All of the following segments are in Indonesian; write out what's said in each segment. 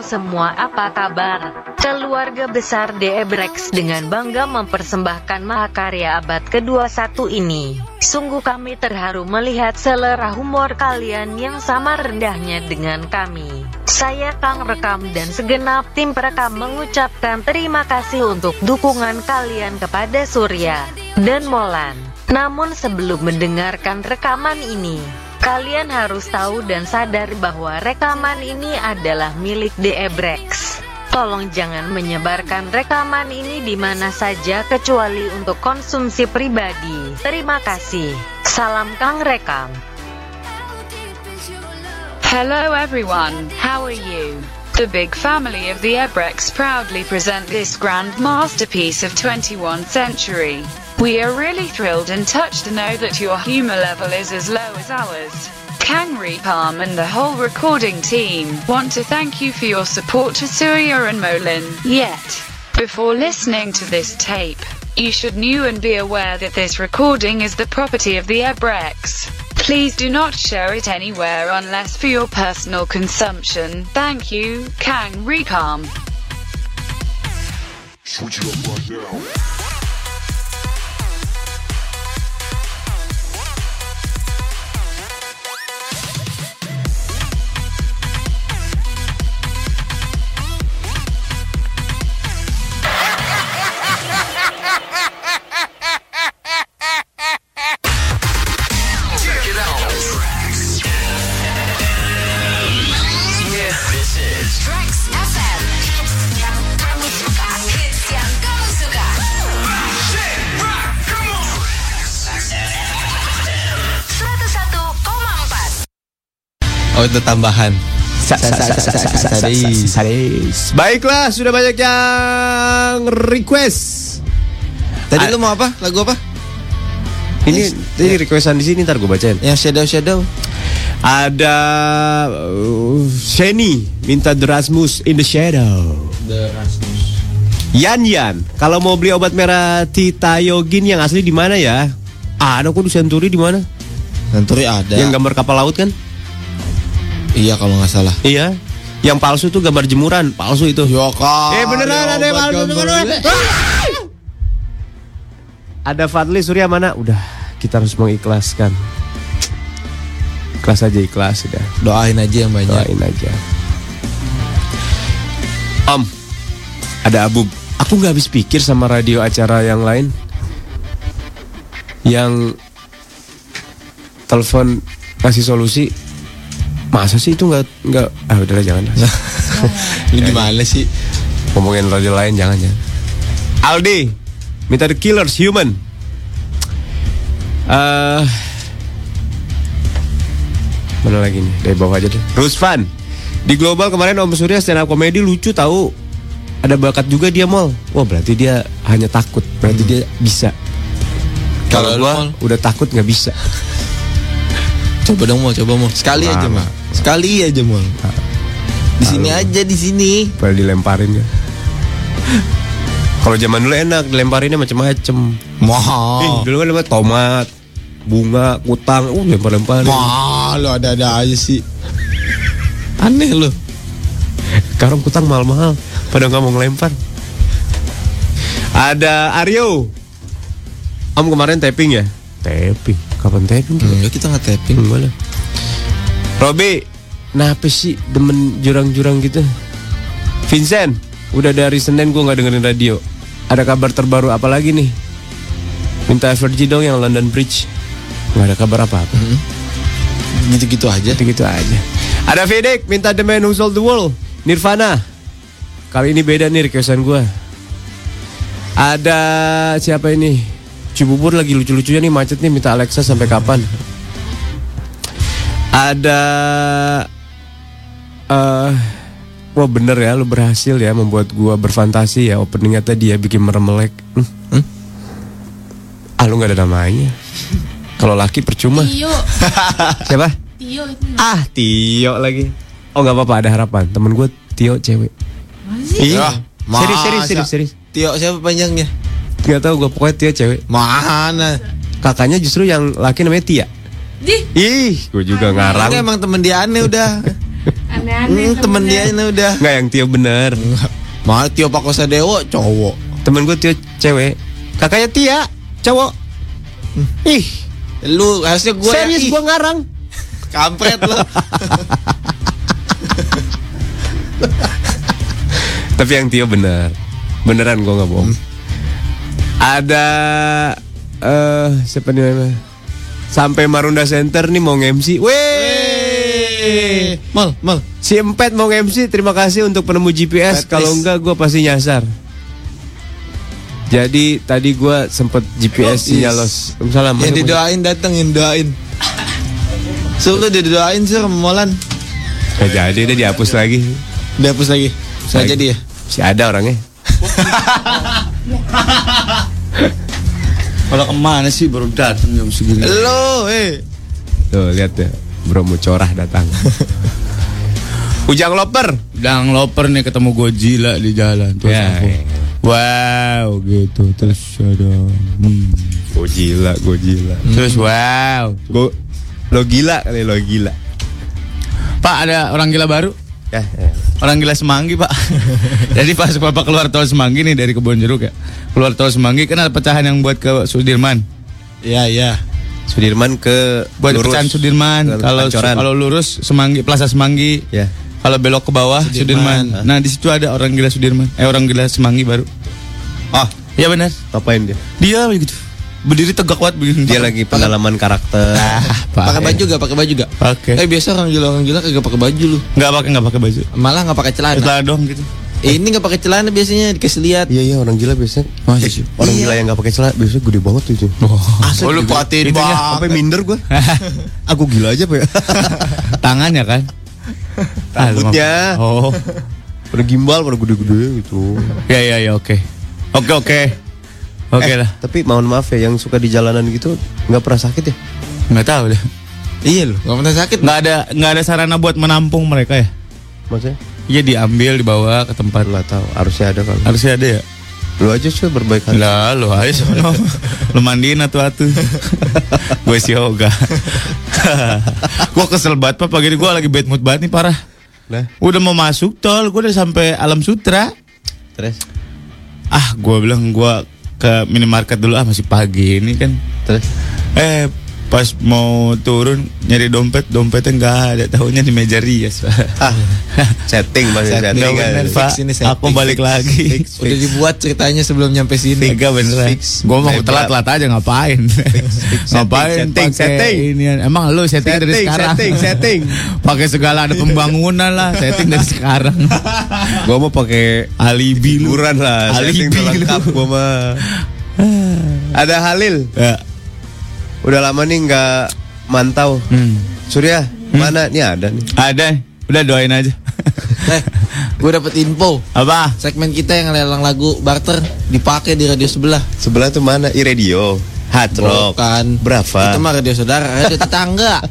Semua, apa kabar? Keluarga besar DE Brex dengan bangga mempersembahkan mahakarya abad ke-21 ini. Sungguh kami terharu melihat selera humor kalian yang sama rendahnya dengan kami. Saya Kang Rekam dan segenap tim perekam mengucapkan terima kasih untuk dukungan kalian kepada Surya dan Molan. Namun sebelum mendengarkan rekaman ini, Kalian harus tahu dan sadar bahwa rekaman ini adalah milik DE Brex. Tolong jangan menyebarkan rekaman ini di mana saja kecuali untuk konsumsi pribadi. Terima kasih. Salam Kang Rekam. Hello everyone, how are you? The big family of the Ebrex proudly present this grand masterpiece of 21st century. We are really thrilled and touched to know that your humor level is as low as ours. Kangri Palm and the whole recording team want to thank you for your support to Surya and Molin. Yet, before listening to this tape, you should know and be aware that this recording is the property of the Ebrex. Please do not share it anywhere unless for your personal consumption. Thank you, Kang Repalm. Oh itu tambahan. Sadis. Sadis. Baiklah, sudah banyak yang request. Tadi Ah. lu mau apa? Lagu apa? Ini ini requestan di sini ntar gue bacain. Yang Shadow Shadow. Ada uh, Sheni minta The Rasmus in the Shadow. The Rasmus. Yan Yan, kalau mau beli obat merah Titayogin yang asli di mana ya? Ada kok di Senturi di mana? Senturi ada. Yang gambar kapal laut kan? Iya kalau nggak salah. Iya. Yang palsu tuh gambar jemuran, palsu itu. Yo kak. Eh beneran ada yang palsu beneran. Ada Fadli Surya mana? Udah, kita harus mengikhlaskan. Ikhlas aja ikhlas sudah. Doain aja yang banyak. Doain aja. Om, ada Abu. Aku nggak habis pikir sama radio acara yang lain. Yang telepon kasih solusi. Masa sih itu nggak nggak? Ah udahlah jangan. Lu gimana sih? Ngomongin radio lain jangan ya. Aldi minta The Killers Human. Eh mana lagi nih? Dari bawah aja deh. Rusvan di global kemarin Om Surya stand up komedi lucu tahu. Ada bakat juga dia mall. Wah berarti dia hanya takut. Berarti dia bisa. Kalau gua udah takut nggak bisa. Coba dong mau, coba mau. Sekali aja Lama. Sekali aja mau. Di sini aja di sini. Pada dilemparin ya. Kalau zaman dulu enak dilemparinnya macem-macem. Mahal. dulu kan lempar tomat, bunga, kutang, uh lempar-lemparin. Mahal lo ada-ada aja sih. Aneh lo. Sekarang kutang mahal-mahal, pada nggak mau ngelempar. Ada Aryo. Om kemarin tapping ya? Tapping. Kapan tapping? Enggak kita nggak tapping. Enggak lah. Robi, kenapa sih demen jurang-jurang gitu? Vincent, udah dari Senin gue nggak dengerin radio. Ada kabar terbaru apa lagi nih? Minta Evergy dong yang London Bridge. Nggak ada kabar apa-apa. Gitu-gitu aja. Gitu-gitu aja. Ada Fedik minta The Man Who Sold the World Nirvana Kali ini beda nih requestan gue Ada siapa ini Cibubur lagi lucu-lucunya nih macet nih minta Alexa sampai kapan Ada eh Wah bener ya lu berhasil ya membuat gua berfantasi ya. Openingnya tadi ya bikin meremelek. Hmm? Hmm? Ah lu gak ada namanya. Kalau laki percuma. Tio, Siapa? Tio itu. Ah Tio lagi. Oh nggak apa-apa ada harapan. Temen gue Tio cewek? Iya. Yah, Serius serius serius serius. Tio siapa panjangnya? Gak tau gue pokoknya Tio cewek. Mana? Kakaknya justru yang laki namanya Tia Di, Ih gue juga Ini ngarang emang temen dia aneh udah. Hmm, temen dia ini udah. Enggak yang Tio bener. Mal Tio Pakosadewo cowok. Temen gue Tio cewek. Kakaknya Tia cowok. Ih, Lu harusnya gue serius gue ngarang. kampret lu. Tapi yang Tio bener. Beneran gue nggak bohong. Ada eh siapa nih namanya? Sampai Marunda Center nih mau nge-MC. Weh. Mal, mal. Si Empet mau nge-MC. Terima kasih untuk penemu GPS. Kalau enggak gue pasti nyasar. Jadi tadi gue sempet GPS sinyal los. Salam. Yang didoain dateng, yang doain. Lu didoain sih Molan. Gak jadi deh dihapus lagi. Dihapus lagi. Saya jadi ya. Si ada orangnya. Kalau ke mana sih baru datang jam segini? Lo, eh. Tuh lihat ya. Bro mau corah datang. Ujang loper. Dang loper nih ketemu Godzilla di jalan terus Ya, aku, ya. wow gitu terus ada hmm. Gila, gue gila. terus wow Gue lo gila kali lo gila. Pak ada orang gila baru Ya, ya. orang gila semanggi pak jadi pas bapak keluar tol semanggi nih dari kebun jeruk ya keluar tol semanggi kan ada pecahan yang buat ke Sudirman Iya, iya. Sudirman ke buat lurus. pecahan Sudirman kalau kalau lurus semanggi Plaza Semanggi ya. kalau belok ke bawah Sudirman. Sudirman, nah di situ ada orang gila Sudirman eh orang gila semanggi baru Ah, ya benar ngapain dia? dia begitu berdiri tegak kuat begini Dia lagi pendalaman karakter. Pakai baju gak? Pakai baju gak? Pakai. Eh biasa orang gila orang gila kagak pakai baju lu. nggak pakai nggak pakai baju Malah nggak pakai celana. Celana dong gitu Eh, ini nggak pakai celana biasanya dikasih lihat. Iya iya orang gila biasanya. Masa sih? Orang gila yang gak pakai celana biasanya gede banget itu. Asli Oh, lu perhatiin Itunya banget. sampai minder gue. Aku gila aja pak ya. Tangannya kan? Ah, Rambutnya. mah- Oh. pada gimbal, pada gede-gede gitu. Ya ya ya oke. Oke oke. Oke Eh, lah. Tapi mohon maaf ya, yang suka di jalanan gitu nggak pernah sakit ya? Nggak tahu deh. Iya lu. Gak pernah sakit. Nggak ada nggak ada sarana buat menampung mereka ya? Maksudnya? Iya diambil dibawa ke tempat. Nggak tahu. Harusnya ada kalau. Harusnya ada ya. Lu aja sih berbaik hati. Lah lu ayo sono. lu mandiin atu atu. gue si yoga. gue kesel banget pak pagi ini gue lagi bad mood banget nih parah. Nah, Udah mau masuk tol, gue udah sampai Alam Sutra. terus Ah, gue bilang gue ke minimarket dulu ah masih pagi ini kan. terus Eh pas mau turun nyari dompet dompetnya nggak ada tahunya di meja rias Pak. ah setting pasti Setting, setting, kan. bener. Pak, Fix ini setting, aku balik fix, lagi Udah dibuat ceritanya sebelum nyampe sini. Tiga beneran fix. Gue mau Hebat. telat-telat aja ngapain Ngapain setting, setting. inian. Emang lu setting, dari Setting, sekarang setting, setting. Pakai segala ada pembangunan lah Setting dari sekarang Gua mau pakai Alibi liburan lah, setting Alibi lu. lengkap gua mah. Ada Halil, ya. Udah lama nih nggak mantau. hmm. Surya, mana? Nih ada nih. Ada Udah doain aja Eh, gue dapet info. Apa? Segmen kita yang lelang lagu barter dipakai di radio sebelah. Sebelah tuh mana? I radio. Hard rock. Bukan. Berapa? Itu mah radio saudara, radio tetangga.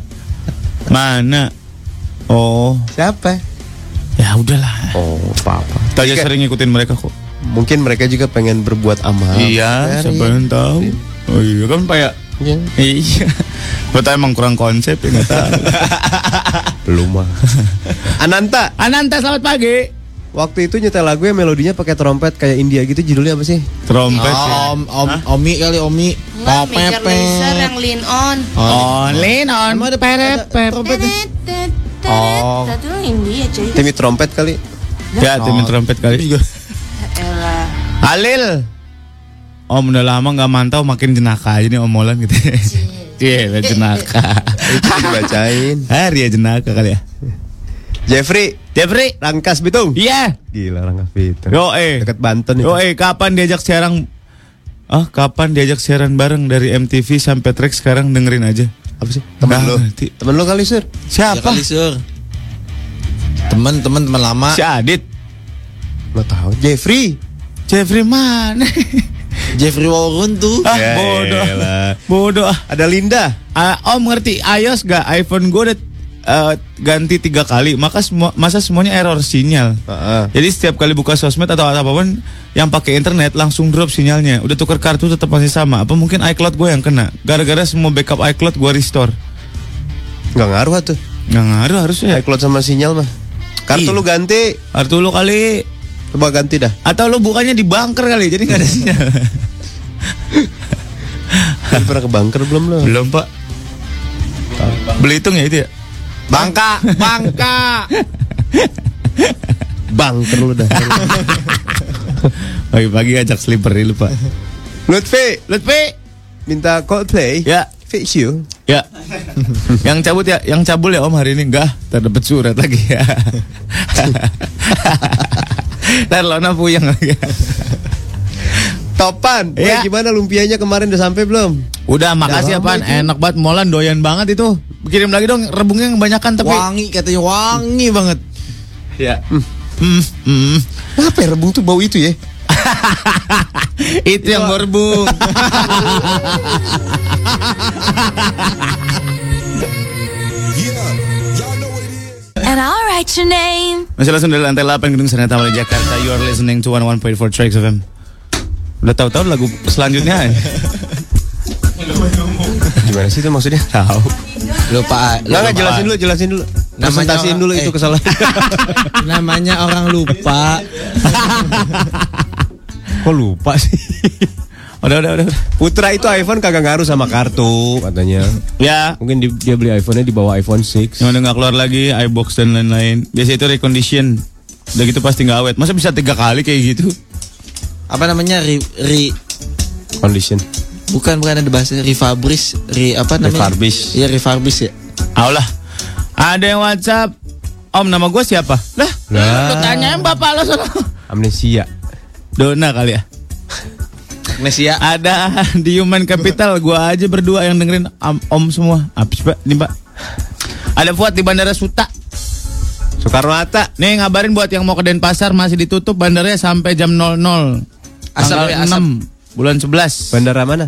Mana? Oh Siapa? Ya udahlah Oh, papa. Kita aja sering ngikutin mereka kok Mungkin mereka juga pengen berbuat amal. Iya, siapa yang tahu? Oh iya kan Pak ya? Iya. Iya. Betul emang kurang konsep ya tahu. Belum mah. Ananta, Ananta selamat pagi. waktu itu nyetel lagu yang melodinya pakai trompet kayak India gitu judulnya apa sih? Trompet. ya. Oh, om, om, Omi kali Omi. Enggak, Major Lazer yang lean on. Oh, lean on. Emang ada. Tetet, tetet, Oh. Itu India cuy. Timmy trompet kali. Ya, tim trompet kali juga. Elah. Halil. Om udah lama nggak mantau makin jenaka aja nih omolan gitu. Iya, jenaka. Itu dibacain. Hari ya jenaka kali ya. Jeffrey, Jeffrey. Rangkas Bitung. Iya. Gila Rangkas Bitung. Yo eh. Dekat Banten itu. Yo eh kapan diajak siaran Ah, kapan diajak siaran bareng dari MTV sampai track sekarang dengerin aja. Apa sih? Temen lo. Temen lo kali, Sir. Ya Siapa? kali sur. Temen temen temen lama. Si Adit. Lo tahu. Jeffrey. Jeffrey mana? Jeffrey Warren tuh. ah, Ya bodoh. Bodoh. Ada Linda. Ah, Om ngerti iOS gak? iPhone gue udah eh, ganti tiga kali, maka semua masa semuanya error sinyal. Heeh. Jadi setiap kali buka sosmed atau apa pun yang pakai internet langsung drop sinyalnya. Udah tukar kartu tetap masih sama. Apa mungkin iCloud gue yang kena? Gara-gara semua backup iCloud gue restore. Nggak ngaruh tuh. Nggak ngaruh harusnya. iCloud sama sinyal mah. Kartu Ih. lu ganti. Kartu lu kali Coba ganti dah. atau lu bukannya di bunker kali jadi nggak ada sinyal. Lu pernah ke bunker belum lo? Belum pak. Belitung ya itu ya? Bangka, Bangka. Bunker lu dah. Pagi-pagi ajak sleeper lu pak. Lutfi, Lutfi. minta Coldplay. Ya, Fix you. ya. yang cabut ya, yang cabul ya om hari ini enggak. Terdapat surat lagi ya. Dan Lona puyeng. Topan, Iya. gimana lumpianya kemarin udah sampai belum? Udah makasih lama apaan itu. Enak banget Molan doyan banget itu Kirim lagi dong rebungnya yang kebanyakan tapi Wangi katanya wangi banget. Ya hmm, hmm. Apa ya rebung tuh bau itu ya? Itu yang berbung And I'll write your name. Masih langsung dari lantai 8 Gedung Sanata Mall Jakarta You are listening to 101.4 Tracks FM Udah tahu-tahu lagu selanjutnya Gimana sih itu maksudnya? Tahu Lupa. Nggak, nggak, jelasin dulu, jelasin dulu. Namanya Presentasiin orang- dulu eh. itu kesalahan. Namanya orang lupa. Kok lupa sih? Udah udah udah Putra itu iPhone kagak ngaruh sama kartu katanya. Ya Mungkin di- dia beli iPhone-nya di bawah iPhone 6. Yang udah gak keluar lagi iBox dan lain-lain Biasa itu recondition Udah gitu pasti gak awet Masa bisa tiga kali kayak gitu Apa namanya? Ri, ri Condition. bukan bukan ada bahasa refurbish, ri apa namanya? Refurbish. Iya, refurbish ya. Aulah Ada yang whatsapp Om nama gue siapa? Lah, Lah. lu tanyain bapak lo sono. Amnesia. Dona kali ya Nesia. Ada di Human Capital Gua aja berdua yang dengerin om, om semua Habis pak, ini pak Ada Fuad di Bandara Suta Soekarno Hatta. Nih ngabarin buat yang mau ke Denpasar Masih ditutup bandaranya sampai jam 00 Asap ya, Tanggal asap. 6 Bulan 11 Bandara mana?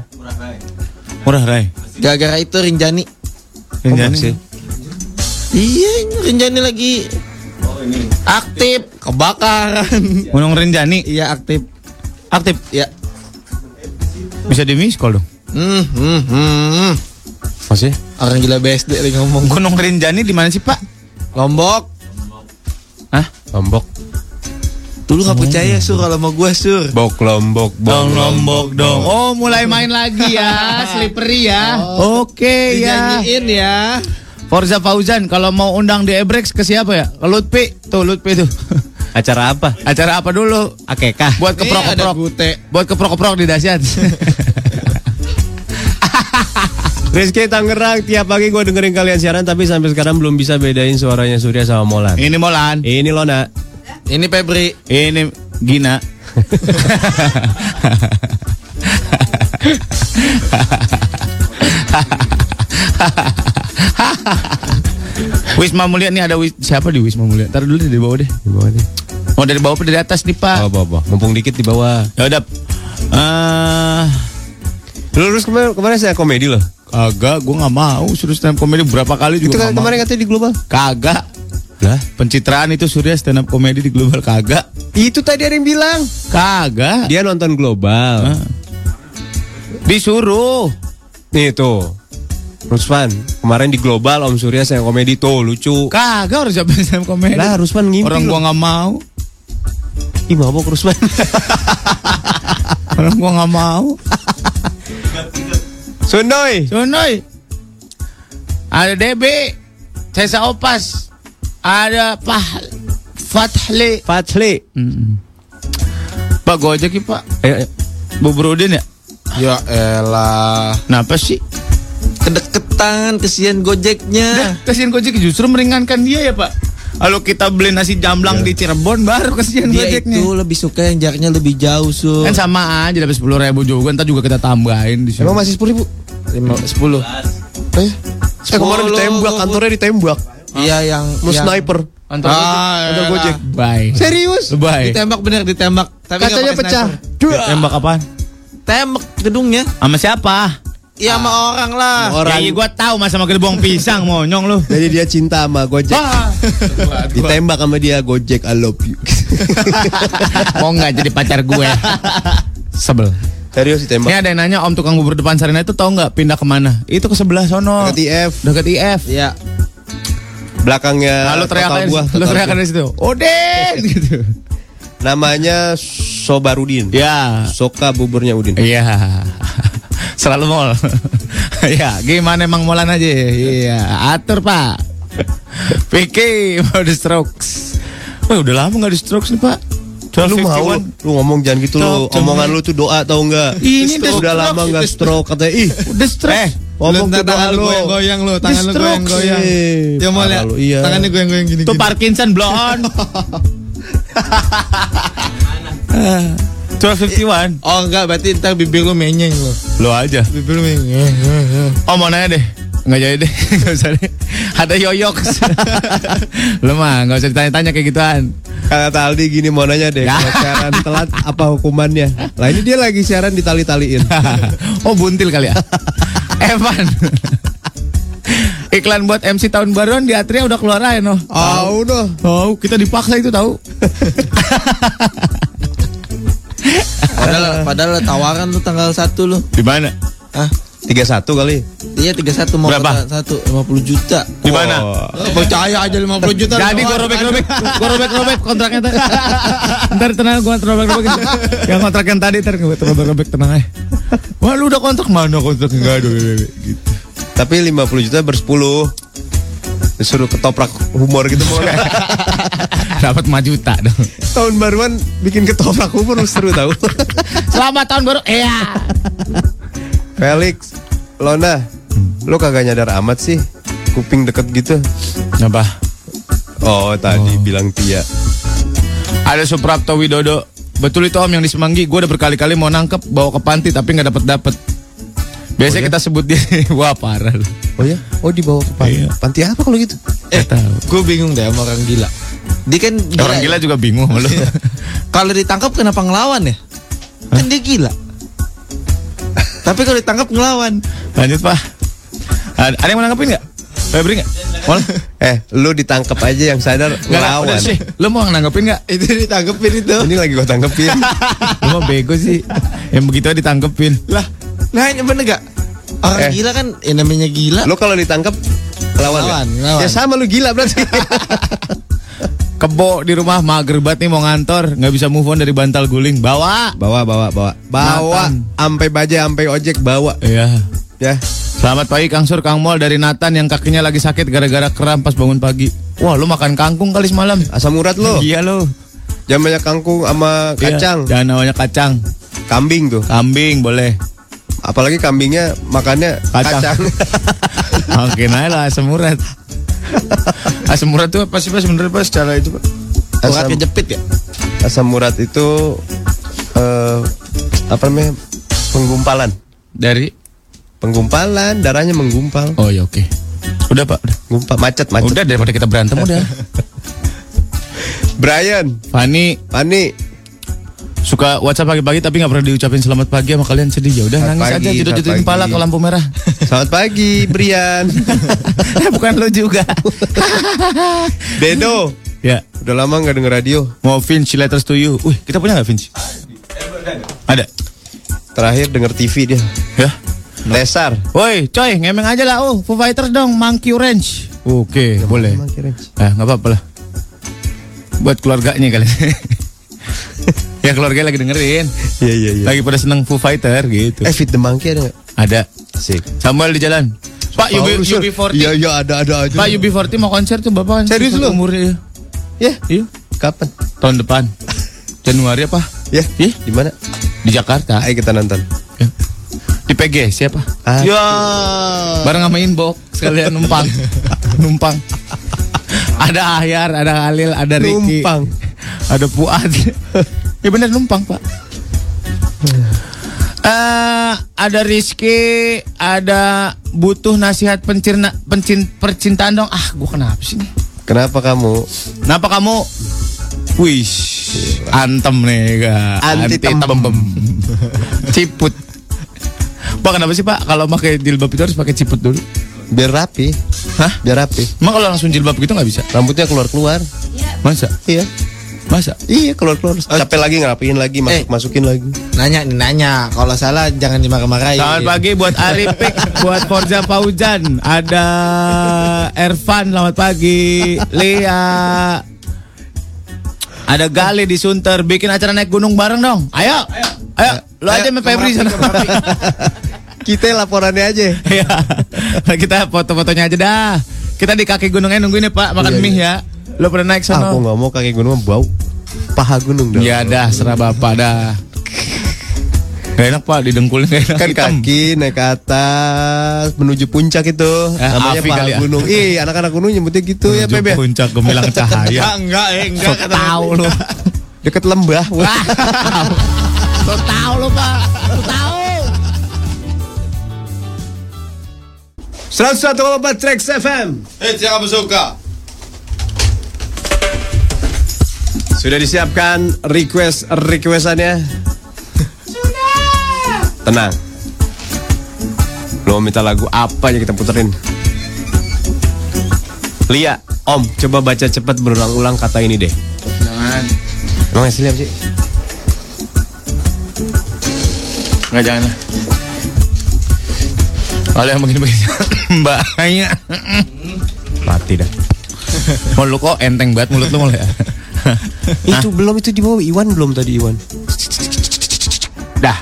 Murah Rai Gara-gara itu Rinjani. Rinjani. masih? Iya, ini Rinjani lagi aktif kebakaran. Gunung Rinjani Iya aktif. Aktif Ya. Bisa di miss call dong Hmm, hmm, hmm. Masih? Orang gila BSD lagi ngomong. Gunung Rinjani di mana sih pak? Lombok. Hah? Lombok. Dulu gak percaya sur kalau sama gua sur. Bok Lombok, bok Dong Lombok dong. Oh mulai main lagi ya, slippery ya. Oke ya. Dinyanyiin ya. Forza Fauzan kalau mau undang di Ebrex ke siapa ya? Ke Lutfi. Tuh Lutfi tuh. Acara apa? Acara apa dulu? Akekah. Buat keprok-keprok. Buat keprok-keprok di dahsyat. Rizky Tangerang tiap pagi gue dengerin kalian siaran tapi sampai sekarang belum bisa bedain suaranya Surya sama Molan. Ini Molan. Ini Lona. Ini Febri. Ini Gina. Wisma Mulia nih ada wis, siapa di Wisma Mulia? Taruh dulu deh di bawah deh. Di bawah nih. Oh dari bawah apa dari atas nih Pak? Oh, bawah, bawah. Mumpung dikit di bawah. Ya udah. Eh, Lu terus kemarin, kemarin saya komedi loh. kagak, gue nggak mau suruh stand up comedy berapa kali Itu juga kan nggak kemarin mau. katanya di global. Kagak. Lah, Pencitraan itu Surya stand up comedy di global kagak. itu tadi ada yang bilang. Kagak. Dia nonton global. Ah. Disuruh. Nih tuh. Rusvan, kemarin di global Om Surya saya komedi tuh lucu. Kagak harus siapa stand up comedy. Lah Rusvan ngimpi Orang gua nggak mau. Ih mabok Rusvan. Orang gua nggak mau. Sundoy. Sunoy. Ada DB. Cesa Opas. Ada Pah Fathli. Fatli. Mm. Pak Gojek ya Pak. Ayo, ayo. Bubrudin ya? Ya elah. Kenapa sih? Kedeketan kesian Gojeknya. Kasihan Gojek justru meringankan dia ya Pak. Kalau kita beli nasi jamblang di Cirebon baru kasihan Dia Gojeknya. itu lebih suka yang jaraknya lebih jauh sur. Kan sama aja dapat sepuluh ribu juga, ntar juga kita tambahin di sini. Emang masih sepuluh ribu? Lima, sepuluh. Eh, eh kemarin ditembak, kantornya ditembak. Iya yang Mau yang- sniper. Kantor Ah, Gojek. kantor Elah. Gojek. Bye. Serius? Bye. Ditembak bener ditembak. Tapi Kacanya pecah. sniper. Tembak apaan? Tembak gedungnya. Sama siapa? Iya sama orang lah. Orang. Ya, gua tahu masa sama gerbong pisang monyong lu. Jadi dia cinta sama Gojek. Ditembak sama dia Gojek I love you. Mau nggak jadi pacar gue? Sebel. Serius Ini ditembak. ada yang nanya Om tukang bubur depan Sarina itu tahu nggak pindah ke mana? Itu ke sebelah sono. Dekat IF. Dekat IF. Iya. Belakangnya Lalu teriak total aja, buah, lu total teriakan dari situ. Oden gitu. Namanya Sobarudin. Ya. Soka buburnya Udin. Iya. Selalu mall. ya, gimana emang molan aja. Iya, atur, Pak. Vicky mau di strokes. Wah, udah lama nggak di strokes nih, Pak. Lu mau 12.51. lu ngomong jangan gitu lu. Omongan lu tuh doa tau enggak? Ini udah udah lama stroke, enggak udah stroke katanya. Ih, Udah strokes. eh, ngomong Lu tuh tangan lu goyang-goyang lu, tangan lu stroke. goyang-goyang. Ya mau lihat. iya. Tangannya goyang-goyang gini. Tuh Parkinson blon. 1251. Oh enggak, berarti ntar bibir lu menyeng lu. Lo aja. Bibir lu menyeng. Oh mau nanya deh Nggak jadi deh Nggak usah deh Ada yoyok Lo mah nggak usah ditanya-tanya kayak gituan Kata Aldi gini mau nanya deh, Ya. kalau siaran telat apa hukumannya? Lah ini dia lagi siaran ditali-taliin. Oh buntil kali ya Evan Iklan buat MC tahun baruan di Atria udah keluar aja no Ah, udah. Oh kita dipaksa itu tahu Padahal padahal tawaran lu tanggal 1 lu. Di mana? Hah? 31 kali. Iya 31 mau Berapa? kota 1 50 juta. Di mana? Oh, percaya aja 50 juta. Jadi gue robek-robek Gue robek-robek kontraknya ntar Ntar tenang gue robek-robek Yang kontrak yang tadi Ntar gue robek-robek tenang aja Wah lu udah kontrak Mana kontraknya Gak ada gitu. Tapi 50 juta bersepuluh. Disuruh ketoprak humor gitu mau. Dapat 5 juta dong Tahun baruan bikin ketoprak humor seru tahu. Selamat tahun baru Iya Felix, Lona, lu kagak nyadar amat sih kuping deket gitu. Apa? Oh tadi bilang Tia. Ada Suprapto Widodo Betul itu om yang di Semanggi Gue udah berkali-kali mau nangkep Bawa ke panti tapi nggak dapet dapet Biasanya kita sebut dia Wah parah Oh ya? Oh dibawa ke panti. Iya. Panti apa kalau gitu? Eh, Nggak gue bingung deh sama orang gila. Dia kan gila. Orang ya? gila juga bingung sama lu Kalau ditangkap kenapa ngelawan ya? Kan dia gila. Tapi kalau ditangkap ngelawan. Lanjut pak Ada, yang mau nanggepin nggak? Febri nggak? Mau? Eh, lu ditangkap aja yang sadar Nggak, nggak, ngelawan. sih. Lu mau nanggepin nggak? Itu ditangkepin itu. Ini lagi gua tangkepin. Lu mau bego sih Yang begitu aja ditangkepin Lah, nah ini bener gak? Orang Eh. gila kan, ya namanya gila. lu kalau ditangkap ngelawan Ngelawan, nggak? ngelawan. Ya sama lu gila berarti. Kebo di rumah mager banget nih mau ngantor nggak bisa move on dari bantal guling bawa bawa bawa bawa. Bawa ampe baja ampe ojek bawa. Iya Ya. Selamat pagi Kang Sur Kang Mol dari Nathan yang kakinya lagi sakit gara-gara kram pas bangun pagi Wah lu makan kangkung kali semalam Asam urat lu. Iya lu Jangan banyak kangkung sama Iya, kacang. Jangan namanya kacang Kambing tuh. Kambing boleh Apalagi kambingnya makannya Kacang. kacang. Oke nah lah asam urat Asam urat tuh apa sih Pak sebenarnya Pak secara itu Pak asam, Uratnya jepit ya? asam urat itu eh apa namanya? Penggumpalan. Dari Penggumpalan, darahnya menggumpal. Oh ya oke Udah Pak udah. Gumpal macet macet. Udah daripada kita berantem udah Brian, Fani Pani, suka WhatsApp pagi-pagi tapi nggak pernah diucapin selamat pagi sama kalian sedih. Ya udah nangis pagi, aja judul selamat judulin pala pagi. ke lampu merah. Selamat pagi Brian. bukan lo juga. Dedo, ya. Udah lama nggak denger radio. mau Vinci letters to you. Wih kita punya nggak Vinci? Ada. Terakhir denger TV dia. ya. Lesar. Woi coy ngemeng aja lah oh Foo Fighters dong Monkey Ranch oke boleh. Eh nggak apa-apa lah. Buat keluarganya kali ya keluarga lagi dengerin Iya iya iya. lagi pada seneng Foo Fighter gitu Eh Fit the Monkey ada nggak? ada Asik. Samuel di jalan Pak UB, Paulus, Sur. UB40 Iya iya ada ada aja. Pak UB40 mau konser tuh bapak kan Serius lu? umurnya Ya, iya kapan? tahun depan Januari apa Ya, Ih. di mana? di Jakarta Ayo kita nonton. Ya. di PG siapa Ah. ya bareng sama Inbox sekalian numpang numpang ada Ahyar ada Halil ada Ricky Numpang. Ada Fuad ya bener numpang pak Eh, ada Rizky, ada butuh nasihat pencirna, pencin, percintaan dong. Ah, gua kenapa sih? Kenapa kamu? Kenapa kamu? Wih, antem nih, Kak. Anti tembem. Ciput. Pak, kenapa sih, Pak? Kalau pakai jilbab itu harus pakai ciput dulu. Biar rapi. Hah? Biar rapi. Emang kalau langsung jilbab gitu nggak bisa? Rambutnya keluar-keluar. Masa? Iya. Masa? Iya keluar keluar. Capek lagi ngerapiin lagi masuk Eh. masukin lagi. Nanya nih nanya. Kalau salah jangan dimarah-marahin. Selamat pagi buat Arifik, buat Forza Paujan, ada Ervan, selamat pagi, Lia, ada Gali di Sunter, bikin acara naik gunung bareng dong, ayo, ayo, lu aja sama Febri sana. Kita laporannya aja. Iya. Kita foto-fotonya aja dah. Kita di kaki gunungnya nungguin ya Pak, makan mie ya. Lu pernah naik sana? Aku nggak mau kaki gunung bau. Paha gunung dong. Ya dah, serah bapak dah. Gak enak Pak, di dengkulnya gak enak. Kan hitam. kaki naik ke atas menuju puncak itu Eh, namanya Afi paha ya. gunung. Ih, anak-anak gunung nyebutnya gitu ya, Menuju ya? Puncak gemilang cahaya. enggak, eh, So tahu lu. Deket lembah. Wah. So tahu lu Pak. So tahu. 101,4 Trax FM. Eh, siapa suka? Sudah disiapkan request requestannya? Tenang. Lo minta lagu apa aja kita puterin? Lia, Om, coba baca cepat berulang-ulang kata ini deh. Jangan. Emang hasilnya apa sih? Enggak jangan lah. Kalau yang begini-begini bahaya. Mati dah. Mau lu kok enteng banget mulut lu mulai. itu belum itu di bawah Iwan belum tadi Iwan. Dah.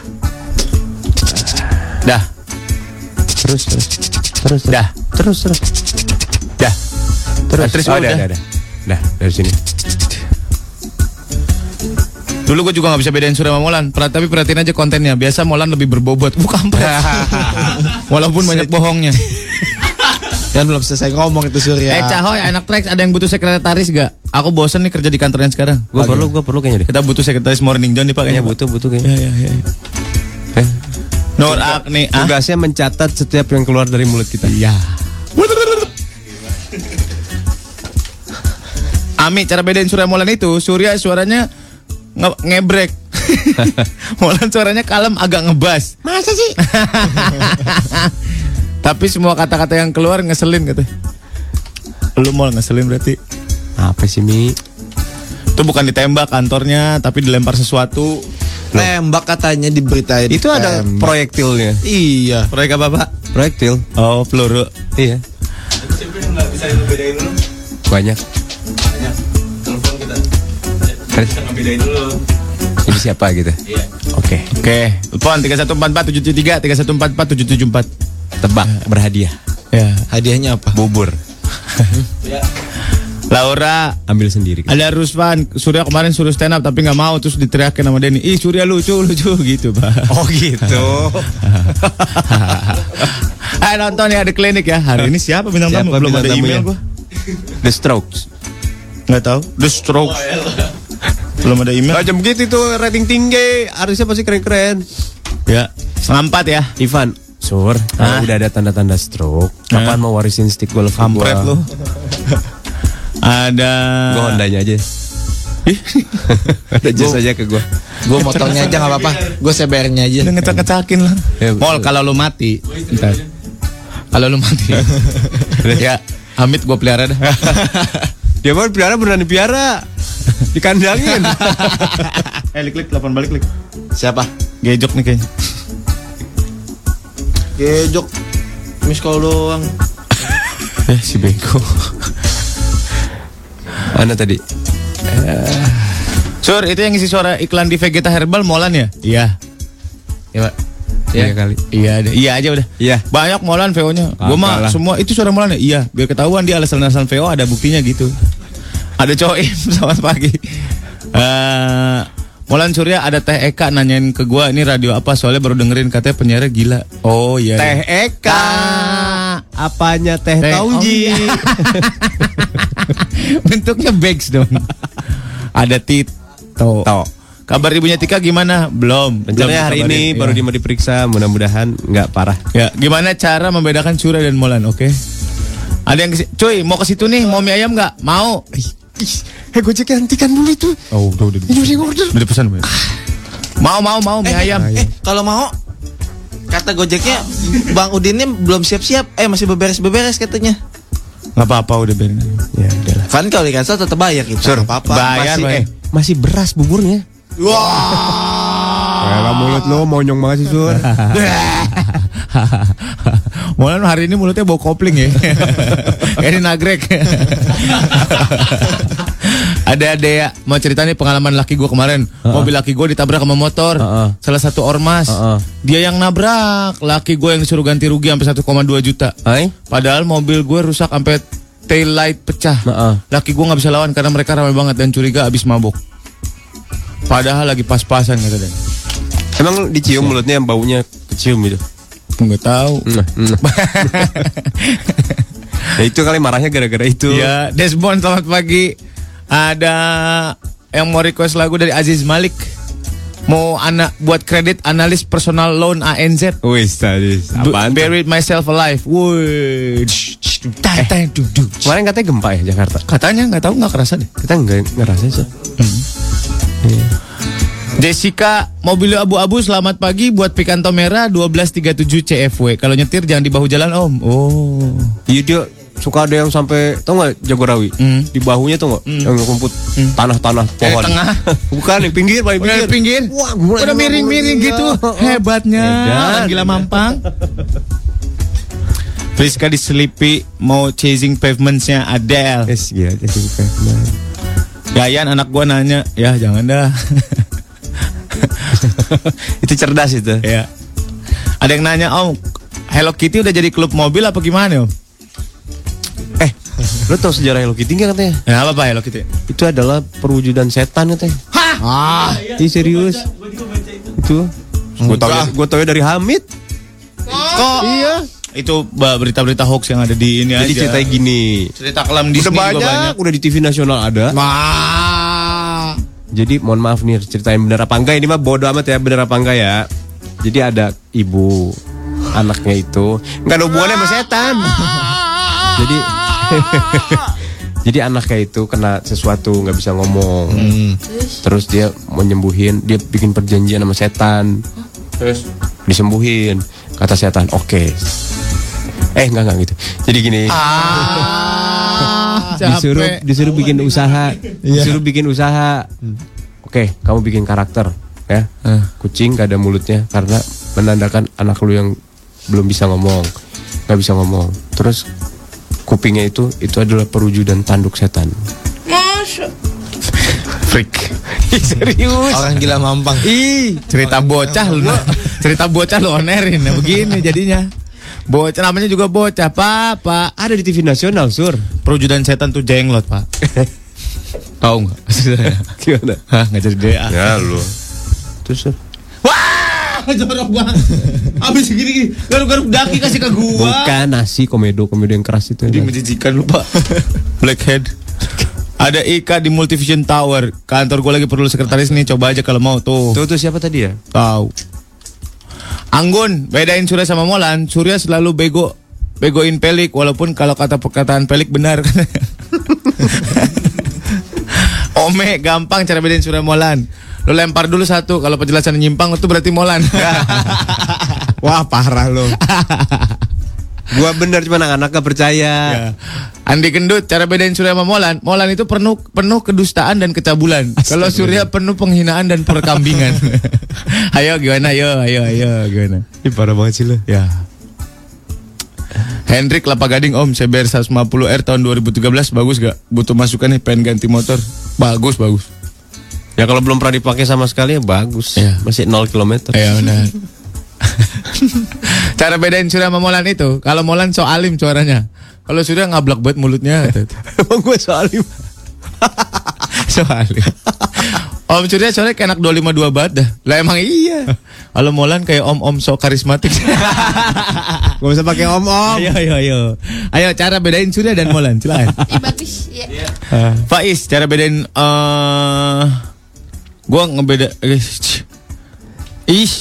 Dah. Terus terus terus Dah. terus terus Dah. terus. Terus oh, dah, dah, dah. Dah, dari sini. Dulu gue juga gak bisa bedain Surya sama Molan. Tapi perhatiin aja kontennya. Biasa Molan lebih berbobot. Bukan Walaupun banyak bohongnya. Kan belum selesai ngomong itu Surya. Eh Cahoy, anak Trax ada yang butuh sekretaris gak? Aku bosen nih kerja di kantor yang sekarang. Gua perlu, gua perlu kayaknya deh. Kita butuh sekretaris morning John nih pak Kayaknya butuh, butuh kayaknya. Ya, ya, ya. Eh, Nur Agni. Ah? Tugasnya mencatat setiap yang keluar dari mulut kita. Iya. Ami, cara bedain Surya Molan itu, Surya suaranya nge ngebrek. Molan suaranya kalem agak ngebas. Masa sih? Tapi semua kata-kata yang keluar ngeselin kata. Lu mau ngeselin berarti. Apa sih Mi? Itu bukan ditembak kantornya, tapi dilempar sesuatu. Tembak katanya diberitain. Itu ada Tembak. proyektilnya. Iya. Proyek apa, Pak? Proyektil. Oh, peluru. Iya. Banyak. Terus? Ini siapa gitu? Oke. Oke, telepon 3144 773 3144 Tebak berhadiah. Ya, Hadiahnya apa? Bubur. Laura. Ambil sendiri. ada Rusvan Surya kemarin suruh stand up tapi nggak mau terus diteriakin sama Denny. Ih Surya lucu lucu gitu pak. Oh gitu. Ayo nonton ya ada klinik ya. Hari ini siapa bintang tamu? Belum ada email gua. The Strokes. nggak tahu. The Strokes. Belum ada email. Macam begitu itu rating tinggi, harusnya pasti keren-keren. ya setengah empat ya. Ivan, Sur, kalau udah ada tanda-tanda stroke, kapan mau warisin stick golf kampret gua? lu ada Gua Hondanya aja. ada jas aja ke gua. Gue motongnya aja nggak apa-apa. Gue sebernya aja. udah ngecak-ngecakin lah Ya, Mol kalau lu mati ntar kalau lu mati ya Amit gua pelihara dah Dia mau piara beneran piara. Dikandangin. eh lik lik telepon balik lik Siapa? Gejok nih kayaknya Gejok. Miss call doang. Eh si bego Mana tadi? Sur, itu yang isi suara iklan di Vegeta Herbal Molan ya? Iya. Iya, Pak. Iya kali. Iya, ada. Iya aja udah. Iya. Banyak Molan VO-nya. Gua mah semua itu suara Molan ya? Iya, biar ketahuan dia alasan-alasan VO ada buktinya gitu. Ada coim selamat pagi. Eh Molan Surya ada Teh Eka nanyain ke gua ini radio apa soalnya baru dengerin katanya penyiarnya gila. Oh iya. Teh iya. Eka. Apanya teh, Teh- tauji? oh, iya. Bentuknya bags dong. Ada Tito. Toh. Kabar ibunya Tika gimana? Belum. Belum Rencananya hari ini Iya. baru mau diperiksa, mudah-mudahan nggak parah. Ya, gimana cara membedakan Surya dan Molan? Oke. Ada yang cuy mau ke situ nih, mau mie ayam nggak? Mau. Eh Gojek hentikan dulu itu. Oh, udah udah. Ini udah order. Udah pesan belum? Mau mau mau mie ayam. Eh, kalau mau kata Gojeknya Bang Udinnya belum siap-siap. Eh masih beberes-beberes katanya. Nggak apa-apa udah biarin. aja. Ya udahlah. Kan kalau di cancel tetap bayar kita. Sur, Nggak apa-apa. bayar, Masih, bayar. eh, masih beras buburnya. Wah. Ya, mulut lo monyong banget sih, Sur. Molan hari ini mulutnya bau kopling ya. Kayak di nagrek. ada ada ya mau cerita nih pengalaman laki gue kemarin. Mobil laki gue ditabrak sama motor. Heeh. Salah satu ormas. Heeh. Dia yang nabrak. Laki gue yang disuruh ganti rugi sampai 1,2 juta. Hai? Padahal mobil gue rusak sampai tail light pecah. Heeh. Laki gue nggak bisa lawan karena mereka ramai banget dan curiga abis mabuk. Padahal lagi pas-pasan kata dia. Emang dicium mulutnya yang baunya kecium gitu. Nggak tahu. Nah, nah. ya itu kali marahnya gara-gara itu. Ya, Desmond selamat pagi. Ada yang mau request lagu dari Aziz Malik. Mau anak buat kredit analis personal loan ANZ. Wis tadi. Apaan? Buried myself alive. Woi. Kemarin katanya gempa ya Jakarta. Katanya nggak tahu nggak kerasa deh. Kita nggak ngerasa sih. Jessica, mobil abu-abu selamat pagi buat Picanto Merah 1237 CFW. Kalau nyetir jangan di bahu jalan Om. Oh. Dia suka ada yang sampai tau nggak jagorawi Hmm. di bahunya tau nggak yang rumput tanah-tanah Yang pohon tengah. bukan yang pinggir paling Udah pinggir pinggir. Wah, gua- Udah miring-miring Iya. gitu. Hebatnya. Edan. Gila mampang. Friska di Sleepy mau chasing pavementsnya Adele. Yes, gila sih, Pavement. Yayan anak gua nanya, ya jangan dah. itu cerdas itu ya. Ada yang nanya, Om, Hello Kitty udah jadi klub mobil apa gimana, Om? Lo tau sejarah Hello Kitty nggak katanya Nah, apa Pak Hello Kitty? itu adalah perwujudan setan katanya Ah, Ini serius itu gue tau ya, gue tau ya dari Hamid kok? Iya. Itu berita-berita hoax yang ada di ini jadi aja. ceritanya gini cerita kelam Disney udah banyak, banyak. udah di TV nasional ada Wah. Jadi mohon maaf nih ceritain bener apa enggak ini mah bodoh amat ya bener apa enggak ya. Jadi ada ibu anaknya itu nggak ada hubungannya sama setan. Jadi jadi anaknya itu kena sesuatu nggak bisa ngomong. Terus dia mau nyembuhin, dia bikin perjanjian sama setan. Terus disembuhin. Kata setan, "Oke." Eh enggak enggak gitu. Jadi gini. Ah, disuruh capek. disuruh bikin usaha disuruh bikin usaha oke kamu bikin karakter ya Eh. kucing gak ada mulutnya karena menandakan anak lu yang belum bisa ngomong nggak bisa ngomong terus kupingnya itu itu adalah perwujudan tanduk setan Masya. freak. serius Orang gila mampang. ih Cerita bocah lu. Cerita bocah lu onerin ya begini jadinya. Bocah namanya juga bocah, Pak, Pak. ada di TV nasional sur Perwujudan setan tuh jenglot, Pak. Tahu nggak? gimana Hah, nggak jadi DA. ya lu terus sur jorok banget. Abis gini, garuk-garuk daki kasih ke gua. bukan nasi komedo komedo yang keras itu Jadi menjijikan lupa. Blackhead. Ada Ika di Multivision Tower. Kantor gue lagi perlu sekretaris nih. Coba aja kalau mau tuh. tuh tuh siapa tadi ya Tahu. Anggun, bedain Surya sama Molan. Surya selalu bego begoin Pelik walaupun kalau kata perkataan Pelik benar. Ome gampang cara bedain Surya Molan. Lo lempar dulu satu, kalau penjelasan nyimpang itu berarti Molan. wah parah lo gua bener cuma anak-anak gak percaya Ya. Andi Gendut, cara bedain Surya sama Molan. Molan itu penuh penuh kedustaan dan kecabulan. Kalau Surya penuh penghinaan dan perkambingan. ayo gimana? Ayo, ayo, ayo gimana? Ih, parah banget sih lo Ya. Hendrik Lapa Gading Om CBR 150R tahun 2013 bagus gak? Butuh masukan nih pengen ganti motor. Bagus bagus. Ya kalau belum pernah dipakai sama sekali ya bagus. Iya. Masih 0 km. Ya benar. Cara bedain Surya sama Molan itu, kalau Molan so alim suaranya. Kalau Surya ngablak banget mulutnya. Emang gue soalnya so alim. Om Surya soalnya kayak anak 252 banget dah. Lah emang iya. Kalau Molan kayak om-om so karismatik. Gak usah pakai om-om. ayo ayo ayo. Ayo cara bedain Surya dan Molan, silakan. Bagus. Ya. Faiz, cara bedain eh gua ngebeda eh, Ih.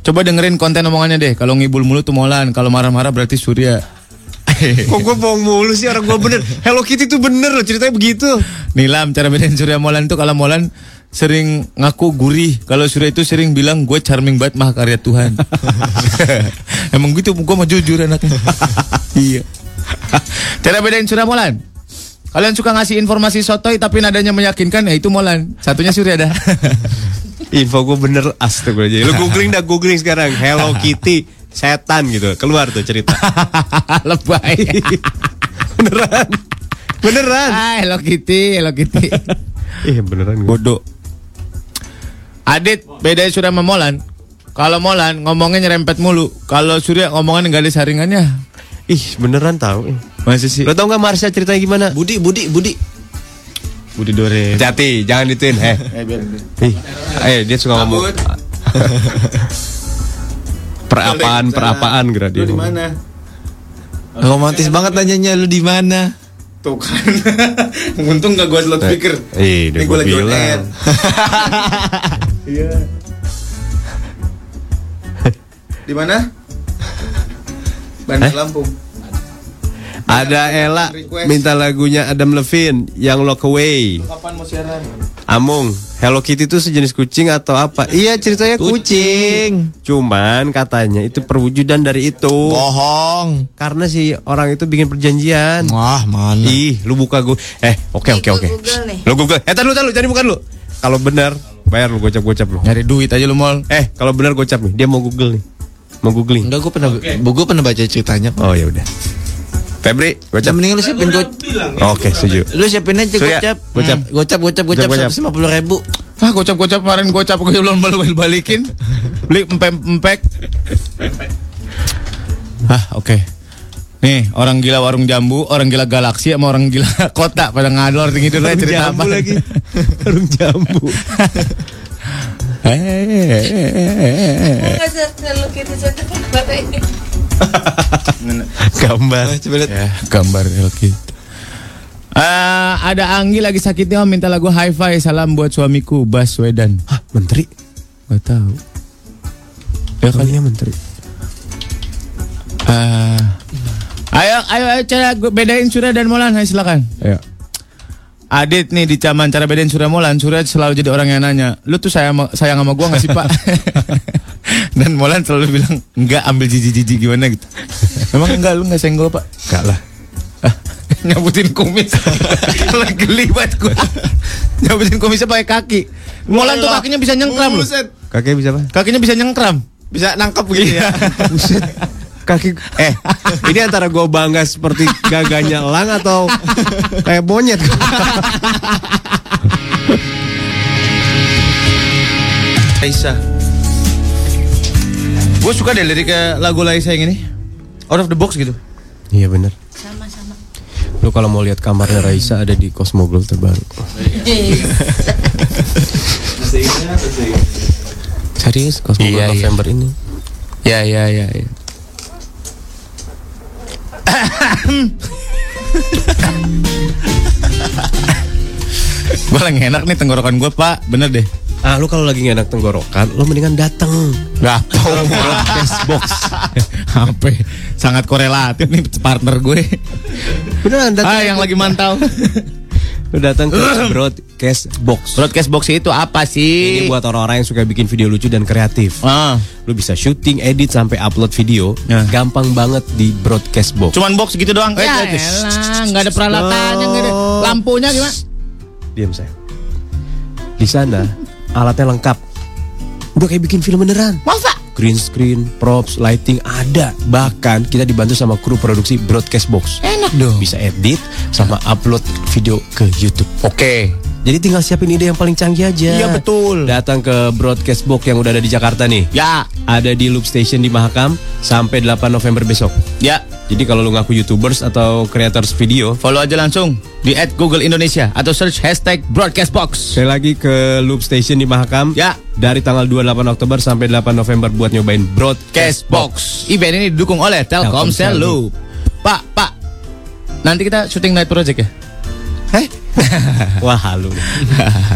Coba dengerin konten omongannya deh. Kalau ngibul mulu tuh Molan, kalau marah-marah berarti Surya. Kok gue bohong mulu sih orang gue bener. Hello Kitty tuh bener loh ceritanya begitu. Nilam, cara bedain Surya Molan tuh kalau Molan sering ngaku gurih. Kalau Surya itu sering bilang gue charming banget mah karya Tuhan. Emang gitu, gue mau jujur anaknya. iya. cara bedain Surya Molan. Kalian suka ngasih informasi sotoy tapi nadanya meyakinkan ya itu Molan. Satunya Surya dah. Info gue bener astagfirullahaladzim. Lu googling dah googling sekarang Hello Kitty setan gitu. Keluar tuh cerita. Lebay. beneran. Beneran. ah, Hello Kitty, Hello Kitty. Iya beneran gue. Bodoh. Adit beda Surya sama Molan. Kalau Molan ngomongnya nyerempet mulu. Kalau Surya ngomongnya nggak ada saringannya. Ih beneran tahu. Masa sih? Lo tau gak Marsha ceritanya gimana? Budi, Budi, Budi. Budi Dore. Hati-hati, jangan dituin. Eh, Ih, eh dia suka ngomong. perapaan, perapaan gerak dia. mana? Romantis banget nanyanya lu di mana? Tuh kan. Untung gak gua slot speaker. Eh, Ini udah gua gue lagi on bilang. air. Iya. Di mana? Bandar Lampung. Ada Ella Request. minta lagunya Adam Levine yang Lock Away. Kapan mau siaran? Amung, Hello Kitty itu sejenis kucing atau apa? Iya ceritanya kucing. Cuman katanya itu perwujudan dari itu. Bohong. Karena si orang itu bikin perjanjian. Wah, mana? Ih, lu buka gue. Eh, oke oke oke. gua Google nih. Lu Google. Eh, tar lu tar lu, jadi bukan lu. Kalau benar, bayar lu gocap-gocap lu. Nyari duit aja lu mall. Eh, kalau benar gocap nih. Dia mau Google nih. Mau googling. Enggak, gue pernah, gue pernah baca ceritanya. Oh ya udah. Febri, Udah gocap. mending lu siapin go, Oke, setuju. lu siapin aja Surya, gocap. gocap. Hmm, gocap, gocap, gocap, Gocap, gocap. lima puluh ribu. Ah gocap-gocap kemarin gocap gue belum balik balikin. Beli empek-empek. Ah oke. Nih orang gila warung jambu, orang gila galaksi sama orang gila kota pada ngador tinggi dulu Warung cerita jambu apa lagi. Warung jambu. Enggak selalu kita ini. Gambar. Coba lihat. ya gambar gitu. Eh, ada Anggi lagi sakitnya om minta lagu hi-fi salam buat suamiku Baswedan. Hah, menteri? Gak tahu. Ya kali Kalinya menteri. Eh, ayo, ayo, ayo, cara gue bedain Surya dan Molan, ayo silakan. Ayo. Adit nih di Caman cara bedain Surya Molan, Surya selalu jadi orang yang nanya, lu tuh sayang sama, sayang sama gua gak sih pak? dan Molan selalu bilang, enggak ambil jijik-jijik gimana gitu. Memang enggak, lu gak sayang gua pak? Enggak lah. Ah, Nyabutin kumis. Geli banget gua. Nyabutin kumisnya pakai kaki. Molan tuh kakinya bisa nyengkram loh. Kakek bisa apa? Kakinya bisa nyengkram. Bisa nangkap begitu ya. Buset. Kaki eh ini antara gue bangga seperti gaganya elang atau kayak monyet. Laisa. Gue suka deh lirik lagu Laisa yang ini. Out of the box gitu. Iya bener Sama-sama. Lu kalau mau lihat kamarnya Raisa ada di Cosmoglow terbaru. Serius Cosmoglow Iya, iya. November ini. Ya ya ya. ya. Gue lagi enak nih tenggorokan gue pak, bener deh. Ah lu kalau lagi enak tenggorokan, lu mendingan dateng. Gak tau Broadcast box. Apa? Sangat korelatif nih partner gue. Beneran. Ah yang lagi mantau. Lu datang ke Broadcast Box. Broadcast box itu apa sih? Ini buat orang-orang yang suka bikin video lucu dan kreatif. Ah, Lu bisa syuting, edit sampai upload video. Ya. Gampang banget di Broadcast Box. cuman box gitu doang. Ya Eh, eh, elah, nggak ada peralatannya, nggak ada lampunya gimana? Diam saya. Di sana alatnya lengkap. Udah kayak bikin film beneran. Masa? Green screen, props, lighting ada. Bahkan kita dibantu sama kru produksi Broadcast Box. Enak dong. Bisa edit sama upload video ke YouTube. Oke. Jadi tinggal siapin ide yang paling canggih aja. Iya, betul. Datang ke Broadcast Box yang udah ada di Jakarta nih. Ya, Ada di Loop Station di Mahakam sampai 8 November besok. ya. Jadi kalau lu ngaku YouTubers atau creators video, Follow aja langsung di at Google Indonesia atau search hashtag Broadcast Box. Sekali lagi ke Loop Station di Mahakam. Ya. Dari tanggal 28 Oktober sampai 8 November buat nyobain broadcast Cast Box. Event ini didukung oleh Telkomsel Loop. Pak, Pak. Nanti kita syuting night project ya? Heh? Wah halu.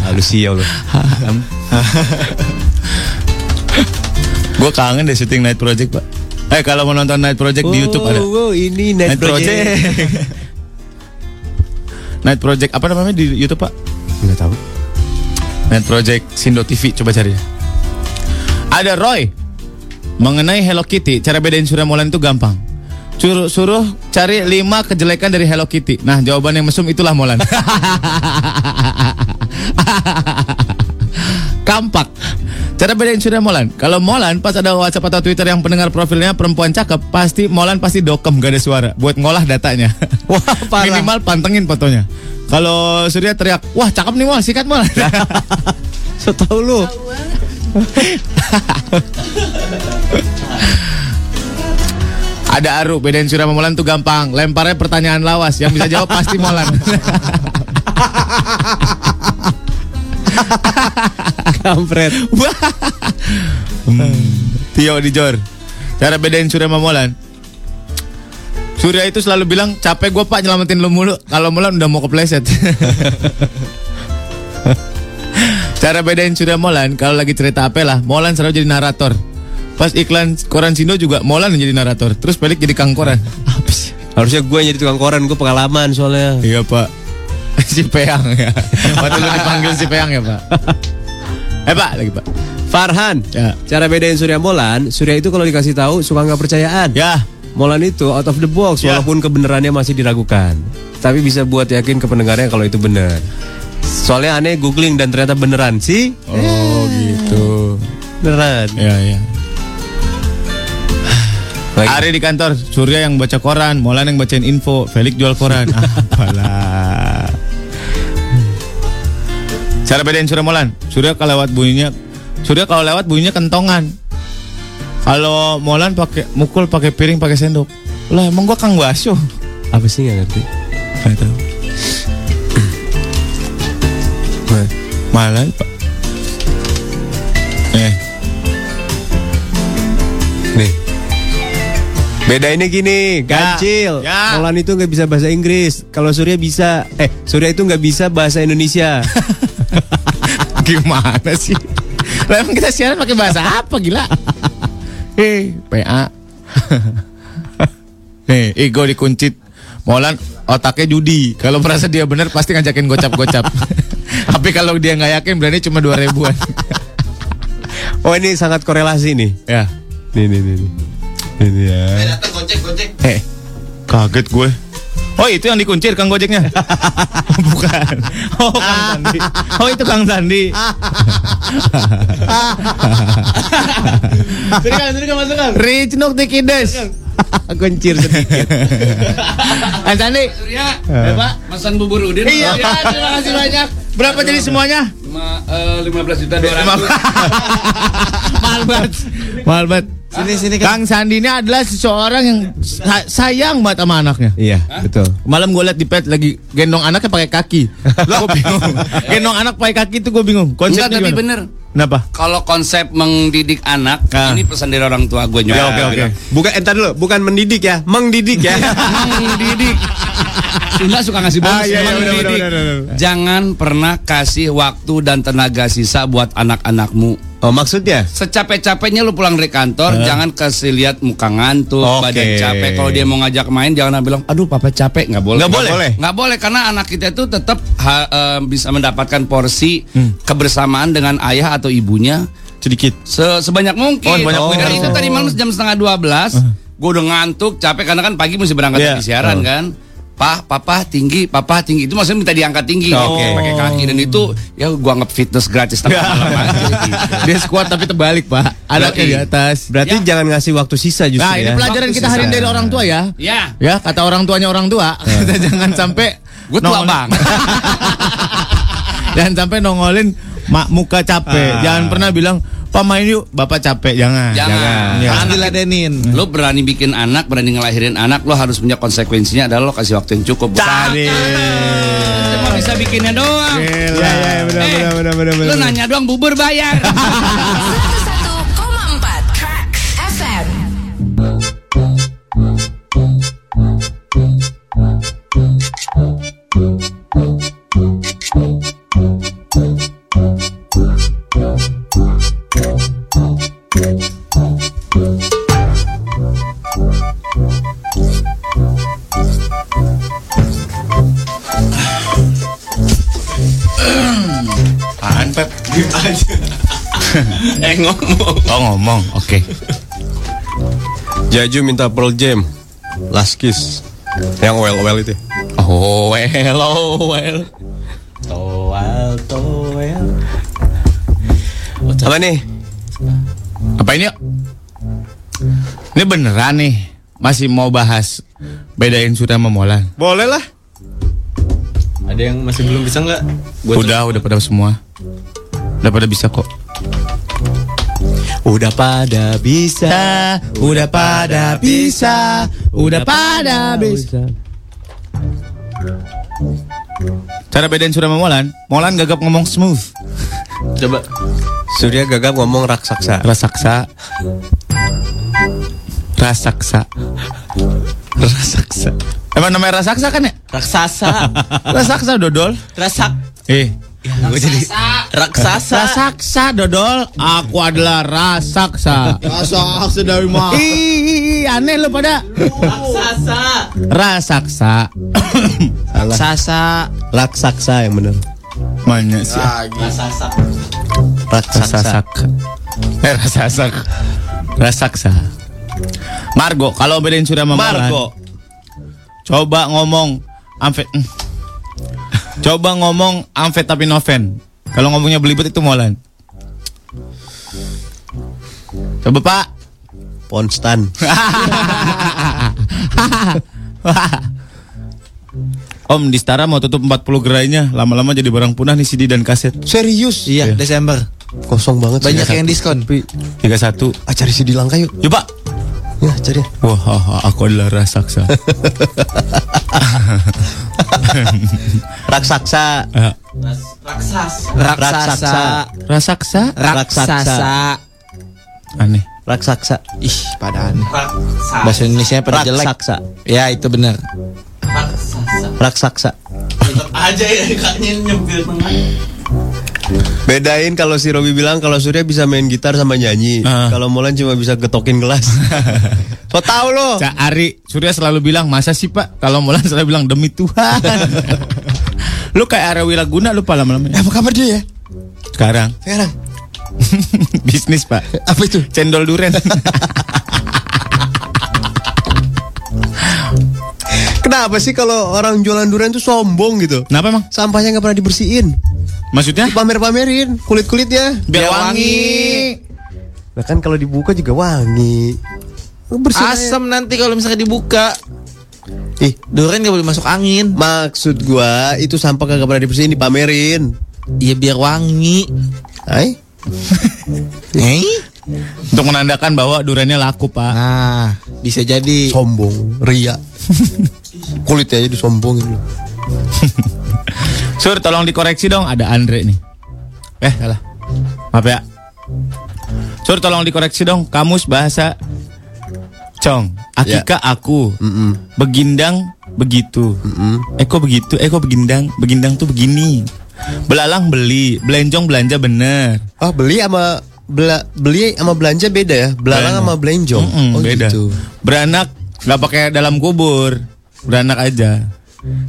halu sial lu. Gue kangen deh syuting night project, Pak. Eh kalau mau nonton night project di YouTube ada. Wow, ini Night Night, Project. Project. night Project apa namanya di YouTube, Pak? Enggak tahu. Night Project Sindo TV coba cari. Ada Roy. Mengenai Hello Kitty, cara bedain Surya Molan itu gampang. Suruh, suruh cari 5 kejelekan dari Hello Kitty. Nah, jawaban yang mesum itulah Molan. Kampak. Cara bedain Surya Molan. Kalau Molan pas ada WhatsApp atau Twitter yang pendengar profilnya perempuan cakep, pasti Molan pasti dokem gak ada suara buat ngolah datanya. Wah, parah. Minimal pantengin fotonya. Kalau Surya teriak, wah cakep nih Mol, sikat Mol. So tau lu. Ada Aru, bedain Surya sama Molan tuh gampang. Lemparnya pertanyaan lawas, yang bisa jawab pasti Molan. Kampret. Hmm. Tio di Jor. Cara bedain Surya sama Molan. Surya itu selalu bilang capek gue pak nyelamatin lu mulu. Kalau Molan udah mau kepleset. Cara bedain Surya Molan kalau lagi cerita apa lah, Molan selalu jadi narator. Pas iklan koran Sindo juga Molan jadi narator. Terus Pelik jadi kang koran. Apa sih? Harusnya gue yang jadi tukang koran, gue pengalaman soalnya. Iya pak. si Peang ya. Waktu lu dipanggil si Peang ya pak. Eh pak lagi pak. Farhan, Ya. cara bedain Surya Molan, Surya itu kalau dikasih tahu suka nggak percayaan. Ya. Molan itu out of the box Ya. walaupun kebenarannya masih diragukan. Tapi bisa buat yakin ke pendengarnya kalau itu benar. Soalnya aneh googling dan ternyata beneran sih. Oh gitu. Beneran. Ya ya. Baik. Ari di kantor, Surya yang baca koran, Molan yang bacain info, Felix jual koran. Apalah. Cara bedain Surya Molan, Surya kalau lewat bunyinya, Surya kalau lewat bunyinya kentongan. Kalau Molan pakai mukul pakai piring pakai sendok. Lah emang gua Kang Baso. Apa sih nggak ngerti? Nggak tahu. Malah Beda ini gini, kancil. ya. Molan itu nggak bisa bahasa Inggris. Kalau Surya bisa, eh Surya itu nggak bisa bahasa Indonesia. gimana sih? Lah emang kita siaran pakai bahasa apa gila? Eh, PA. Nih, ego dikuncit. Molan otaknya judi. Kalau merasa dia benar pasti ngajakin gocap-gocap. Tapi kalau dia nggak yakin berani cuma dua ribuan. Oh ini sangat korelasi nih. ya. Nih nih nih. nih. Ini ya. Eh, kaget gue. Oh itu yang dikuncir Kang Gojeknya? Bukan. Oh Kang Sandi. Oh itu Kang Sandi. Serikan, serikan masukkan. Rich Nuk Tikides. Kuncir sedikit. Kang Sandi. Surya, Eh, Pak. pesan bubur udin. Iya, terima kasih banyak. Berapa jadi semuanya? Eh, 15 juta 200. Mahal banget. Mahal banget. Sini sini Kang kan. Sandi ini adalah seseorang yang sa- sayang banget sama anaknya. Iya, betul. Malam gue liat di pet lagi gendong anaknya pakai kaki. gue bingung. gendong anak pakai kaki itu gue bingung. Konsepnya Enggak, tapi gimana? bener. Kenapa? Kalau konsep mendidik anak, Ah. ini pesan dari orang tua gue Ya, oke, oke. Bukan entar dulu, bukan mendidik ya, mengdidik ya. Mendidik. Sunda suka ngasih bonus. Ah, iya, iya, benar, benar, benar. Jangan pernah kasih waktu dan tenaga sisa buat anak-anakmu. Oh, maksudnya? Secapek-capeknya lu pulang dari kantor, jangan kasih lihat muka ngantuk, Oke. badan capek. Kalau dia mau ngajak main, jangan bilang, aduh papa capek, nggak boleh. Nggak boleh? Nggak boleh karena anak kita itu tetap ha- eh, bisa mendapatkan porsi kebersamaan dengan ayah atau ibunya Sedikit. se- sebanyak mungkin. Oh, sebanyak mungkin. Dari itu tadi malam jam setengah 12 gue udah ngantuk, capek karena kan pagi mesti berangkat dari siaran Oh. kan. Pah, papa tinggi, papa tinggi. Itu maksudnya minta diangkat tinggi, Oke. pakai kaki dan itu ya gua anggap fitness gratis tengah malam aja. gitu. Dia squat tapi terbalik pak. Anaknya di atas. Berarti Ya. jangan ngasih waktu sisa justru Nah ini ya. pelajaran Waktu kita hari ini dari orang tua ya. Ya, Ya kata orang tuanya orang tua. Kita jangan sampai gue tua bang. Jangan sampai nongolin mak muka capek. Ah. Jangan pernah bilang Pak main yuk, bapak capek. Jangan. Jangan. Ya. Harus diladenin. Lo berani bikin anak, berani ngelahirin anak, lo harus punya konsekuensinya adalah lo kasih waktu yang cukup. Cari. Cuma bisa bikinnya doang. Gila. Iya, iya, benar, Eh, benar, benar, benar, Lo benar. nanya doang bubur bayar. Oh ngomong, oke. Jaju minta Pearl Jam. Last Kiss. Yang well well itu. Oh well, oh well. Toel, toel. Apa nih? Apa ini? Ini beneran nih Masih mau bahas Bedain Surya sama Molan Boleh lah. Ada yang masih belum bisa nggak? Udah, udah pada semua Udah pada bisa kok Udah pada bisa. Udah pada bisa Udah pada bisa Cara bedain Surya sama Molan Molan gagap ngomong smooth Coba. Surya gagap ngomong raksasa. Rasaksa Rasaksa Rasaksa Emang namanya Rasaksa kan ya? Raksasa. Rasaksa dodol Rasak. Eh Gue jadi Raksasa. Rasaksa dodol Aku adalah rasaksa Raksasa dari mana? Ih, aneh lo pada Raksasa. Rasaksa Raksasa. Raksasa yang benar. Mana sih? Raksasa. Rasasak Eh rasasak Rasaksa Margo Kalau bedain Surya sama Margo. Coba ngomong amfet mm. Coba ngomong amfetaminofen Kalau ngomongnya belibet itu Molan Coba pak Ponstan. Om di Stara mau tutup 40 gerainya Lama-lama jadi barang punah nih CD dan kaset Serius? Iya, Desember. Kosong banget. sih. Banyak yang diskon. 31 Ah, cari CD langka yuk. Yuk pak Ya, cari. Wah aku adalah Raksasa. Eh, Raksasa. Raksasa. Rasaksa Raksasa. Aneh Raksasa. Ih, pada aneh. Bahasa Indonesia pada jelek. Raksasa. Ya, itu benar. Raksasa. aja ya kaknya nyempil Bedain kalau si Robi bilang kalau Surya bisa main gitar sama nyanyi. Ah. Kalau Molan cuma bisa getokin gelas. so tau lo. Cak Ari Surya selalu bilang masa sih pak Kalau Molan selalu bilang demi Tuhan Lu kayak Ara Wiraguna lu pak lama-lama Apa kabar dia ya? Sekarang Sekarang. Bisnis pak Apa itu? Cendol duren Kenapa sih kalau orang jualan durian tuh sombong gitu? Kenapa emang? Sampahnya nggak pernah dibersihin, Maksudnya? pamer-pamerin kulit kulitnya. Biar wangi Nah kan kalau dibuka juga wangi. Bersih. Asam nanti kalau misalnya dibuka. Ih, Durian gak boleh masuk angin. maksud gua itu sampah kagak pernah dibersihin dipamerin. Iya biar wangi. Hai? Eh? Untuk menandakan bahwa duriannya laku pak Nah, bisa jadi. Sombong, ria. Kulitnya aja disombongin lu. Sur tolong dikoreksi dong Ada Andre nih Eh salah Maaf ya Sur tolong dikoreksi dong Kamus bahasa Cong Akika aku Mm-mm. Begindang begitu Mm-mm. Eh kok begitu Eh kok begindang Begindang tuh begini Belalang beli Belenjong belanja bener Ah beli sama bela, beli sama belanja beda ya. Belalang sama belenjong. Mm-mm, oh beda. gitu. Beranak nggak pakai dalam kubur. Beranak aja.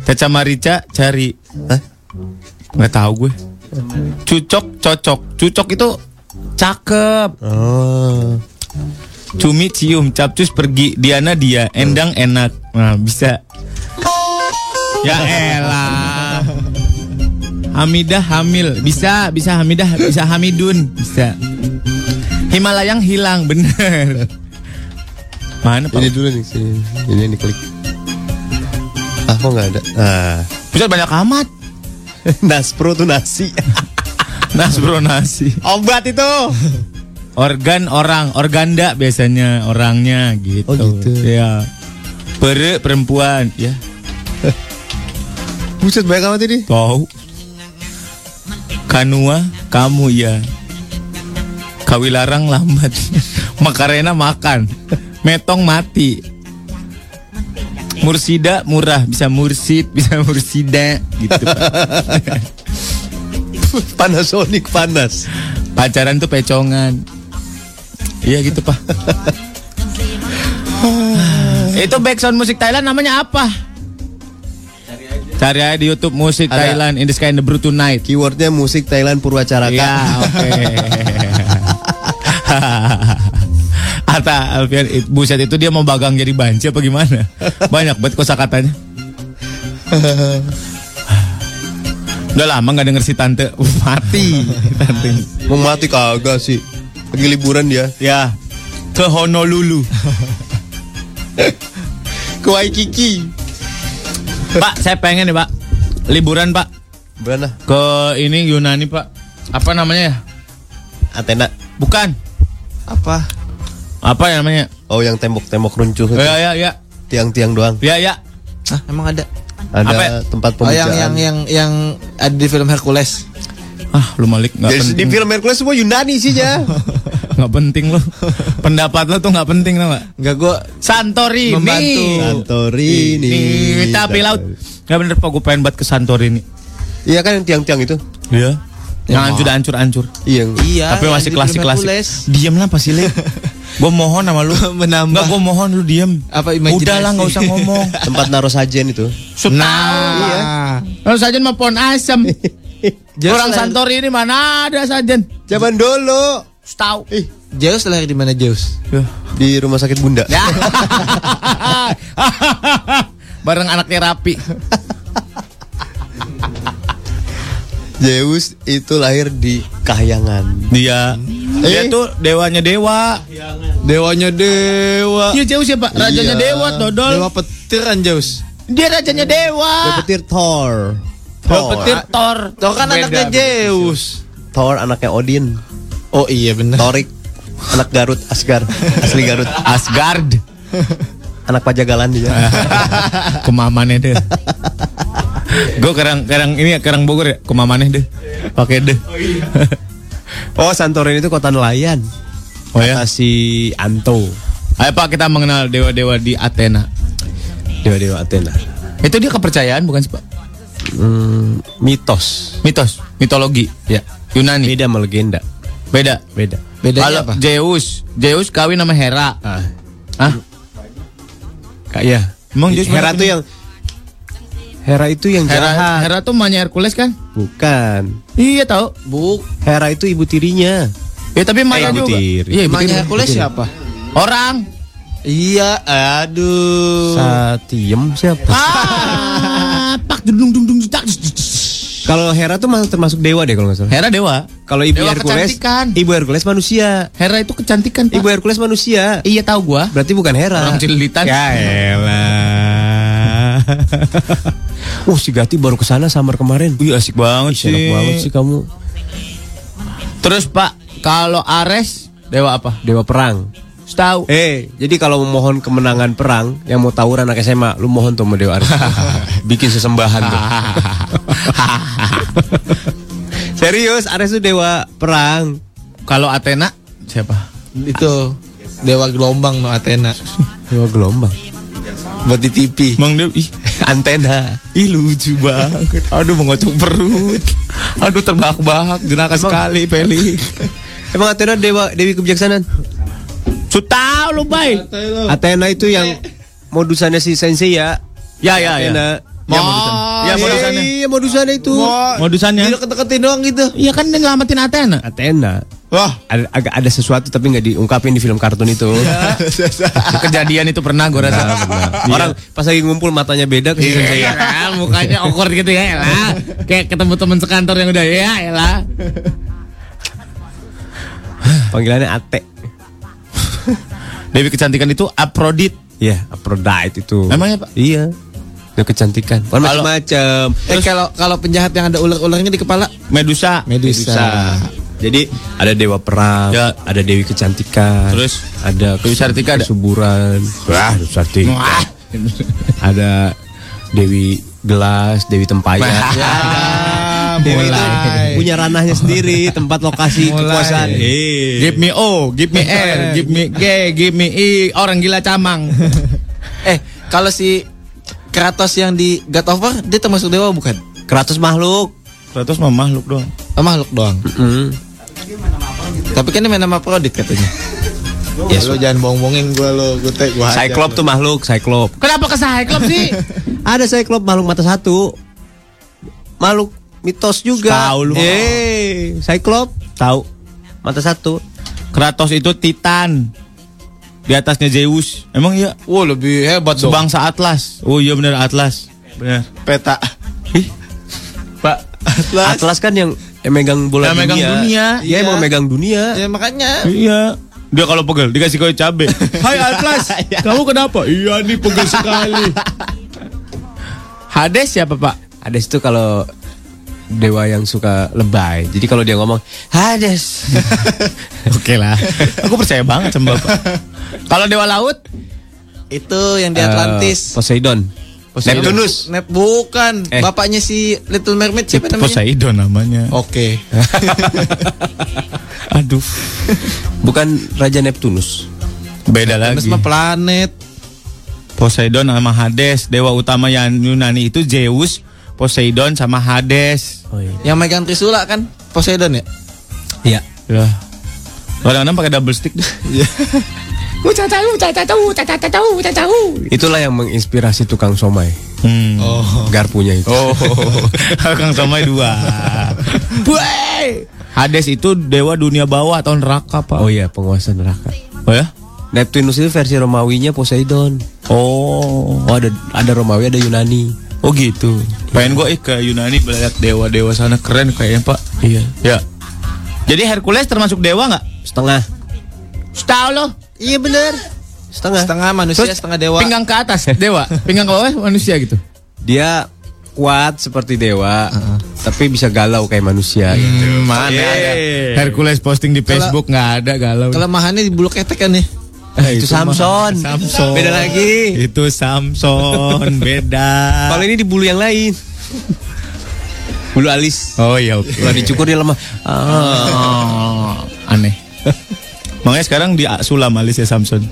Caca Marica cari. Hah? Nggak tahu gue. Cucok cocok. Cucok itu cakep. Oh. Cumi cium, capcus pergi, Diana dia, endang enak. Nah, bisa. Ya elah. Hamidah hamil, bisa, bisa Hamidah, bisa Hamidun, bisa. Himalayang hilang, bener. Mana? Ini dulu nih sini. Ini diklik. Ah kok nggak ada? Ah. Bisa banyak amat. Naspro tuh nasi. Nas bro nasi. Obat itu. Organ orang, organda biasanya orangnya gitu. Oh, gitu. Ya. Pere perempuan, ya. Buset banyak amat ini. Tahu. Kanua, kamu ya. Kawilarang lambat. Makarena makan. Metong mati. Mursida murah, bisa mursid, bisa mursida gitu. Pak. Panasonic panas. Pacaran tuh pecongan. Iya gitu, Pak. Itu background musik Thailand namanya apa? Cari aja di YouTube musik Ada. Thailand in the sky and the blue tonight. Keywordnya musik Thailand Purwacaraka. Iya, oke. Kata Alfian, it- buset itu dia mau bagang jadi banci apa gimana? Banyak banget kosakatanya. Udah lama nggak denger si tante Uh, mati tante. Mau mati kagak sih. Lagi liburan dia. Ya ke Honolulu. Ke Waikiki. Pak, saya pengen nih Pak liburan Pak Mana? ke ini Yunani Pak. Apa namanya ya? Athena. Bukan. Apa? Apa ya namanya? Oh yang tembok-tembok runcuh itu. Ya ya ya. Tiang-tiang doang. Ya ya. Hah, emang ada? Ada Apa ya? tempat Oh, pemujaan. yang yang yang yang ada di film Hercules. Ah, lu Malik nggak Jadi di penting. film Hercules semua Yunani sih ya. Nggak penting lo. Pendapat lo tuh nggak penting tau nggak? Enggak gua Santorini. Membantu. Santorini. Ini tapi laut. Nggak bener Pak, gue pengen banget ke Santorini. Iya kan yang tiang-tiang itu. Iya. Yang Ya, hancur udah hancur-hancur. Iya. Iya. Tapi masih klasik-klasik. Hercules. Diam lah pasti le. gue mohon sama lu. Menambah. Enggak, gue mohon lu diam. Apa imajinasi? Udah lah nggak usah ngomong. Tempat naruh sajen itu. Nah, Iya. Kalau sajen mah pohon asem. Orang lahir- Santorini mana ada sajen? Zaman dulu. Tahu. Ih, Zeus lahir di mana Zeus? di rumah sakit Bunda. Ya. Bareng anaknya rapi. Zeus itu lahir di Kahyangan. Dia dia Eh? tuh dewanya dewa. Dewanya dewa. Iya Zeus ya Pak, rajanya Iya. dewa dodol. Dewa petiran Zeus. Dia rajanya dewa. Petir Thor. Dewa Thor. petir Thor. Tuh kan Beda, anaknya beda. Zeus. Thor anaknya Odin. Oh iya benar. Thorik anak Garut Asgar asli Garut Asgard. anak pajagalan dia Kemamannya deh. Gue kerang kerang ini ya kerang Bogor ya, kemamannya deh. Pakai deh. oh Santorini itu kota nelayan Oh ya. Si Anto Ayo Pak kita mengenal dewa-dewa di Athena. dewa-dewa Athena Itu dia kepercayaan bukan sih Pak? Hmm, mitos Mitos, mitologi. ya Yunani. beda sama legenda Beda. beda Kalau apa? Zeus, Zeus kawin sama Hera. ah Hah? kayak Emang Zeus Hera tuh yang Hera itu yang Hera, jahat Hera tuh mamanya Hercules kan? bukan Iya tahu. Buk. Hera itu ibu tirinya Ya tapi Maya ibu juga. tiri. Iya, tiri. Hercules siapa? Orang. Iya, aduh. Satiem siapa Ah, pak dung dung dung tak. kalau Hera tuh masuk termasuk dewa deh kalau nggak salah Hera dewa. kalau ibu Dewa Hercules kecantikan. ibu Hercules manusia Hera itu kecantikan, Pak. ibu Hercules manusia Iya tahu gua. Berarti bukan Hera. Orang cililitan. Ya elah. Uh, si Gati baru ke sana summer kemarin. Wih asik banget Ih, Enak banget sih kamu. Terus Pak, kalau Ares dewa apa? Dewa perang. Tahu. Eh, jadi kalau mau mohon kemenangan perang, yang mau tawuran anak SMA, lu mohon tuh sama Dewa Ares. Bikin sesembahan tuh. Serius, Ares tuh dewa perang. Kalau Athena siapa? Itu dewa gelombang no Athena. Dewa gelombang. Buat di TV. Bang Dew, ih, Antena. ih lucu banget. Aduh mengocok perut. Aduh terbahak-bahak, jenaka sekali Peli. Emang Athena dewa dewi kebijaksanaan? Sudah lu bay. Athena itu yang modusannya si Sensei ya. Ya ya ya. Athena. Ya modusan. Ya modusannya. Iya, modusannya itu. Modusannya. Deket-deketin doang gitu. Iya kan dia nyelamatin Athena. Athena. Wah. Ada, agak ada sesuatu tapi nggak diungkapin di film kartun itu. Kejadian itu pernah gue rasa. Orang pas lagi ngumpul matanya beda ke Sensei. Iya, lah, mukanya awkward gitu ya, lah. Kayak ketemu teman sekantor yang udah ya, lah. Panggilannya Ate. Dewi kecantikan itu Aphrodite. Iya, Aphrodite itu. Emangnya, Pak? Iya. Itu kecantikan. Macam-macam. Eh kalau kalau penjahat yang ada ular-ularnya di kepala Medusa. Medusa. Jadi ada dewa perang, Ya. ada dewi kecantikan, Terus? ada Dewi Sartika ada? kesuburan, wah Dewi Sartika. Wah. ada dewi gelas, dewi tempayan. Ya, Dewi itu mulai. punya ranahnya sendiri, tempat lokasi Mulai. kekuasaan. Eh. Give me O, give me R, give me G, give me I. Orang gila camang. Eh, kalau si Kratos yang di God of War dia termasuk dewa bukan? Kratos makhluk. Kratos mah makhluk doang. Oh, makhluk doang. Mm. Tapi kan main nama Aphrodite katanya. Ya, lo jangan bohong-bohongin gua lo, gue hajar Cyclops lo. tuh makhluk, Cyclops. Kenapa ke Cyclops sih? Ada Cyclops makhluk mata satu. Makhluk mitos juga. Tahu lu. Eh, Cyclops tahu. Mata satu. Kratos itu Titan. di atasnya Zeus. Emang iya? Wah lebih hebat dong. Sebangsa Atlas. Oh iya bener Atlas. Bener. Peta. Ih. Pak Atlas. Atlas kan yang, yang megang bola Yang dunia. megang dunia. Iya, Iya. emang megang dunia. Ya makanya. Iya. Dia kalau pegel dikasih kue cabe. Hai Atlas, kamu kenapa? Iya nih pegel sekali. Hades siapa pak? Hades itu kalau dewa yang suka lebay. Jadi kalau dia ngomong Hades, Oke lah. Aku percaya banget sama bapak. Kalau dewa laut? Itu yang di eh, Atlantis. Poseidon, Neptunus. Nep bukan. Eh. Bapaknya si Little Mermaid siapa namanya? Poseidon namanya. Oke. Aduh. bukan Raja Neptunus. Beda Terus lagi. mah planet. Poseidon sama Hades. Dewa utama yang Yunani itu Zeus, Poseidon sama Hades. Oh iya. Yang megang Trisula kan Poseidon ya? Iya. Ya. Kadang-kadang pakai double stick deh. Itulah yang menginspirasi tukang somai. Hmm. Oh. Garpunya itu. Oh, Kang Somai dua. Buai. Hades itu dewa dunia bawah atau neraka pak? Oh iya, penguasa neraka. Oh ya? Neptunus itu versi Romawinya Poseidon. Oh, Oh ada ada Romawi ada Yunani. oh gitu. Pengen gue ke Yunani belajar dewa-dewa sana keren kayaknya pak. Iya. Ya. Jadi Hercules termasuk dewa nggak? Setengah. Tahu lo? Iya bener. Setengah. Setengah manusia, Terus setengah dewa. Pinggang ke atas dewa, pinggang ke bawah manusia gitu. Dia kuat seperti dewa, tapi bisa galau kayak manusia. Hmm, mana Iya. ada? Hercules posting di Facebook nggak ada galau. Kelemahannya di bulu ketek kan nih. Eh, itu, Samson. Samson. Beda lagi. Itu Samson, beda. Kalau ini di bulu yang lain. Bulu alis. Oh iya oke. Kalau dicukur dia lemah. Oh, aneh. Makanya sekarang di sulam alis ya Samson.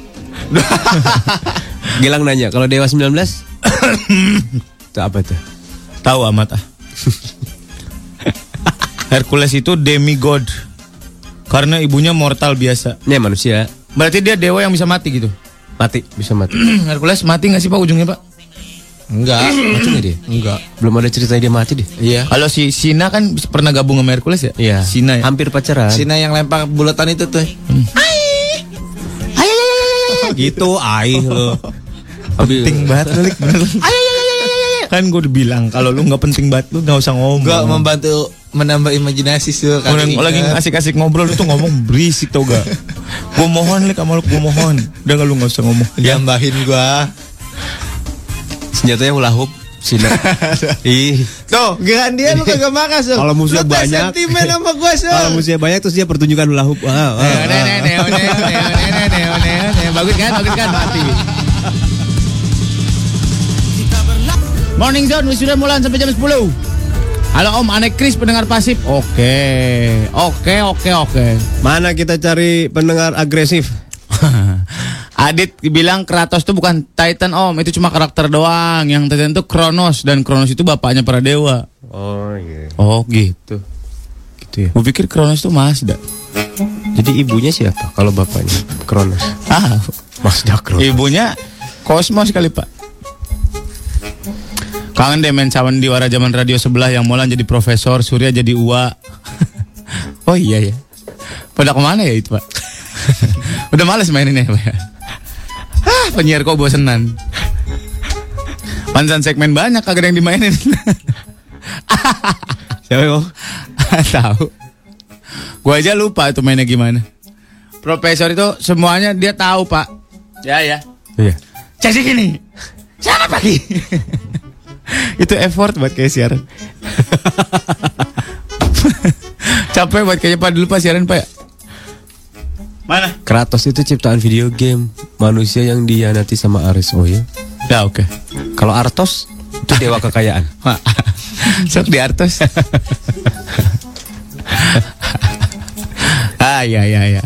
Gilang nanya, kalau Dewa 19? itu apa tuh? Tahu amat ah. Hercules itu demigod. Karena ibunya mortal biasa. Ini manusia. Berarti dia dewa yang bisa mati gitu. Mati, bisa mati. Hercules mati nggak sih Pak ujungnya Pak? Enggak. mati nggak dia? Enggak. Belum ada cerita dia mati deh. Iya. Kalau si Sina kan pernah gabung sama Hercules ya? Iya. Sina ya. Hampir pacaran. Sina yang lempar bulatan itu tuh. gitu, aih lo. Penting banget Lik, bener. Kan gue udah bilang kalau lu nggak penting banget lu nggak usah ngomong. Enggak membantu menambah imajinasi sih Orang lagi asik-asik ngobrol lu tuh ngomong berisik tau gak? Gue mohon Lik sama lu, gue mohon. Udah gak lu gak usah ngomong. Jambahin gua. Senjatanya hula hoop. Sina. Ih. Tuh, gerakan dia lu kagak makas tuh. Kalau musuhnya banyak. sentimen sama gua, Sul. Kalau musuhnya banyak terus dia pertunjukan hula hoop. Ah, ah, ah. Bagus kan, bagus kan, mati. Morning Zone, wisuda mulai sampai jam 10 Halo Om, Ane Kris pendengar pasif Oke, oke, oke, oke Mana kita cari pendengar agresif? Adit bilang Kratos itu bukan Titan Om, itu cuma karakter doang Yang Titan itu Kronos Dan Kronos itu bapaknya para dewa Oh iya. Oh gitu Gitu ya. Gue pikir Kronos itu Mazda Jadi ibunya siapa? Kalau bapaknya Kronos. Ah, Mazda Kronos. Ibunya Kosmos kali pak Kangen deh main cawan di wara zaman radio sebelah Yang Molan jadi profesor, Surya jadi ua Oh iya ya Pada ke mana ya itu pak? Udah males mainin ya pak ya? Ah, penyiar kok bosenan Pansan segmen banyak kagak ada yang dimainin Siapa kok? Tahu Gua aja lupa itu mainnya gimana Profesor itu semuanya dia tahu pak Ya ya Iya. Jadi gini, selamat pagi. itu effort buat kayak siaran. Capek buat kayaknya Pak dulu Pak siaran Pak ya? Mana? Kratos itu ciptaan video game manusia yang dihianati sama Ares. Oh ya. Ya oke. Kalau Artos itu dewa kekayaan. Wah, Sok di Artos. ah ya ya ya.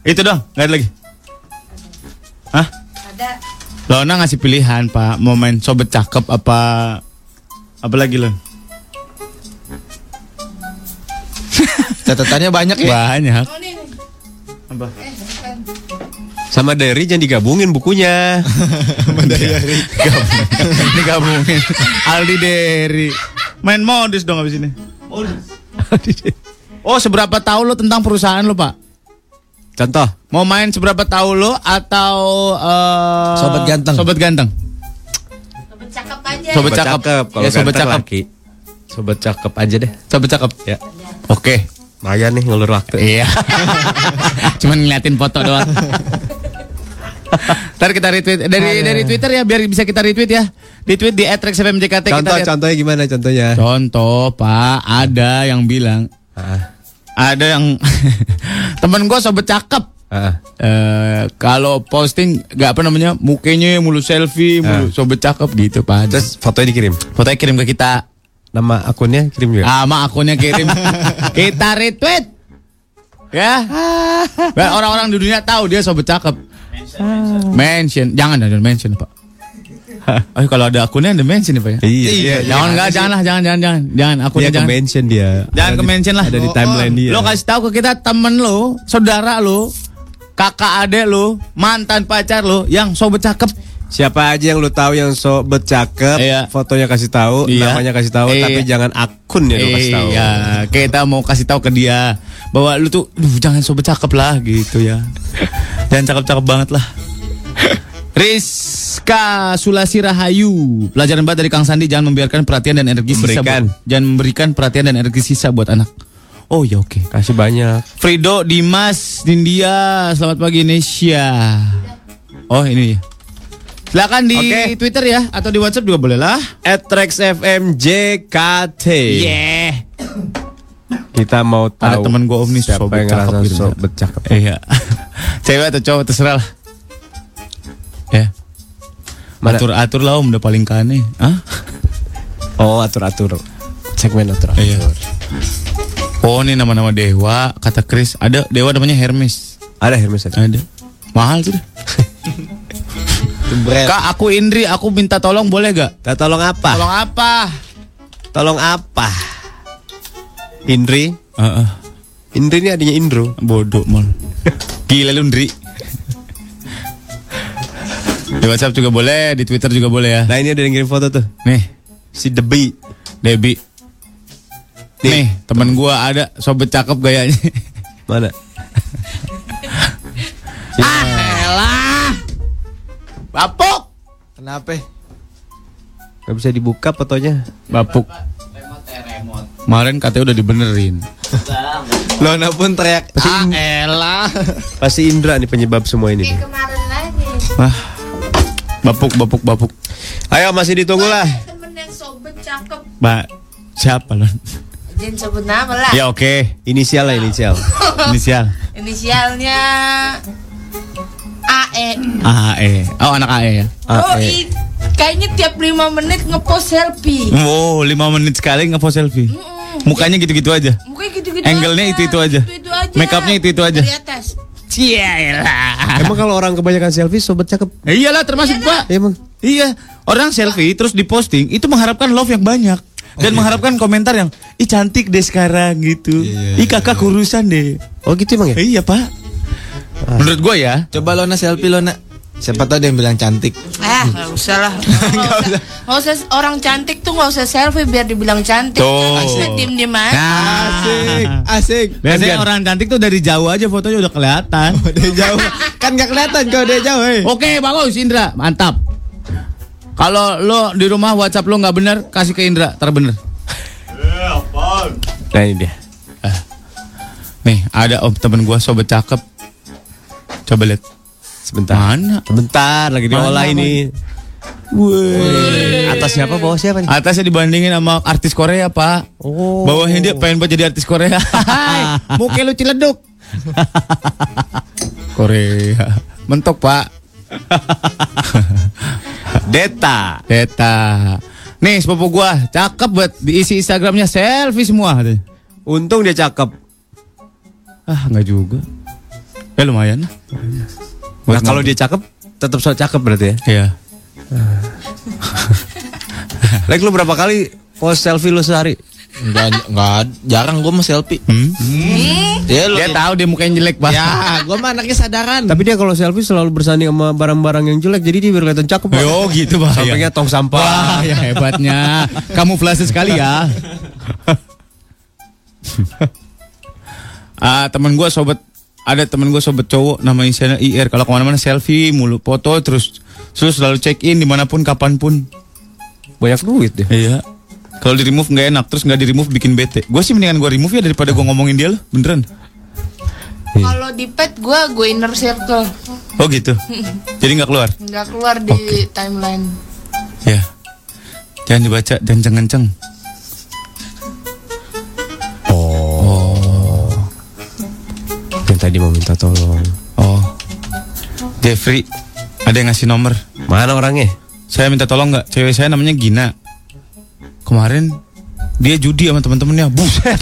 Itu dong, nggak ada lagi. Hah? Ada. Lona ngasih pilihan Pak, mau main sobat cakep apa apa lagi Lon? Catatannya banyak ya. Banyak. Oh nih. Apa? Sama Derry jangan digabungin bukunya. Ini gabungin Aldi Deri Main modus dong abis ini Oh seberapa tahu lo tentang perusahaan lo pak? Contoh. Mau main seberapa tahu lo atau eh, Sobat ganteng. Sobat ganteng. Sobat cakep aja. Sobat cakep. Kalau Ya, sobat cakep. laki. Sobat cakep aja deh. Sobat cakep. Ya. Oke. Lumayan nih ngelur waktu. Iya. Cuman ngeliatin foto doang. Ntar kita retweet dari dari Twitter ya biar bisa kita retweet ya. Di tweet di @rexfmjkt kita Contoh, lihat. contohnya gimana contohnya? Contoh, Pak, ada yang bilang Ah, ada yang temen gue sobat cakep. ah. Eh kalau posting gak apa namanya mukanya mulu selfie mulu sobat cakep gitu pak Terus fotonya dikirim. fotonya kirim ke kita Nama akunnya kirim juga. sama akunnya kirim kita retweet ya biar orang-orang di dunia tahu dia sobat cakep mention jangan ada mention pak Oh, kalau ada akunnya ada mention ya pak ya Iya. jangan enggak jangan lah jangan jangan jangan jangan Dia akunnya ke jangan mention dia. Jangan ke mention lah. Ada di timeline dia. Lo kasih tahu ke kita temen lo, saudara lo, kakak adek lo, mantan pacar lo yang sobat cakep. Siapa aja yang lu tahu yang so bercakep, Iya. fotonya kasih tahu, Iya. namanya kasih tahu, Iya. tapi jangan akunnya lu kasih tahu. Iya, kita mau kasih tahu ke dia bahwa lu tuh "Duh, jangan sobat cakep lah gitu ya. jangan cakep-cakep banget lah. Rizka Sulasi Rahayu Pelajaran banget dari Kang Sandi Jangan membiarkan perhatian dan energi sisa Memberikan. buat, Jangan memberikan perhatian dan energi sisa buat anak Oh ya oke Kasih banyak. Frido Dimas Dindia Selamat pagi Indonesia Oh ini dia Silakan di Oke. Twitter ya Atau di WhatsApp juga boleh lah @rexfmjkt. Yeah Kita mau tahu Ada temen gua om nih siapa yang ngerasa gitu. cakep. Iya Cewek atau cowok terserah lah Ya Mana? Atur atur lah om udah paling kane Hah? Oh, atur-atur. Segmen atur-atur. Iya. Oh ini nama-nama dewa Kata Chris Ada dewa namanya Hermes Ada Hermes ada. Ada Mahal tuh dah. Kak aku Indri Aku minta tolong boleh gak? Kita tolong apa? Tolong apa? Tolong apa? Indri. Heeh. Indri ini adanya Indro. Bodoh mal. Gila lu Ndri. Di WhatsApp juga boleh, di Twitter juga boleh ya. Nah ini ada yang ngirim foto tuh. Nih, Si Debi. Debi. Nih, teman gua ada sobat cakep gayanya. Mana? ah, elah. Bapuk. Kenapa? Gak bisa dibuka fotonya. Bapuk. Kemarin katanya udah dibenerin. Lona pun teriak. Ah elah. Pasti Indra nih penyebab semua ini. Kayak kemarin lagi. Wah. Bapuk, bapuk, bapuk. Ayo masih ditunggu lah. Temen yang sobat cakep. Mbak, siapa lo? Jangan sebut nama lah. Ya oke, Inisial lah inisial. inisial. Inisialnya AE. AE. Oh, anak AE ya. Oh, i- kayaknya tiap 5 menit ngepost selfie. Oh, lima menit sekali ngepost selfie. Mukanya gitu-gitu aja. Mukanya gitu-gitu Angle-nya itu-itu aja. Itu-itu aja. Make up-nya itu-itu aja. Dari atas. Cielah. Emang kalau orang kebanyakan selfie sobat cakep. Eh, iyalah termasuk Pak. Emang. Iya, orang selfie terus diposting itu mengharapkan love yang banyak dan mengharapkan komentar yang ih cantik deh sekarang gitu. ih kakak kurusan deh. Oh gitu emang ya? Iya, Pak. Menurut gua ya, Coba Lona selfie Lona. Siapa tahu ada yang bilang cantik. Eh, nggak usah lah. Nggak usah. Nggak usah. Orang cantik tuh nggak usah selfie biar dibilang cantik. Tuh. Asik. Diem aja. Nah, Asik, asik. Biasanya orang cantik tuh dari jauh aja fotonya udah kelihatan. Dari jauh. kan gak kelihatan kalau dari jauh. eh. Oke, bagus Indra, mantap. Kalau lo di rumah WhatsApp lo nggak bener, kasih ke Indra, terbener. Nah ini dia. Nih, ada om temen gua sobat cakep. Coba lihat. Sebentar. Mana? Sebentar lagi diolah ini. Atas siapa bawah siapa nih? Atasnya dibandingin sama artis Korea, Pak. Oh. Bawahnya dia pengen buat jadi artis Korea. Hai, muka lu ciledug. Korea. Mentok, Pak. Deta. Deta. Nih, sepupu gua, cakep buat diisi Instagramnya selfie semua. Untung dia cakep. Ah, enggak juga. Ya lumayan. Nah, kalau dia cakep, tetap so cakep berarti ya. Iya. Like lu berapa kali post selfie lu sehari? Enggak, enggak, jarang gue mah selfie. Hmm? Ya lu. Dia tahu dia mukanya jelek, Pak. Ya, gue mah anaknya sadaran. Tapi dia kalau selfie selalu bersanding sama barang-barang yang jelek, jadi dia biar kelihatan cakep. Oh, gitu, Pak. Sampingnya tong sampah. Wah, ya hebatnya. Kamu sekali ya. ah, temen gue sobat ada temen gue sobat cowok namanya Siana IR kalau ke mana-mana selfie mulu foto terus terus selalu check in di mana pun kapan pun. Banyak duit deh. iya. Kalau di remove nggak enak terus nggak di remove bikin bete. Gue sih mendingan gue remove ya daripada gue ngomongin dia loh beneran. Kalau di pet gue gue inner circle. Oh gitu? Jadi nggak keluar? Nggak keluar di timeline. ya jangan dibaca dan kenceng tadi mau minta tolong. oh. Jeffrey ada yang ngasih nomor? Mana orangnya? saya minta tolong nggak? Cewek saya namanya Gina. Kemarin dia judi sama teman-temannya buset.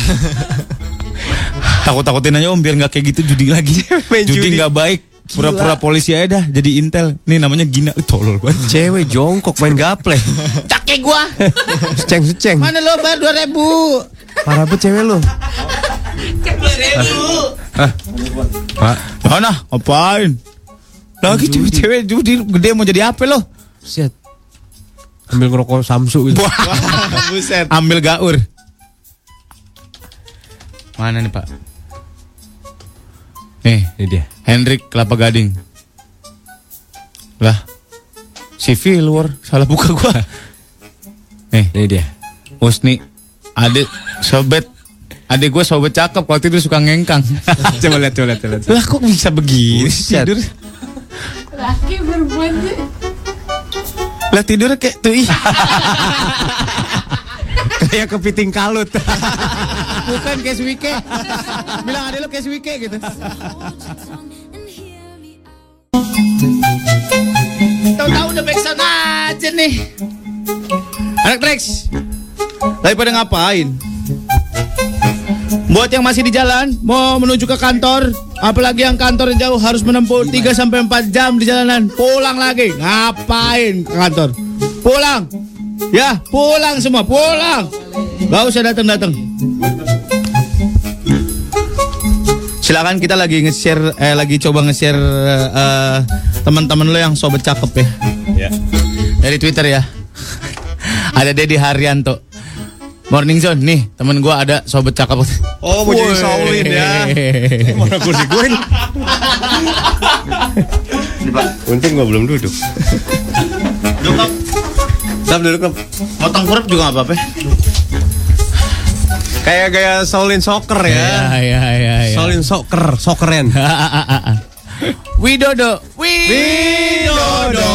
Takut takutin aja om biar nggak kayak gitu judi lagi. Judi. Nggak baik. Pura-pura polisi aja dah jadi intel. Nih namanya Gina. Tolol banget. Cewek jongkok main gaple. Cake gua. Seceng seceng. Mana lo bayar 2000? Parah banget cewek lu. Pak, mana ngapain lagi cewek-cewek judi gede mau jadi apa lo set. Ambil ngerokok Samsu gitu. buset ambil gaur mana nih pak nih Ini dia. Hendrik Kelapa Gading. Lah, CV luar salah buka gua. Nih, Ini dia. Usni, adik sobat, adik gua sobat cakep kalau tidur suka ngengkang. coba lihat, coba lihat, coba lihat. lah kok bisa begini Buset. tidur? Laki berbuat Lah tidur kayak tuh ih. Kayak kepiting kalut. Bukan kayak Swike. Bilang ada lo kayak Swike gitu. Tahu-tahu udah backsound aja nih. Anak Trax. Lagi pada ngapain? Buat yang masih di jalan, mau menuju ke kantor, apalagi yang kantor jauh harus menempuh 3 sampai 4 jam di jalanan. Pulang lagi. Ngapain ke kantor? Pulang. Ya, pulang semua, pulang. Gak usah datang-datang. Silakan kita lagi nge-share eh lagi coba nge-share eh, teman-teman lo yang sobat cakep ya. Dari Twitter ya. ada Dedi Haryanto. Morning Zone nih, temen gua ada sobat cakep. Oh, mau jadi. Saulin ya. Mana kursi gue ini? Untung gue belum duduk. Duduk, Tap duduk Kap. Motong kurap juga gak apa-apa. Kayak gaya Shaolin soccer ya. ya, ya, ya. Shaolin soccer, socceren. Widodo, Widodo.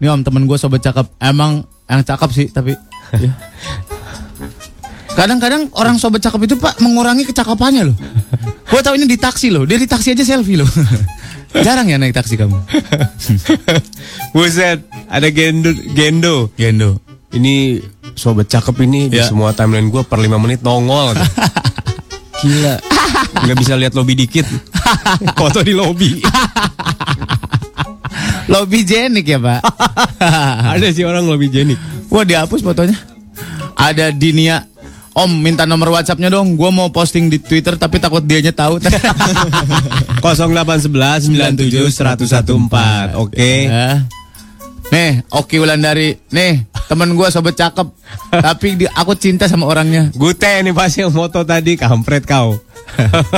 Ini om temen gue sobat cakep. Emang yang cakep sih tapi. ya. Kadang-kadang orang sobat cakep itu pak mengurangi kecakapannya loh. Gue tahu ini di taksi loh. Dia di taksi aja selfie loh. Jarang ya naik taksi kamu. Buset, ada Gendo, Gendo. Gendo. Ini sobat cakep ini di Ya. semua timeline gue per 5 menit nongol. Gila. Nggak bisa lihat lobby dikit. Foto di lobby. Lobby jenik ya pak. ada sih orang lobby jenik. Wah dihapus fotonya. Ada Dinia. Om minta nomor WhatsAppnya dong. Gue mau posting di Twitter tapi takut dianya tahu. 0811 97 1014. Oke. Ya. Nih, Oki Wulandari. Nih, temen gue sobat cakep. Tapi di, aku cinta sama orangnya. Gute nih pasti yang foto tadi kampret kau.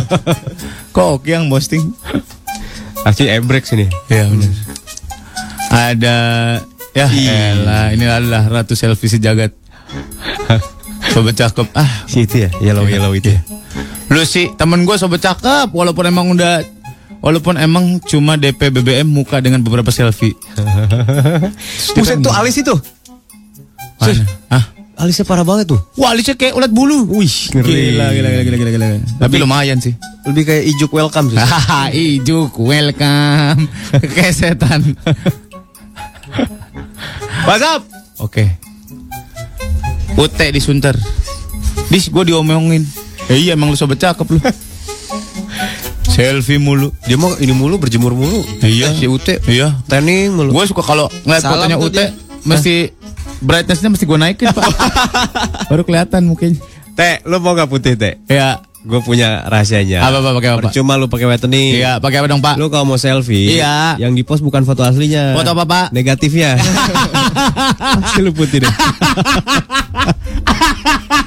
Kok Oki yang posting? Pasti ebrek sini. Ya benar. Ada ya elah, ini adalah ratu selfie sejagat. Sobat cakep. Ah, Si itu ya, yellow yellow itu. ya. lu sih temen gue sobat cakep walaupun emang udah walaupun emang cuma DP BBM muka dengan beberapa selfie. Buset tuh alis itu. Mana? Ah, Alisnya parah banget tuh. wah alisnya kayak ulat bulu. Wih, ngeri. Gila, gila, gila, gila, gila, gila. Tapi lumayan sih. Lebih kayak ijuk welcome sih. Ijuk, welcome. Kesetan. What's up? Oke. Ute di Sunter. Dis, gue diomongin. Ya iya, emang lu sobat cakep lu. Selfie mulu. Dia mau ini mulu berjemur mulu. Iya. si Ute. Iya. Tanning mulu. Gue suka kalau ngeliat Salam fotonya Ute, mesti brightnessnya mesti gue naikin pak. Baru kelihatan mungkin. Teh, lu mau gak putih teh? Ya. Gue punya rahasianya. Apa apa pakai apa? Percuma lu pakai whitening. Iya, pakai apa dong pak? Lu kalau mau selfie, Iya. yang di post bukan foto aslinya. Foto apa pak? Negatifnya. Pasti lu putih deh.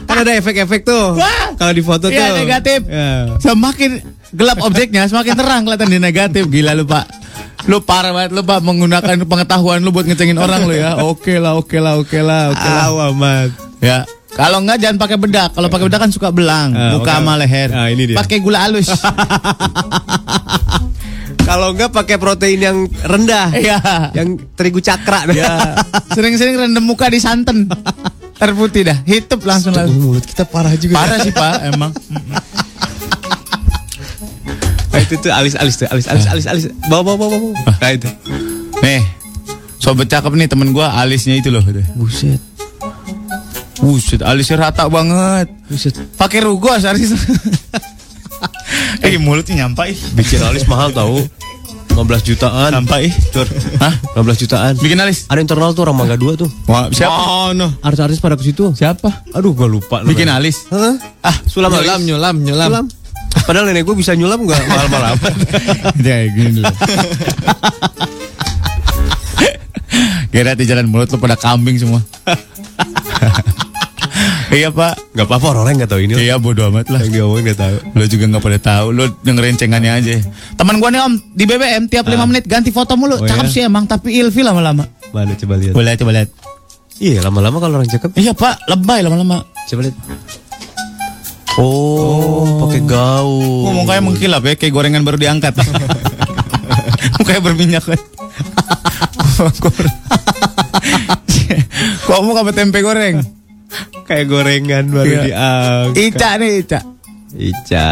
kan ada efek-efek tuh. Kalau di foto Iya, tuh. negatif. Ya. Semakin gelap objeknya semakin terang kelihatan di negatif. Gila lu Pak. Lu parah banget lu Pak menggunakan pengetahuan lu buat ngecengin orang lu ya. Oke lah, oke lah, oke lah, oke lah. Awamat. Ya. Kalau enggak jangan pakai bedak. Kalau pakai bedak kan suka belang, Ah, muka oke. sama leher. Ah, ini dia. Pakai gula halus. Kalau enggak pakai protein yang rendah. Iya. Yang terigu cakra. Ya. Sering-sering rendam muka di santan. Terputih dah. Hitup langsung lalu. mulut kita parah juga. Parah sih Pak, emang. Nah, itu tuh alis-alis tuh, alis-alis alis-alis. Bawa bawa bawa bawa. Nah itu. Nih. Sobat cakep nih temen gua alisnya itu loh. gitu. Buset. Buset, alisnya rata banget. Buset. Pakai rugos alis. eh mulutnya nyampai. Bikin alis mahal tahu. 15 jutaan. Sampai. Cur. Hah? 15 jutaan. Bikin alis. Ada internal tuh orang Mangga 2 tuh. Wah, siapa? Mana? Artis-artis pada ke situ. Siapa? Aduh, gua lupa. lu. Bikin alis. Hah? Ah, Sulam Nyulam, alis. nyulam, nyulam. Sulam. Padahal nenek gue bisa nyulam gak mahal-mahal amat. kayak gini loh. Kira di jalan mulut lo pada kambing semua. Iya pak. Gak apa-apa orang gak tahu ini. Iya bodo amat lah. Yang diomongin gak tahu. Lo juga nggak pada tahu. Lo dengerin cengannya aja. Teman gua nih om di BBM tiap 5 menit ganti foto mulu. Ah. Oh, Cakep iya? sih emang tapi ilfil lama-lama. Mana coba lihat. Boleh coba lihat. Iya, lama-lama kalau orang cakep. Iya pak, lebay lama-lama. Coba lihat. Oh, pakai gaun. Oh, mukanya mengkilap ya, kayak gorengan baru diangkat. mukanya berminyak kan. Kok mau sama tempe goreng? Kayak gorengan baru Iya. diangkat. Ica nih, Ica. Ica.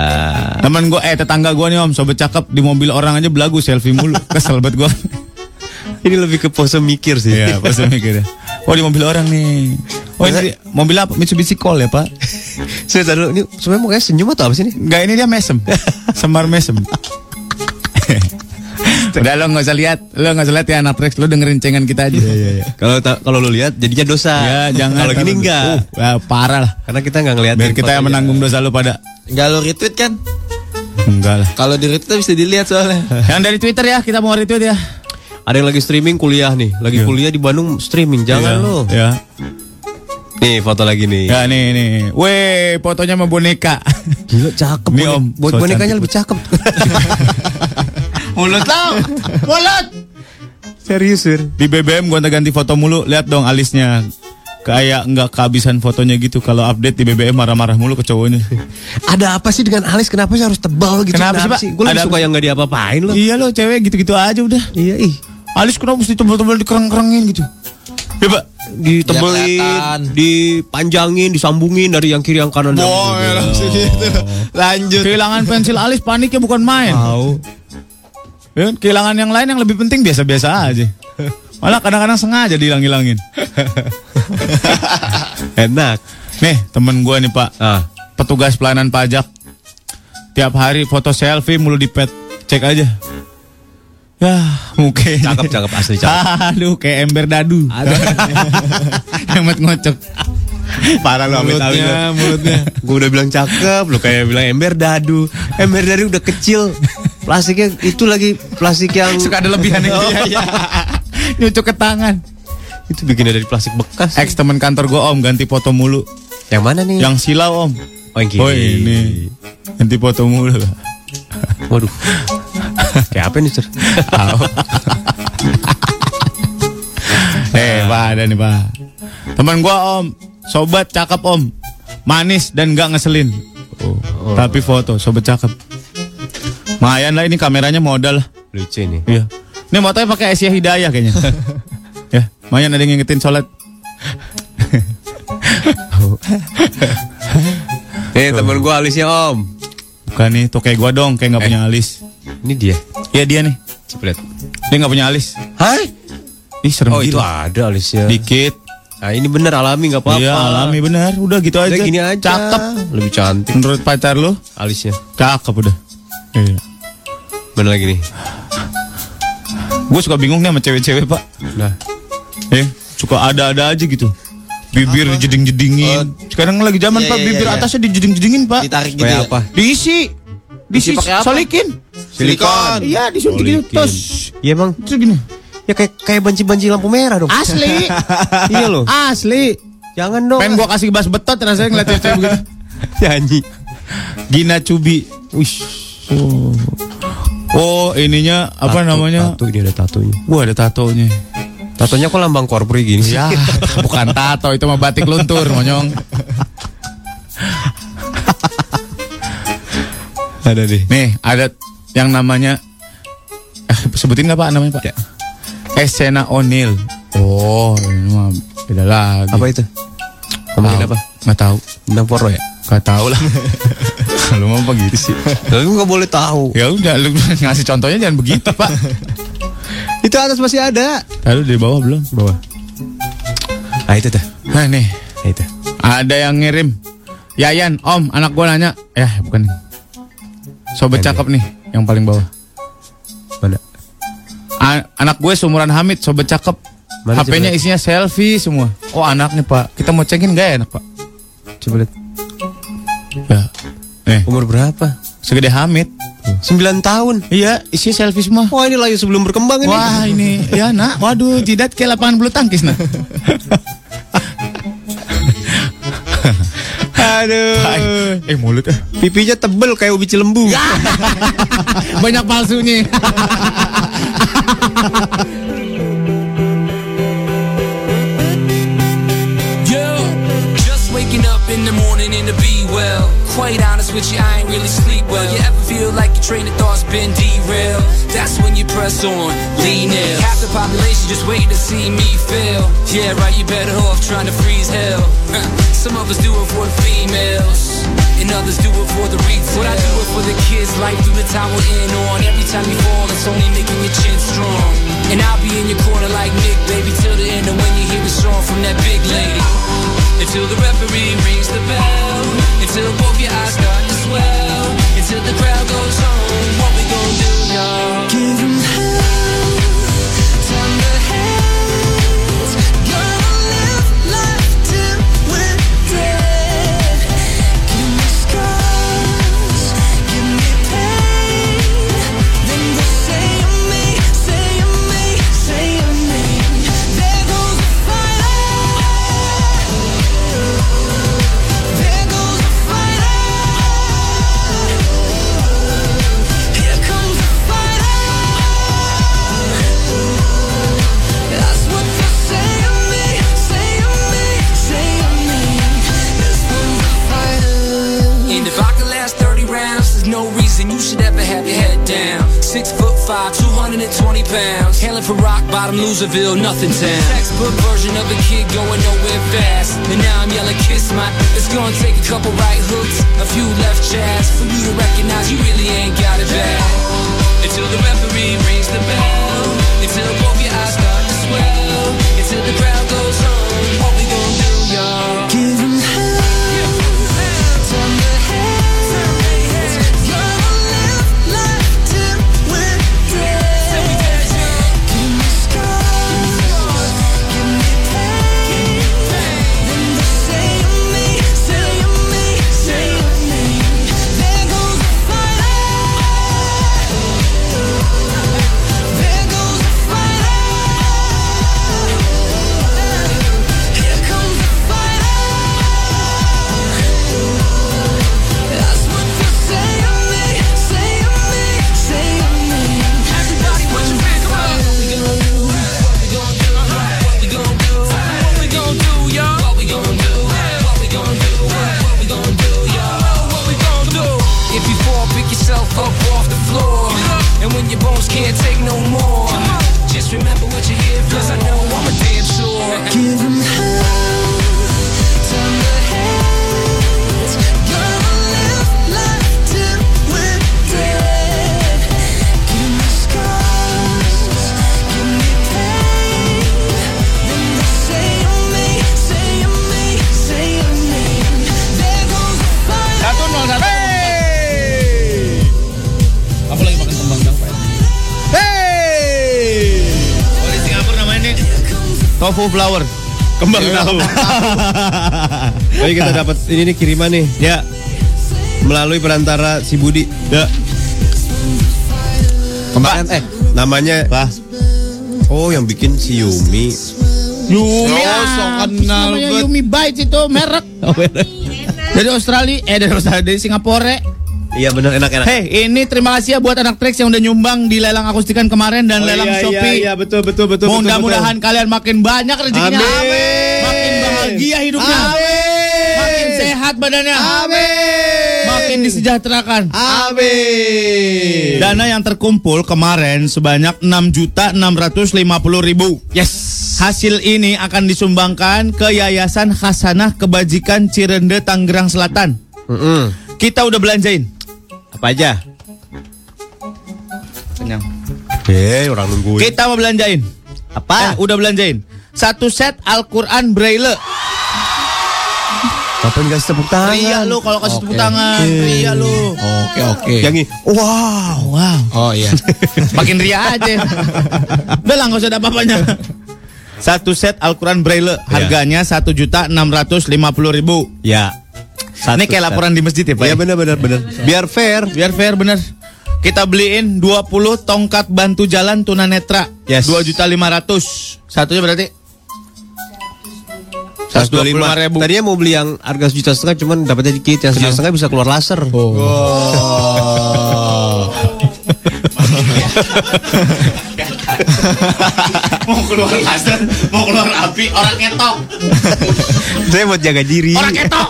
Temen gue, eh tetangga gue nih om, sobat cakep di mobil orang aja belagu selfie mulu. Kesel banget gue. Ini lebih ke pose mikir sih. Iya, pas mikir ya. Oh di mobil orang nih. Oh ini di- mobil apa? Mitsubishi Colt ya pak? Saya tahu ini sebenarnya mukanya senyum atau apa sih ini? Enggak ini dia mesem, semar mesem. Udah lo nggak usah lihat, lo nggak usah lihat ya anak Rex, lo dengerin cengan kita aja. Kalau ta- kalau lu lihat jadinya dosa. Ya jangan. Kalau gini enggak. Uh, ya, parah lah. Karena kita enggak ngeliat. Biar kita yang menanggung dosa lo pada. Enggak lo retweet kan? Enggak lah. Kalau di retweet bisa dilihat soalnya. Yang dari Twitter ya, kita mau retweet ya. Ada yang lagi streaming kuliah nih, lagi Iya. kuliah di Bandung streaming, jangan Ya, lo. Ya. Nih foto lagi nih. Ya nih nih. Weh, fotonya sama boneka. Gila cakep. Nih, Om. Buat So bonekanya cantik. lebih cakep. Mulut lo. Mulut. Serius, Sir. Di BBM gua ganti foto mulu, lihat dong alisnya. Kayak nggak kehabisan fotonya gitu. Kalau update di BBM marah-marah mulu ke cowoknya. Ada apa sih dengan alis? Kenapa sih harus tebal gitu? Kenapa sih, Pak? Gue Ada suka apa yang nggak diapa-apain loh. iya lo, cewek gitu-gitu aja udah. Iya, ih. Alis kenapa mesti tebel-tebel dikerang-kerangin gitu? Ya pak. Ditebelin, kelihatan. dipanjangin, disambungin dari yang kiri yang kanan. kiri. langsung gitu. Lanjut. Kehilangan pensil alis paniknya bukan main. Tahu. Ya kan? Kehilangan yang lain yang lebih penting biasa-biasa aja. Malah kadang-kadang sengaja dihilang-hilangin. Enak. Nih temen gua nih pak, Ah, petugas pelayanan pajak. Tiap hari foto selfie mulu di pet. Cek aja. Ya, mungkin. cakep cakep asli cakep. Aduh, kayak ember dadu. Hemat ngocok. Parah lu amit. Mulutnya, mulutnya. Gue udah bilang cakep, lu kayak bilang ember dadu. Ember dadu udah kecil. Plastiknya itu lagi plastik yang Suka ada lebihan Oh, gitu ya. Nyucuk ke tangan. itu bikinnya dari plastik bekas. Ex temen kantor gua om ganti foto mulu. Yang mana nih? Yang silau om. oh, yang kiri. Oh ini. Ganti foto mulu. Waduh. Kayak apa nih, Sir? Eh, Pak, ada nih, Pak. Teman gua, Om. Sobat cakep, Om. Manis dan gak ngeselin. Oh. Tapi foto, sobat cakep. Lumayan lah ini kameranya modal. Lucu nih. Iya. Ini motonya pakai Asia Hidayah kayaknya. ya, lumayan ada yang ngingetin sholat. Eh, temen gua alisnya, Om. Bukan nih, tuh kayak gua dong, kayak gak punya alis. Ini dia. Iya dia nih. Lihat. Dia gak punya alis. Hai? Ih, serem Oh, itu gila. ada alisnya. Dikit. Nah, ini bener alami nggak apa-apa. Iya, alami bener. Udah gitu Udah aja. gini aja. Cakep. Lebih cantik Menurut pacar lu, alisnya. cakep udah. Iya. Mana lagi nih? Gue suka bingung nih sama cewek-cewek, Pak. Nah, Eh, suka ada-ada aja gitu. Bibir dijeding-jedingin. Sekarang lagi zaman Iya, Pak, iya, bibir iya. atasnya dijeding-jedingin, Pak. Ditarik gitu ya. apa? Diisi. Diisi pakai apa? solikin. Silikon. Iya, disuntik gitu. Tos. Iya emang. Terus gini. Ya kayak kayak banci-banci lampu merah dong. Asli. iya loh. Asli. Jangan dong. Pengen gua kasih bas betot rasanya ngeliat cewek-cewek begitu. nyanyi. Gina Cubi. Wih. Oh. Oh, ininya apa Tato- namanya? Tato ini ada tatonya. Wah, ada tatonya. Tatonya kok lambang korpri gini sih? Ya, bukan tato, itu mah batik luntur, monyong. ada deh. Nih, ada yang namanya eh, sebutin nggak Pak namanya Pak? Esena O'Neil. Oh, ini mah beda lagi. Apa itu? Ngomongin Tahu. apa? Nggak tahu. Bintang poro ya? Gak tahu lah. lu mau apa gitu sih? Lu nggak boleh tahu. Ya udah, lu ngasih contohnya jangan begitu Pak. Itu atas masih ada. Lalu di bawah belum? Bawah. Ah itu tuh. Nah nih, Ah, itu. ada yang ngirim. Yayan, Om, anak gua nanya. Ya, bukan. Sobat Bukan cakep nih, yang paling bawah. Mana? A- anak gue seumuran Hamid, sobat cakep. HP-nya isinya selfie semua. Oh anaknya pak, kita mau cekin gak ya anak pak? Coba lihat. Ya, nih Umur berapa? segede Hamid. 9 tahun. Iya, isinya selfie semua. Wah ini layu sebelum berkembang ini. Wah ini, ya nak, waduh jidat kayak lapangan bulu tangkis nah. Aduh. eh mulut eh. Pipinya tebel kayak ubi cilembu. Banyak palsunya. Yo, just waking up in the morning and to be well. Quite honest with you, I ain't really sleep well. You ever feel like your train of thought's been derailed? That's when you press on, lean in. Half the population just waiting to see me fail. Yeah, right, you better off trying to freeze hell. Some of us do it for the females. And others do it for the retail. But I do it for the kids, life through the time we're in on. Every time you fall, it's only making your chin strong. And I'll be in your corner like Nick, baby, till the end of when you hear a song from that big lady. Until the referee rings the bell. Until both your eyes start to swell. Loserville, nothing town. Textbook version of a kid going tahu. Baik kita dapat ini nih kiriman nih. Ya, Melalui perantara si Budi. ya. Kemarin eh namanya Pak. Oh yang bikin si Yumi. Yumi Oh, so kenal namanya. Yumi Bites itu merek dari Australia eh dari Australia dari Singapura Iya benar enak-enak. Hei, ini terima kasih ya buat anak Trax yang udah nyumbang di lelang akustikan kemarin dan Oh, lelang iya, Shopee. Iya, iya, betul betul betul. Mudah-mudahan kalian makin banyak rezekinya. Amin. Makin badannya. Amin. Makin disejahterakan. Amin. Dana yang terkumpul kemarin sebanyak 6.650.000. Yes. Hasil ini akan disumbangkan ke Yayasan Hasanah Kebajikan Cirende Tangerang Selatan. Mm-mm. Kita udah belanjain. Apa aja? Kenyang. Eh, orang nungguin. Kita mau belanjain. Apa? Eh, udah belanjain. Satu set Al-Quran Braille. Kapan kasih tepuk tangan? Ria lu kalau kasih tepuk tangan. Ria lu. Oke oke. Yang ini, wow. Wow. Oh iya. Makin ria aja. Udah lah nggak usah ada apa-apanya. Satu set Al-Quran Braille harganya satu juta enam ratus lima puluh ribu. Ya. Ini kayak laporan di masjid ya Pak? Iya benar benar benar. Biar fair. Biar fair bener. Kita beliin 20 tongkat bantu jalan tunanetra. Yes. 2 juta 500. Satunya berarti 125 ribu. Tadinya mau beli yang harga sejuta setengah cuman dapatnya dikit. Yang sejuta setengah bisa keluar laser. mau keluar laser, mau keluar api, orang ketok. Saya buat jaga diri. Orang ketok.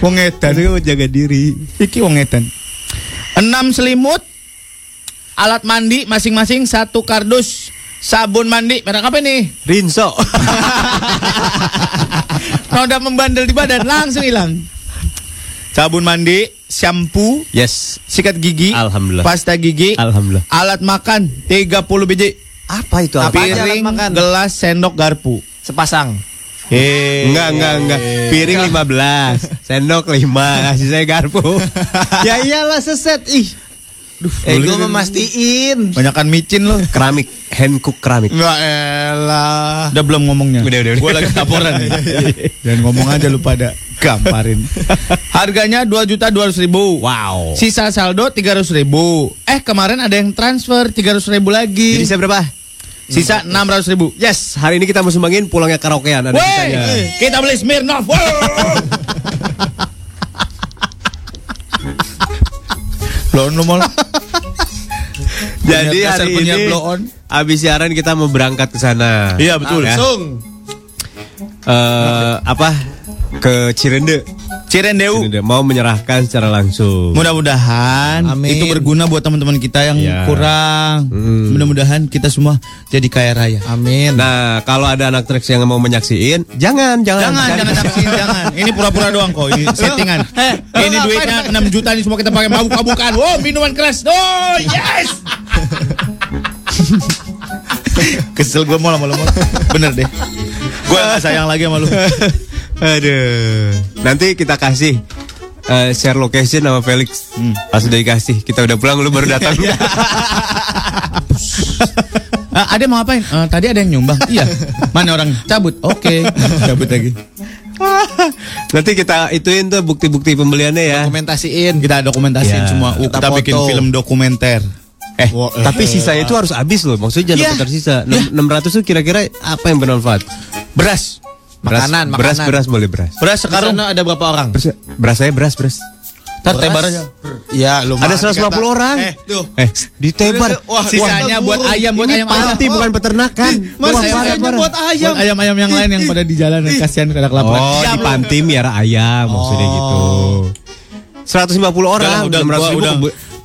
Wong edan itu buat jaga diri. Iki wong edan. Enam selimut, alat mandi masing-masing satu kardus, sabun mandi merek apa nih? Rinso. Kalau udah membandel di badan langsung hilang. Sabun mandi, shampoo, yes. sikat gigi, Alhamdulillah. pasta gigi, Alhamdulillah. alat makan 30 biji, Apa itu? Apa aja alat piring, makan? gelas, sendok, garpu. Sepasang. Eh, Enggak, enggak, enggak. Piring 15, sendok 5, kasih saya garpu. ya iyalah seset. Ih. Eh gue memastiin. Banyakan micin loh. Keramik, hand cook keramik. Enggak elah. Udah belum ngomongnya. Udah, udah, udah. Gue lagi laporan nih. Dan ngomong aja lu pada gamparin. Harganya 2 juta 200 ribu. Wow. Sisa saldo 300 ribu. Eh kemarin ada yang transfer 300 ribu lagi. Jadi saya berapa? Sisa 600 ribu. Yes, hari ini kita mau sumbangin pulangnya karaokean ada Wey, sisanya. kita beli Smirnoff. Blow on lu. Jadi hari punya ini blow on. habis siaran kita mau berangkat ke sana. Iya, betul. Ya. Langsung. Eh, apa? Ke Cirende. Cirendeu. Cirende mau menyerahkan secara langsung. Mudah-mudahan itu berguna buat teman-teman kita yang Ya. kurang. Hmm. Mudah-mudahan kita semua jadi kaya raya. Amin. Nah, kalau ada anak treks yang mau menyaksiin, jangan, jangan, Jangan, jangan saksiin, jangan. Ini pura-pura doang kok, ini settingan. ini duitnya 6 juta nih semua kita pakai mabuk-mabukan. Wow, minuman keras. Oh, yes. Kesel gue mau lama-lama. Bener deh. Gue gak sayang lagi sama lu. Aduh. Nanti kita kasih eh, share location sama Felix. Pas udah dikasih, kita udah pulang, lu baru datang. Ah, ada mau ngapain? Eh, tadi ada yang nyumbang. Iya. Mana orang cabut? Oke. Cabut lagi. Nanti kita ituin tuh bukti-bukti pembeliannya ya. Dokumentasiin. Kita dokumentasiin Ya. semua. Uh, Kita kita bikin film dokumenter. Eh, tapi sisa itu harus habis loh. Maksudnya jangan yeah. tersisa. Enam 600 tuh kira-kira apa yang bermanfaat? Beras. Beras, Makanan, beras, makanan. beras boleh beras. Beras Sekarang ada berapa orang? Beras, beras saya beras, beras. Ntar tebar aja. Ya, lu Ada 150 orang. Eh, tuh. Eh, ditebar. Wah, Sisanya wah, buat ayam, buat ayam. panti bukan peternakan. Mas, Wah, sisanya parah, parah. buat ayam. Buat ayam-ayam yang lain yang pada di jalan kasihan kada kelaparan. Oh, di panti miara ayam maksudnya gitu. 150 orang, udah, udah, 600 gua ribu udah,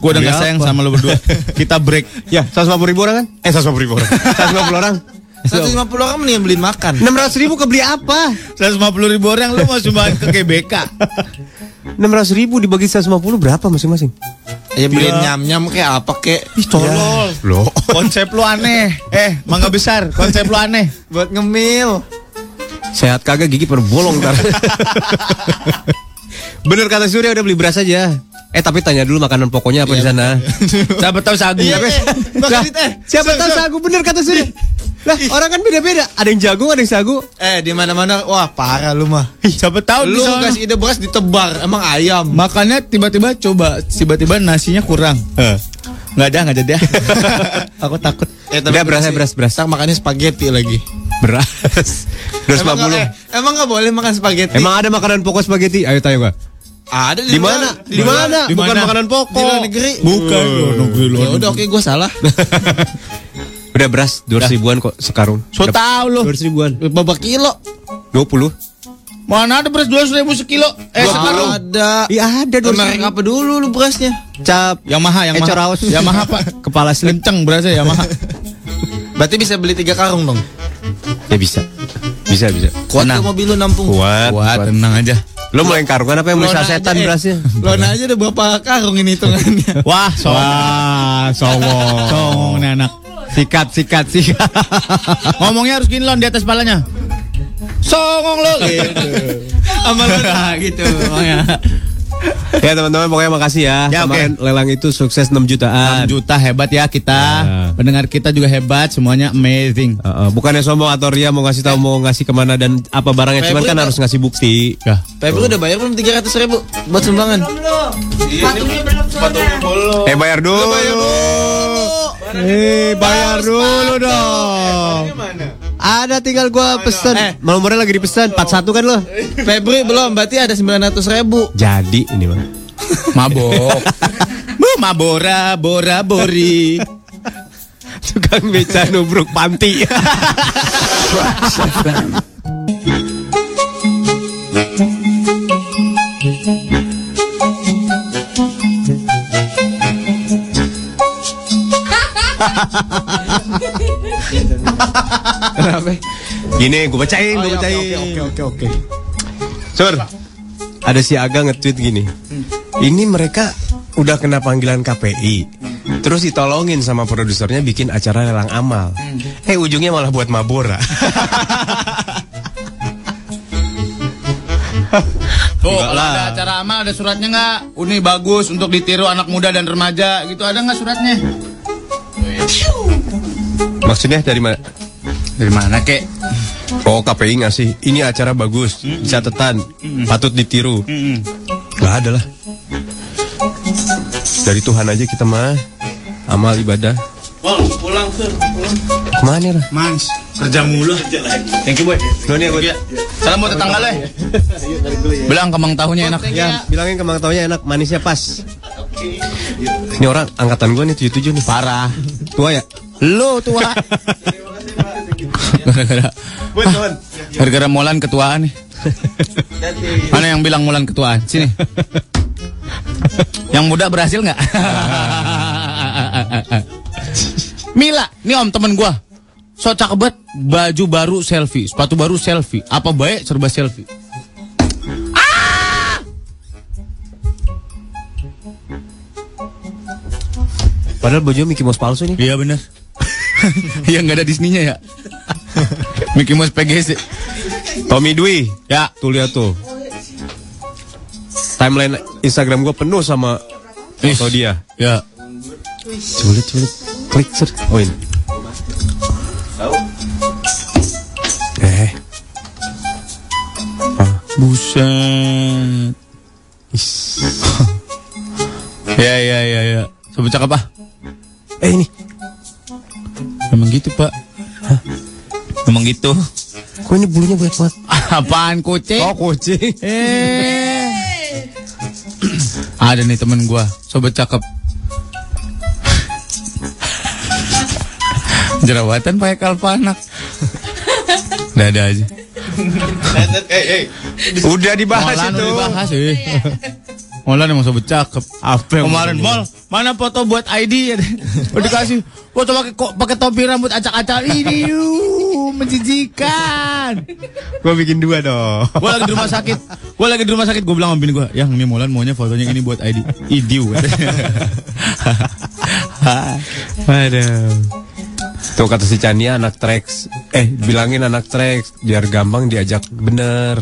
gua udah gak sayang apa? sama lo berdua. Kita break. Ya, 150 ribu orang kan? Eh, 150 ribu orang. 150 orang. 150 orang mending beliin makan. 600 ribu kebeli apa? 150 ribu orang lu mau sumbang ke GBK. 600 ribu dibagi 150 berapa masing-masing? Ya beliin nyam-nyam kayak apa kayak. Ih, tolol. Loh. Konsep lu aneh. Eh, mangga besar. Konsep lu aneh. Buat ngemil. Sehat kagak gigi pada bolong ntar. Bener kata Surya udah beli beras aja. Eh tapi tanya dulu makanan pokoknya apa di sana. Siapa tahu sagu. Iya, eh, eh. siapa tahu sagu bener kata Surya. Lah orang kan beda-beda. Ada yang jagung, ada yang sagu. Eh, di mana-mana wah parah lu mah. Siapa tahu Lu kasih ide beras ditebar, emang ayam. Makanya tiba-tiba coba tiba-tiba nasinya kurang. Nggak ada, nggak jadi. Aku takut. Eh, Udah, berasnya beras, beras. Makannya spaghetti lagi. Beras. Beras Emang 50. nggak- eh, emang nggak boleh makan spaghetti. Emang ada makanan pokok spaghetti? Ayo tanya gua. Ada Di mana? Di mana? Bukan mana? makanan pokok. Di luar negeri. Bukan luar negeri luar Ya udah oke gue salah. Udah beras 200 ribuan kok sekarung. So tau lo. 200 ribuan. Berapa kilo? 20. Mana ada beras dua ribu sekilo? Eh sekarang. Ada. Iya ada Merek apa dulu lu berasnya? Cap. Yamaha, Yamaha. Ecor House. Yamaha pak. Kepala slim. Kenceng berasnya Yamaha. Berarti bisa beli tiga karung dong. Ya bisa. Bisa bisa. Kuat tuh mobil lu nampung. Kuat. Wah tenang aja. Lo mau yang karungan apa yang sasetan aja, eh. berasnya? Lona aja ada berapa karung ini hitungannya? Wah songong. Wah, songong. Songong nih anak. Sikat, sikat, sikat. Ngomongnya harus gini lon di atas palanya. Songong lo gitu. Amal gitu ngomongnya. ya teman-teman pokoknya makasih ya. Ya. Kemarin lelang itu sukses 6 jutaan. 6 juta hebat ya kita. Ya. Pendengar kita juga hebat, semuanya amazing. Uh, uh, bukannya sombong atau ria mau ngasih tahu mau ngasih ke mana dan apa barangnya cuman Febri kan harus ngasih bukti. Ya. Febri udah bayar belum 300 ribu buat sumbangan? Eh bayar dulu. Eh bayar dulu dong. Ada tinggal gua pesen. Eh. Nomornya lagi dipesan 41 kan lo? Febri belum, berarti ada 900 ribu. Jadi ini mah. Mabok. Bu, mabora, bora, bori. Tukang beca nubruk panti. Kenapa? Gini, gue bacain, gue bacain. Oke oke oke. Sur, ada si Aga nge-tweet gini. Ini mereka udah kena panggilan KPI. Terus ditolongin sama produsernya bikin acara lelang amal. Eh ujungnya malah buat Mabora. Tuh, kalau ada acara amal ada suratnya nggak? Ini bagus untuk ditiru anak muda dan remaja gitu. Ada nggak suratnya? Maksudnya dari mana? Dari mana kek? Oh KPI ngasih. Ini acara bagus, catatan, patut ditiru. Gak ada lah. Dari Tuhan aja kita mah amal ibadah. pulang sur. Ke mana lah? Mans, kerja mulu. Thank you boy. Lo nih gue. Salam buat tetangga lo. ya. Bilang kemang tahunya enak. Ya, bilangin kemang taunya enak, manisnya pas. Ini orang angkatan gue nih 77 nih. Parah. Tua ya? Lo tua. Gara-gara Gara-gara Molan ketuaan nih. Mana yang bilang Molan ketuaan? Sini. Yang muda berhasil nggak? Mila, ini om temen gua. So cakep banget, baju baru selfie, sepatu baru selfie. Apa baik serba selfie? Padahal baju Mickey Mouse palsu nih. Iya bener. Iya nggak ada Disney-nya ya. Mickey Mouse PGC. Tommy Dwi. Ya, Tuh lihat tuh. Timeline Instagram gue penuh sama foto dia. ya. Sulit, sulit. Klik, ser. Oh ini. Eh. Buset. ya ya ya ya. Sobat cakep ah. Eh ini. Emang gitu pak. Emang gitu. Kok ini bulunya banyak banget? Apaan kucing? Oh kucing. Eh. Ada nih temen gua, sobat cakep. Jerawatan pakai kalpanak. Dada aja. Udah dibahas itu. udah dibahas eh. Molan emang sobat cakep. Apa yang Kemarin mall, mana foto buat ID? Udah dikasih foto pakai kok pakai topi rambut acak-acak ini. yuh, menjijikan. Gue bikin dua dong. Gue lagi di rumah sakit. Gue lagi di rumah sakit. Gue bilang sama bini gue, yang ini Molan maunya fotonya ini buat ID. Idiu. Aduh. Tuh kata si Chania anak tracks. Eh, bilangin anak tracks biar gampang diajak bener.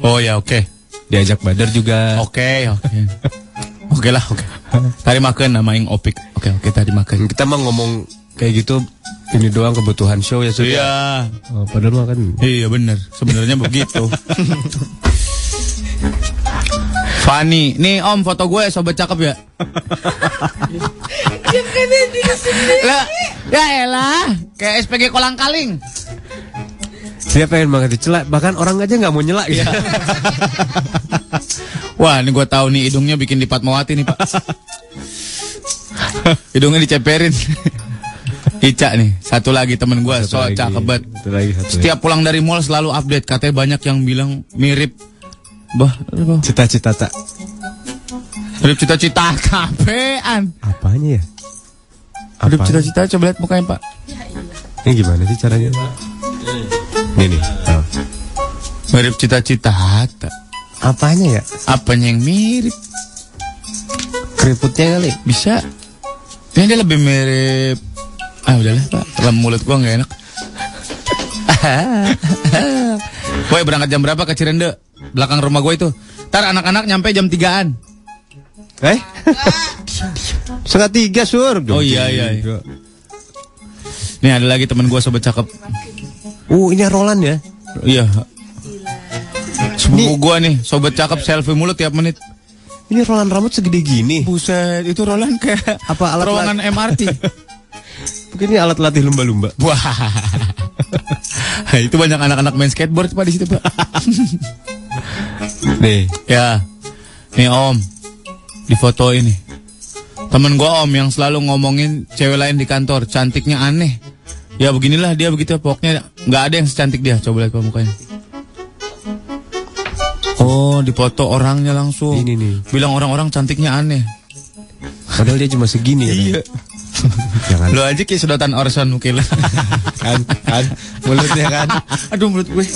oh ya oke. Diajak badar juga. Oke oke. Oke lah oke. Tadi makan nama yang opik. Oke oke tadi makan. Kita mah ngomong kayak gitu ini doang kebutuhan show ya sudah. Iya. Oh, padahal mah kan Iya bener. Sebenarnya begitu. Fanny, nih om foto gue sobat cakep ya. Lah, ya elah, kayak SPG kolang kaling. Dia pengen banget dicela, bahkan orang aja nggak mau nyela gitu. Wah, ini gua tahu nih hidungnya bikin di Fatmawati nih, Pak. hidungnya diceperin. Ica nih, satu lagi temen gua, so lagi. cakep banget. Satu lagi, satu lagi. Setiap pulang dari mall selalu update, katanya banyak yang bilang mirip Bah, apa? Cita-cita tak. Mirip cita-cita kapean. Apanya ya? Mirip cita-cita coba lihat mukanya, Pak. Ini gimana sih caranya? Ini nih. Oh. Mirip cita-cita. Apanya ya? Apanya yang mirip? Keriputnya kali. Bisa. Ini dia lebih mirip. Ah udahlah pak, dalam mulut gua nggak enak. Woi berangkat jam berapa ke Cirende? Belakang rumah gue itu. Ntar anak-anak nyampe jam 3an. Eh? Setengah tiga sur. Oh iya iya. iya. Nih ada lagi temen gue sobat cakep. Uh ini Roland ya? Iya. Sepupu gue nih, sobat cakep selfie mulu tiap menit. Ini Roland rambut segede gini. Buset, itu Roland kayak Apa alat terowongan MRT. Mungkin ini alat latih lumba-lumba. Wah. itu banyak anak-anak main skateboard Pak di situ, Pak. Nih. Ya, nih Om, di foto ini. Temen gua Om yang selalu ngomongin cewek lain di kantor, cantiknya aneh. Ya beginilah dia begitu, pokoknya nggak ada yang secantik dia. Coba lihat mukanya. Oh, di foto orangnya langsung. Ini nih. Bilang orang-orang cantiknya aneh. Padahal dia cuma segini ya. Iya. Jangan. Lo aja kayak sedotan Orson mungkin lah. kan, kan. Mulutnya kan. Aduh mulut gue.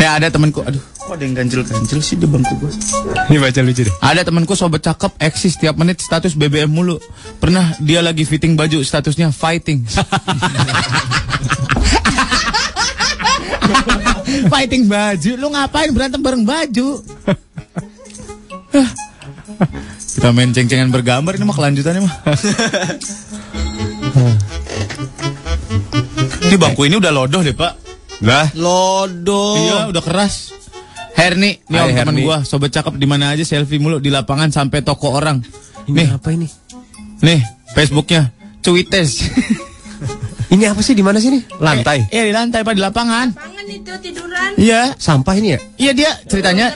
ya ada temanku, aduh, kok ada yang ganjel-ganjel sih di bangku gue. Ini baca lucu deh. Ada temanku sobat cakep eksis tiap menit status BBM mulu. Pernah dia lagi fitting baju statusnya fighting. fighting baju, lu ngapain berantem bareng baju? Kita main ceng-cengan bergambar ini mah kelanjutannya mah. ini bangku ini udah lodoh deh pak. Lah. Lodo. Iya, udah keras. Herni, nih om teman gua, sobat cakep di mana aja selfie mulu di lapangan sampai toko orang. Ini Nih, apa ini? nih Facebooknya, cuites. Ini apa sih di mana sih nih? Lantai. Iya di lantai pak di lapangan. Tangan itu tiduran. Iya, Sampah ini ya? iya dia ceritanya.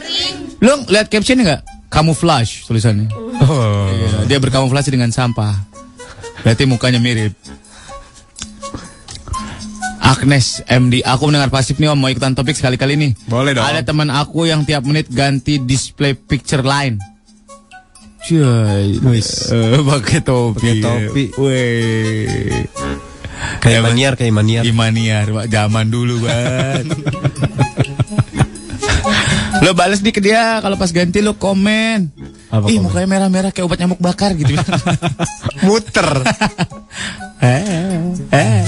Lu lihat captionnya nggak? Camouflage tulisannya. Oh. Iya, dia berkamuflase dengan sampah. Berarti mukanya mirip. Agnes MD, aku mendengar pasif nih om mau ikutan topik sekali-kali nih. Boleh dong. Ada teman aku yang tiap menit ganti display picture line. Cuy, eh, pakai topi. Pakai topi. Weh. Kayak maniar, kayak maniar. Imaniar, Pak. Zaman dulu, banget. lo bales di ke dia kalau pas ganti lo komen. Apa Ih, komen? mukanya merah-merah kayak obat nyamuk bakar gitu. Muter. eh, eh.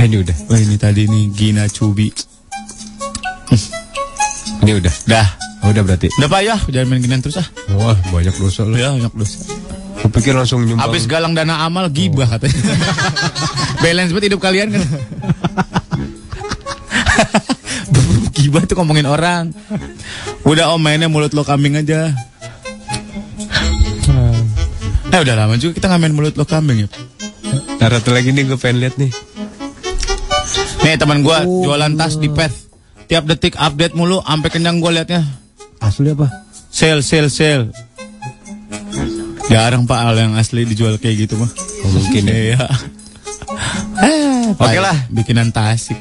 Eh, ini udah. Wah, ini tadi nih Gina Cubi. Ini udah. Dah. Oh, udah berarti. Udah Pak ya, jangan main ginian terus ah. Wah, banyak dosa lu. Ya, banyak dosa. Kupikir langsung nyumbang. Habis galang dana amal gibah katanya. Balance buat hidup kalian kan. gibah tuh ngomongin orang. Udah om mainnya mulut lo kambing aja. Eh udah lama juga kita ngamen mulut lo kambing ya. Nah, satu lagi nih gue pengen lihat nih. Nih teman gua jualan tas di Pet. Tiap detik update mulu, sampai kenyang gua liatnya. Asli apa? Sale, sale, sale. Jarang pak al yang asli dijual kayak gitu mah. Oh, mungkin ya. Iya. Eh, Oke lah. Bikinan tasik.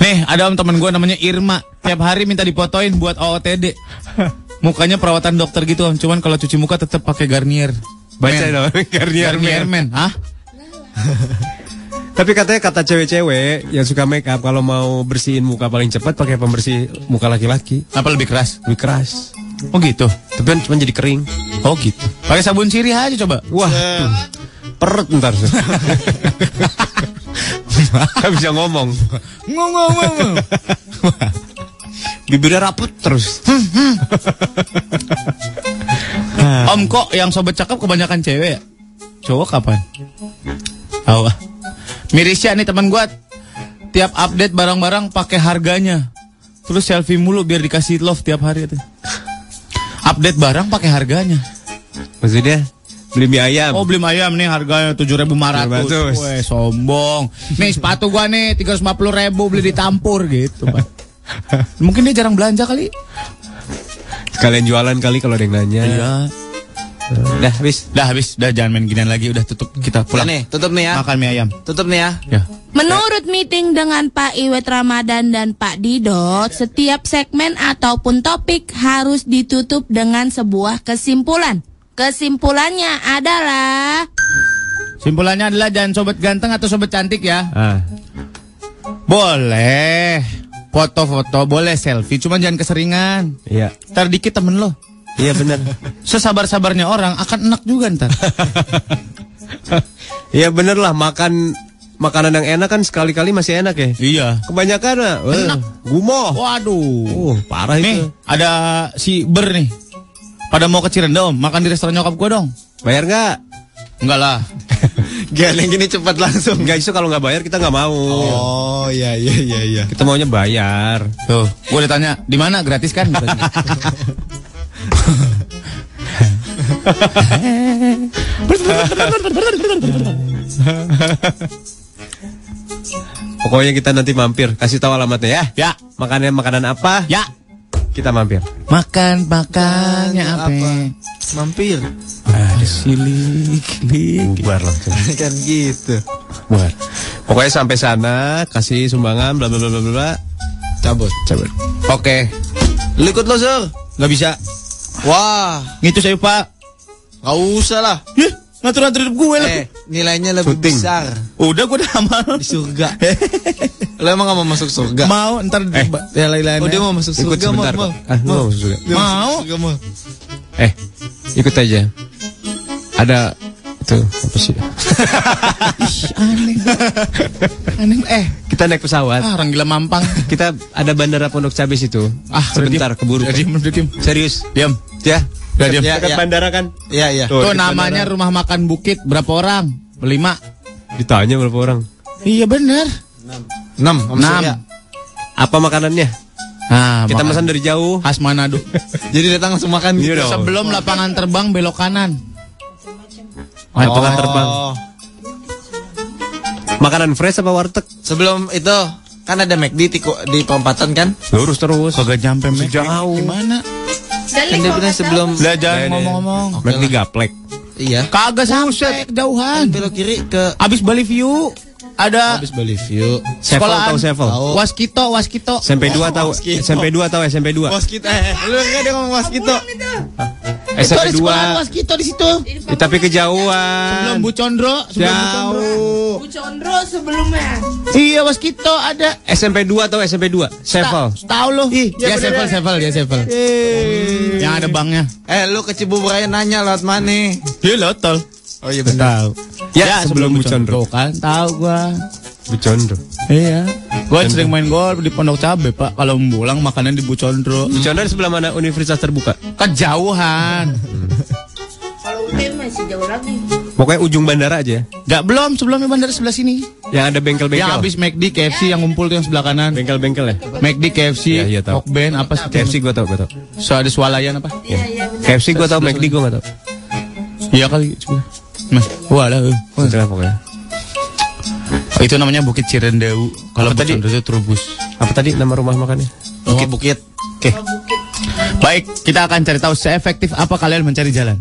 Nih, ada om temen gue namanya Irma. Tiap hari minta dipotoin buat OOTD. Mukanya perawatan dokter gitu om. Cuman kalau cuci muka tetap pakai Garnier. Baca dong, Garnier Garnier Men. men. Hah? Tapi katanya kata cewek-cewek yang suka make up kalau mau bersihin muka paling cepat pakai pembersih muka laki-laki. Apa lebih keras? Lebih keras. Oh gitu. Tapi kan cuma jadi kering. Oh gitu. Pakai sabun sirih aja coba. Wah, tuh. perut ntar. Gak bisa ngomong. Ngomong-ngomong. Bibirnya raput terus. Om kok yang sobat cakep kebanyakan cewek ya? Cowok kapan? Tahu ah. Mirisya nih teman gua tiap update barang-barang pakai harganya. Terus selfie mulu biar dikasih love tiap hari tuh. Update barang pakai harganya. Maksudnya beli mie ayam. Oh beli ayam nih harganya 7.500. 700. Weh sombong. Nih sepatu gua nih 350 ribu beli di Tampur gitu. Pak. Mungkin dia jarang belanja kali. Sekalian jualan kali kalau ada yang nanya. Iya. Dah habis. Dah habis, dah jangan main ginian lagi, udah tutup kita Pulang nih, tutup nih ya. Makan mie ayam. Tutup nih ya. Ya. Menurut meeting dengan Pak Iwet Ramadan dan Pak Didot, setiap segmen ataupun topik harus ditutup dengan sebuah kesimpulan. Kesimpulannya adalah Simpulannya adalah jangan sobat ganteng atau sobat cantik ya. Ah. Boleh. Foto-foto boleh selfie, cuma jangan keseringan. Iya. Ntar dikit temen lo. Iya benar. Sesabar-sabarnya orang akan enak juga ntar. Iya bener lah makan makanan yang enak kan sekali-kali masih enak ya. iya. Kebanyakan ah, eh, Enak. gumoh. Waduh. Oh, parah Nih, itu. ada si Ber nih. Pada mau ke Cirendom, makan di restoran nyokap gua dong. Bayar nggak? Enggak lah. Gak yang gini cepat langsung. Nggak isu kalau nggak bayar kita nggak mau. Oh, iya iya iya iya. Kita maunya bayar. Tuh, gua udah tanya, di mana gratis kan? Pokoknya kita nanti mampir. Kasih tahu alamatnya ya. ya, Makanan makanan apa? ya. Kita mampir. Makan makannya apa? Mampir. Ada silik, silik. Bubar loh. kan gitu. Bubar. Pokoknya sampai sana kasih sumbangan bla bla bla bla bla. Cabut. Cabut. Oke, Lu ikut lo, Sur. nggak bisa. Wah, Ngitu saya pak. gak usah lah. Ih, ngatur-ngatur hidup gue lah. Eh, nilainya lebih Syuting. besar Udah gue udah amal. di surga. Lo emang gak mau masuk surga? Mau ntar eh. ya lain-lain. Oh, dia mau masuk Ikut surga, mau, sebentar. mau. kok. Ah, mau masuk surga? Dia Mau. surga, mau. Eh, ikut aja. Ada itu apa sih? aneh. aneh. Eh, Kita naik pesawat. ah, orang gila mampang. Kita ada bandara Pondok Cabe situ. Ah, sebentar keburu. Udah diem. Serius? Diam. Ya. Udah diem. Ya, Dekat ya. bandara kan? Iya, iya. Tuh, Tuh namanya bandara. rumah makan Bukit. Berapa orang? Berlima. Ditanya berapa orang? Iya bener. Enam, Om Enam. Surya. Apa makanannya? Nah, Kita makan. pesan dari jauh. khas Manado. Jadi datang langsung makan Iya gitu. Sebelum lapangan terbang belok kanan. Lapangan terbang. Oh. Makanan fresh apa warteg? Sebelum itu kan ada McD di, di perempatan kan? Lurus terus. Kagak nyampe Mek. Jauh. Gimana? Kan dia bilang sebelum Lah jangan ngomong-ngomong. McD gaplek. iya. Kagak sampai kejauhan. Belok kiri ke Abis Bali View ada habis Bali View. Sevel sekolahan. tahu Sevel? Tahu. Waskito, Waskito. SMP 2 tahu. Waskito. SMP 2 tahu SMP 2. Waskito eh, lu enggak dia ngomong Waskito. Itu ada SMP 2. sekolahan Waskito di situ. Ya, tapi kejauhan. Sebelum Bu Condro, sebelum Bu Condro. Jauh. Bu Condro sebelumnya. Iya Waskito ada. SMP 2 tahu SMP 2. Sevel. Tahu? Ih, ya ya Sevel. Sevel, dia Sevel. Yang ada banknya. Eh, lu ke Cibubur aja nanya lewat mana? Dia lotol. Oh iya benar. Tahu. Ya, sebelum Bu Condro. kan, tahu gua. Bu Condro. Iya. Gua sering main gol di Pondok Cabe, Pak. Kalau pulang makanan di Bu Condro. Bu Condro di sebelah mana universitas terbuka? Kejauhan. Kalau UTM masih jauh lagi. Pokoknya ujung bandara aja. ya. Gak belum sebelumnya bandara sebelah sini. Yang ada bengkel-bengkel. Yang habis McD, KFC yang ngumpul tuh yang sebelah kanan. bengkel-bengkel ya. McD, KFC, Iya, iya, tahu. Band, apa sih? KFC gua tahu, gua tahu. So ada swalayan apa? Iya, iya benar. KFC gua tahu, McD gua enggak tahu. Iya kali. coba. Mas, walah. eh. Itulah pokoknya. Oh, itu namanya Bukit Cirendau. Kalau tadi itu Trubus. Apa tadi nama rumah makannya? Bukit Bukit. Oke. Baik, kita akan cari tahu seefektif apa kalian mencari jalan.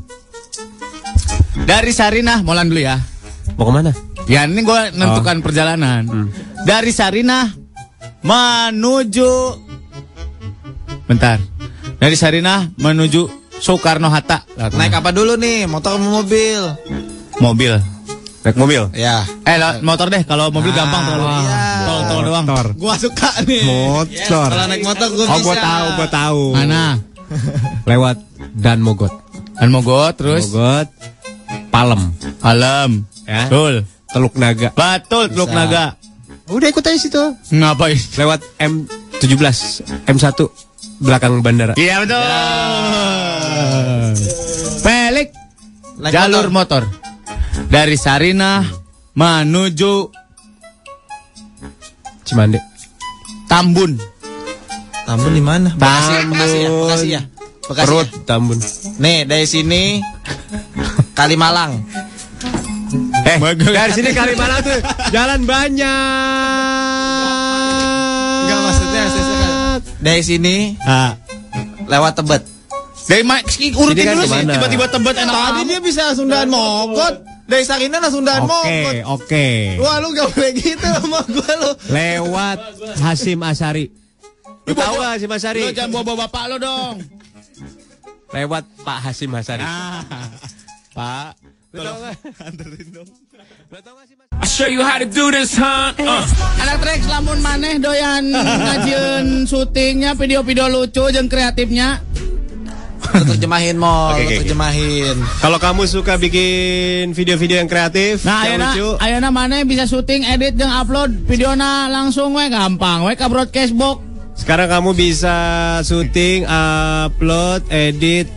Dari Sarinah, Molan dulu ya. Mau ke mana? Ya ini gue nentukan perjalanan. Dari Sarinah menuju Bentar. Dari Sarinah menuju Soekarno Hatta. Naik apa dulu nih? Motor sama mobil? Mobil. Naik mobil. Ya. Eh lewat motor deh. Kalau mobil gampang tol. iya. Tol tol doang. Motor. Gua suka nih. Motor. Kalau naik motor gua Oh, bisa. gua tahu, gua tahu. Mana? Lewat Dan Mogot. Dan Mogot terus Mogot. Palem. Alam. Ya. Betul. Teluk Naga. Betul Teluk Naga. Udah ikut aja situ. Ngapain? Lewat M17, M1 belakang bandara. Iya betul. Pelik Naik jalur motor. Dari Sarinah menuju Cimande. Tambun. Tambun di mana? Bekasi, Bekasi ya, Bekasi ya. Bekasi Perut ya? Tambun. Nih, dari sini Kalimalang. Eh, dari sini Kalimalang tuh jalan banyak. Enggak maksudnya saya suka dari sini Ah. lewat Tebet. Dari Mike urutin kan dulu sih. Tiba-tiba tebet enak. Tadi dia bisa Sundaan Mogot. Dari Sarina lah Sundaan Mogot. Oke, oke. Wah lu gak boleh gitu sama gue lu. Lewat Hasim Asari. Lu tahu gak Hasim Asari? Lo jangan bawa bapak lo dong. Lewat Pak Hasim Asari. Ah. Pak. Lu tahu nggak? Anterin dong. I show you how to do this, huh? Uh. Anak trek lamun maneh doyan ngajieun syutingnya video-video lucu jeung kreatifnya. Lu terjemahin mau, lu oke, oke. terjemahin. Kalau kamu suka bikin video-video yang kreatif, Nah, yang ayeuna lucu, ayeuna maneh bisa syuting, edit jeung upload videona langsung we gampang we ka broadcast box. sekarang kamu bisa syuting, upload, edit,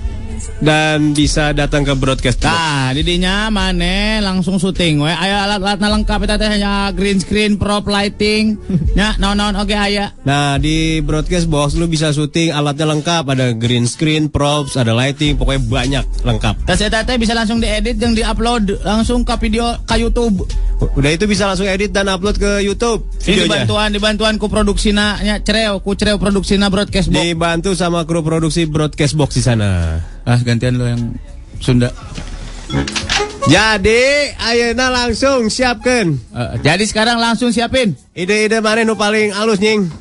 dan bisa datang ke broadcast. Nah, didinya maneh langsung syuting we. Aya alat-alatna lengkap eta teh nya green screen, prop lighting, nya naon-naon oge aya. Nah di broadcast box lu bisa syuting alatnya lengkap ada green screen, props, ada lighting, pokoknya banyak lengkap. Tas eta teh bisa langsung diedit jeung diupload langsung ke video ka YouTube. Udah itu bisa langsung edit dan upload ke YouTube Ini videonya. dibantuan dibantuan ku produksina nya cereo ku cereo produksina broadcast box. Dibantu sama kru produksi broadcast box di sana. Ah, gantian lo yang Sunda. Jadi ayeuna langsung siapkan Eh, jadi sekarang langsung siapin. ide-ide mana nu paling halus nying.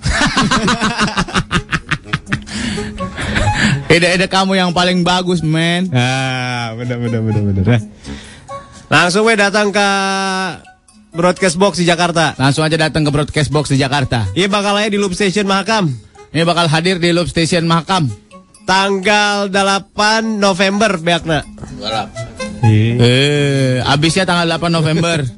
Ide-ide kamu yang paling bagus, men. Ah, bener bener bener bener. Nah. Langsung we datang ke broadcast box di Jakarta. Langsung aja datang ke broadcast box di Jakarta. Iya bakal aja di Loop Station Mahakam. Ini bakal hadir di Loop Station Mahakam. Tanggal 8 November beakna. Eh, abisnya tanggal 8 November.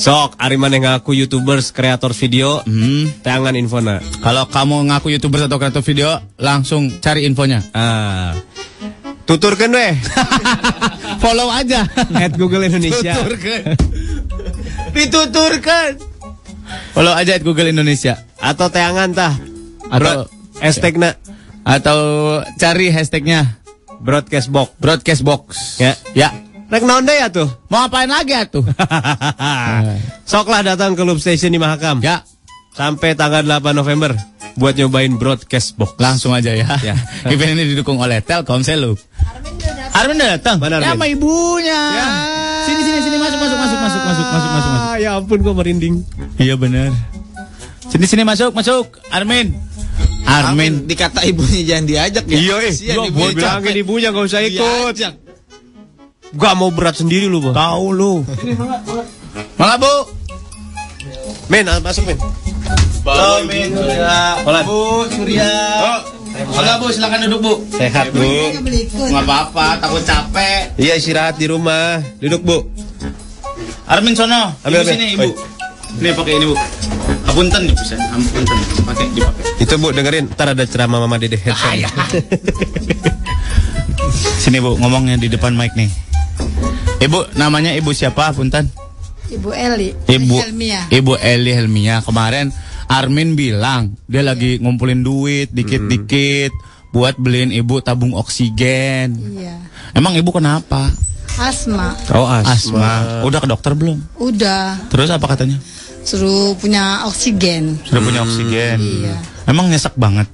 Sok, ari maneh ngaku YouTubers, kreator video, Hmm. tangan infona. Kalau kamu ngaku YouTuber atau kreator video, langsung cari infonya. Ah. Tuturkan weh. Follow aja. At Google Indonesia. Tuturkan. Dituturkan. Follow aja at Google Indonesia. Atau teangan tah. Atau hashtagna atau cari hashtagnya broadcast box broadcast box ya ya Rek naon ya tuh. Mau apain lagi ya tuh? Soklah datang ke Loop Station di Mahakam. Ya. Sampai tanggal 8 November buat nyobain broadcast box. Langsung aja ya. ya. Event ini didukung oleh Telkomsel Loop. Armin udah datang. Ya sama ibunya. Ya. Sini sini sini masuk masuk masuk masuk masuk masuk masuk. Ah, ya ampun gue merinding. Iya benar. Sini sini masuk masuk Armin. Armin. dikata ibunya jangan diajak ya. Iya eh, gua ibunya gua bilangin ibunya gak usah ikut. Diajak. Gua mau berat sendiri lu, Bang. Tahu lu. Mangga Bu. Men, ah, masuk men. Halo Min Surya. Bu Surya. Mangga Bu silakan duduk Bu. Sehat, Bu. Nggak apa-apa, takut capek. Iya, istirahat di rumah. Duduk, Bu. Armin sono. Ambil, Ibu ambil. sini Ibu. Oi. Ini pakai ini Bu. Apunten nih bisa. Apunten. Pakai dipakai. Itu, Bu, dengerin. Ntar ada ceramah Mama Dede headphone. Sini Bu, ngomongnya di depan mic nih. Ibu, namanya Ibu siapa, Punten? Ibu Eli. Ibu Helmia. Ibu Eli Helmia kemarin Armin bilang dia lagi ngumpulin duit dikit-dikit buat beliin ibu tabung oksigen. Iya. Emang ibu kenapa? Asma. Oh, Asma. Udah ke dokter belum? Udah. Terus apa katanya? Suruh punya oksigen. Sudah punya oksigen. Iya. Emang nyesek banget.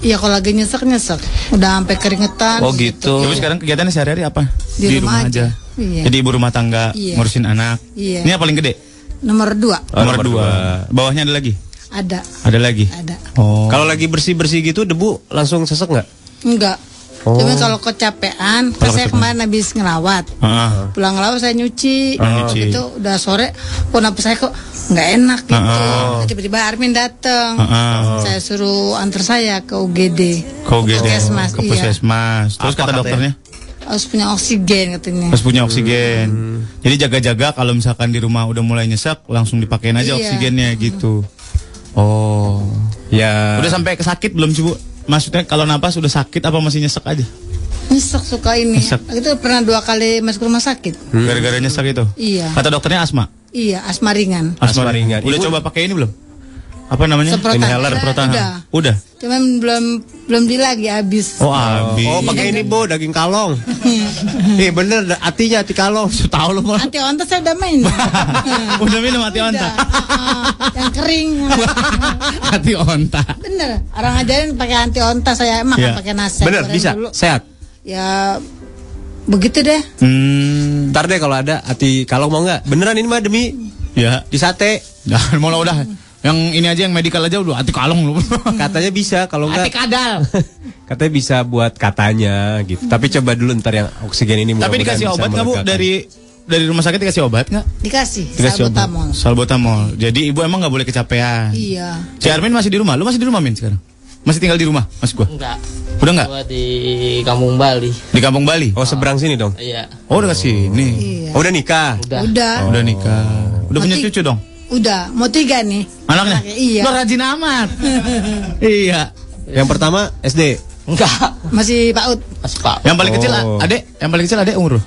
Iya kalau lagi nyesek nyesek. Udah sampai keringetan. Oh gitu. Ibu sekarang kegiatannya sehari-hari apa? Di rumah aja. Iya. Jadi ibu rumah tangga Iya. ngurusin anak. Iya. Ini yang paling gede. Nomor dua. Oh, nomor, nomor dua. dua. Bawahnya ada lagi. Ada. Ada lagi. Ada. Oh. Kalau lagi bersih-bersih gitu debu langsung sesek nggak? Enggak. Oh. Cuma kalau kecapean, kan Kalau saya kecapean. kemarin habis ngelawat. Heeh. Pulang ngelawat saya nyuci. Oh, nyuci. Itu udah sore. Kok napas saya kok nggak enak gitu. Oh. Tiba-tiba Armin datang. Heeh. Saya suruh antar saya ke UGD. Ke UGD. Puskesmas, Ke iya. puskesmas. Terus Apa kata katanya? dokternya? Harus punya oksigen katanya. Harus punya oksigen. Jadi jaga-jaga kalau misalkan di rumah udah mulai nyesek, langsung dipakein aja Iya. oksigennya gitu. Oh. Ya. Udah sampai ke sakit belum sih, Bu? Maksudnya kalau napas udah sakit apa masih nyesek aja? Nyesek suka ini. Nyesek. Itu pernah dua kali masuk rumah sakit. Gara-gara nyesek itu? Iya. Kata dokternya asma. Iya, asma ringan. Asma ringan. Udah Ibu- coba pakai ini belum? Apa namanya? Semprotan. Inhaler, Udah. semprotan. Udah. Udah. Cuman belum belum di lagi habis. Oh, habis. Oh, pakai ini bu, daging kalong. Eh bener, hatinya hati kalong. Tahu lu mah. Anti onta saya udah main. Udah minum hati onta. Ah, yang kering. hati onta. Bener. Orang ajarin pakai anti onta saya emang Iya. pakai nasi. Bener, bisa. dulu. Sehat. Ya begitu deh. Hmm. Ntar deh kalau ada hati kalong mau nggak? Beneran ini mah demi Ya. di sate. Dah, mau lah udah. Yang ini aja yang medikal aja udah hati kalong lu. Katanya bisa kalau hati nggak kadal. katanya bisa buat katanya gitu. Tapi coba dulu ntar yang oksigen ini Tapi dikasih bisa obat nggak bu dari dari rumah sakit dikasih obat nggak? Dikasih. Dikasih salbutamol. obat. Salbutamol. Jadi ibu emang nggak boleh kecapean. Iya. Si Armin masih di rumah. Lu masih di rumah Min sekarang? Masih tinggal di rumah, Mas gua? Enggak. Udah nggak? Gua di Kampung Bali. Di Kampung Bali. Oh seberang sini dong. Iya. Oh udah kasih ini. Iya. Oh, udah nikah. Udah. Udah. Udah nikah. Udah punya Mati. cucu dong. Udah. Mau tiga nih. Anaknya? Iya. Lo rajin amat. iya. Yang pertama SD. Enggak. Masih PAUD. Mas Pak. Yang paling kecil Oh. adek, yang paling kecil adek umur. lu?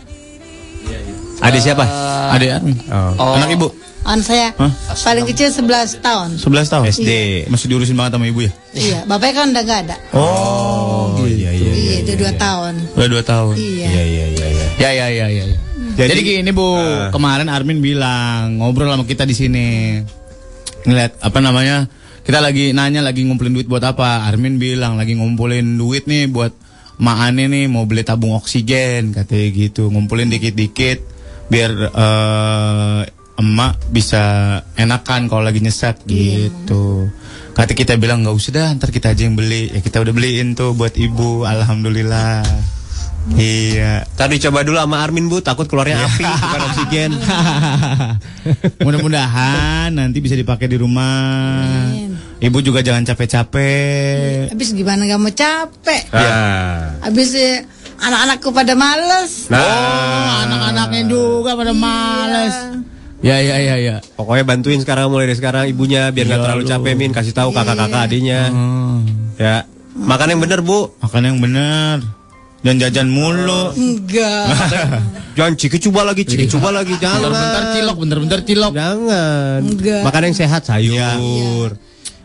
Ada siapa? Adek Armin. Oh. Anak ibu. Anak saya Hah? paling kecil 11 tahun. 11 tahun. SD. Masih diurusin banget sama ibu ya? Iya, bapaknya kan udah gak ada. Oh, iya iya. Iya, itu dua tahun. Udah 2 tahun. Iya. Iya iya iya. iya. Ya ya ya ya. ya. Jadi- Jadi, gini Bu, kemarin Armin bilang ngobrol sama kita di sini. Ngeliat apa namanya? Kita lagi nanya lagi ngumpulin duit buat apa? Armin bilang lagi ngumpulin duit nih buat Mak Ane nih mau beli tabung oksigen katanya gitu. Ngumpulin dikit-dikit biar eh, emak bisa enakan kalau lagi nyesek gitu. Kata kita bilang nggak usah dah, ntar kita aja yang beli. Ya kita udah beliin tuh buat ibu, alhamdulillah. Iya. Tadi coba dulu sama Armin bu, takut keluarnya api bukan oksigen. Mudah-mudahan nanti bisa dipakai di rumah. Ibu juga jangan capek-capek. Habis gimana gak mau capek. Ah. Habis eh, anak-anakku pada males. Nah, Oh, anak-anaknya juga pada males. Ya ya ya ya. pokoknya bantuin sekarang mulai dari sekarang ibunya biar nggak Iya, terlalu lu. capek Min, kasih tahu kakak-kakak adiknya. Hmm. Ya, makan yang bener bu. Makan yang benar. Dan jajan mulu. Enggak. Jangan ciki coba lagi, ciki coba lagi, jangan. Bentar-bentar cilok, bentar-bentar cilok. Jangan. Enggak. Makan yang sehat, sayur.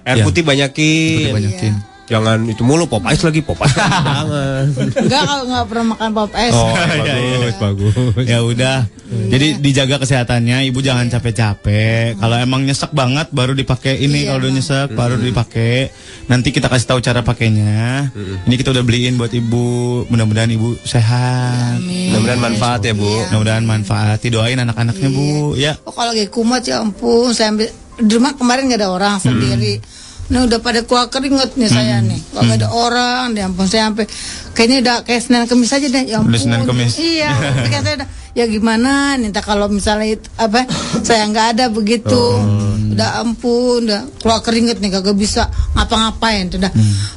Air Iya. putih banyakin. Banyakin. Jangan itu mulu pop ice lagi, pop ice. jangan. Enggak kalau nggak pernah makan pop es. Oh, Iya, bagus, bagus. Ya udah. Jadi dijaga kesehatannya, ibu jangan capek-capek. Kalau emang nyesek banget baru dipakai ini kalau udah nyesek baru dipakai. Nanti kita kasih tahu cara pakainya. Ini kita udah beliin buat ibu. Mudah-mudahan ibu sehat. Mudah-mudahan manfaat ya, Bu. Mudah-mudahan manfaat. Doain anak-anaknya, Bu. Ya. Oh, kalau lagi kumat ya ampun, saya ambil di rumah kemarin nggak ada orang sendiri. Nah udah pada keluar keringet nih saya nih. Kalau nggak ada orang, ya ampun saya sampai kayaknya udah kayak Senin Kemis aja deh. Ya ampun. Udah Senin Kemis. Iya, tapi kan saya udah ya gimana nih entah kalau misalnya itu, apa saya nggak ada begitu. Oh. Udah ampun, udah keluar keringet nih kagak bisa ngapa-ngapain. Udah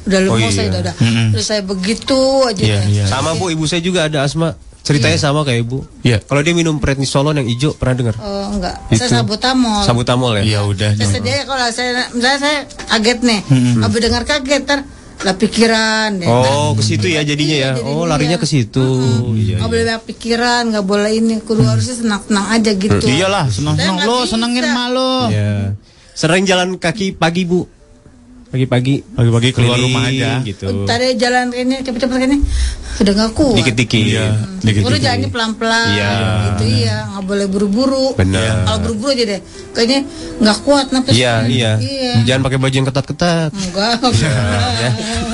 udah Oh, lemes saya iya. udah udah. Hmm. Terus saya begitu aja Iya, deh. iya. Sama Bu, ibu saya juga ada asma. Ceritanya sama kayak Ibu. Iya. Kalau dia minum prednisolon yang hijau pernah dengar? Oh enggak, Itu. saya sabutamol. Sabutamol ya? Ya udah. Nyok. sedia kalau saya misalnya saya kaget nih, Hmm. abis dengar kaget ter lah pikiran deh. Oh, ke situ ya jadinya ya. Iya, Oh, larinya ke situ. Iya. Nggak boleh banyak pikiran, nggak boleh ini. Kudu harusnya senang-senang aja gitu. Iyalah, senang-senang lo, senengin emak lo. Iya. Sering jalan kaki pagi, Bu. Pagi-pagi. Pagi-pagi keluar rumah aja. gitu. Tadi jalan ini cepet-cepet ini udah nggak kuat. Dikit-dikit. Iya. Kudu Dikit-dikit. jalannya pelan-pelan. Iya. Itu iya, nggak boleh buru-buru. Benar. Kalau buru-buru aja deh, kayaknya nggak kuat nafas. Iya, iya. Iya. Jangan pakai baju yang ketat-ketat. Enggak. ya.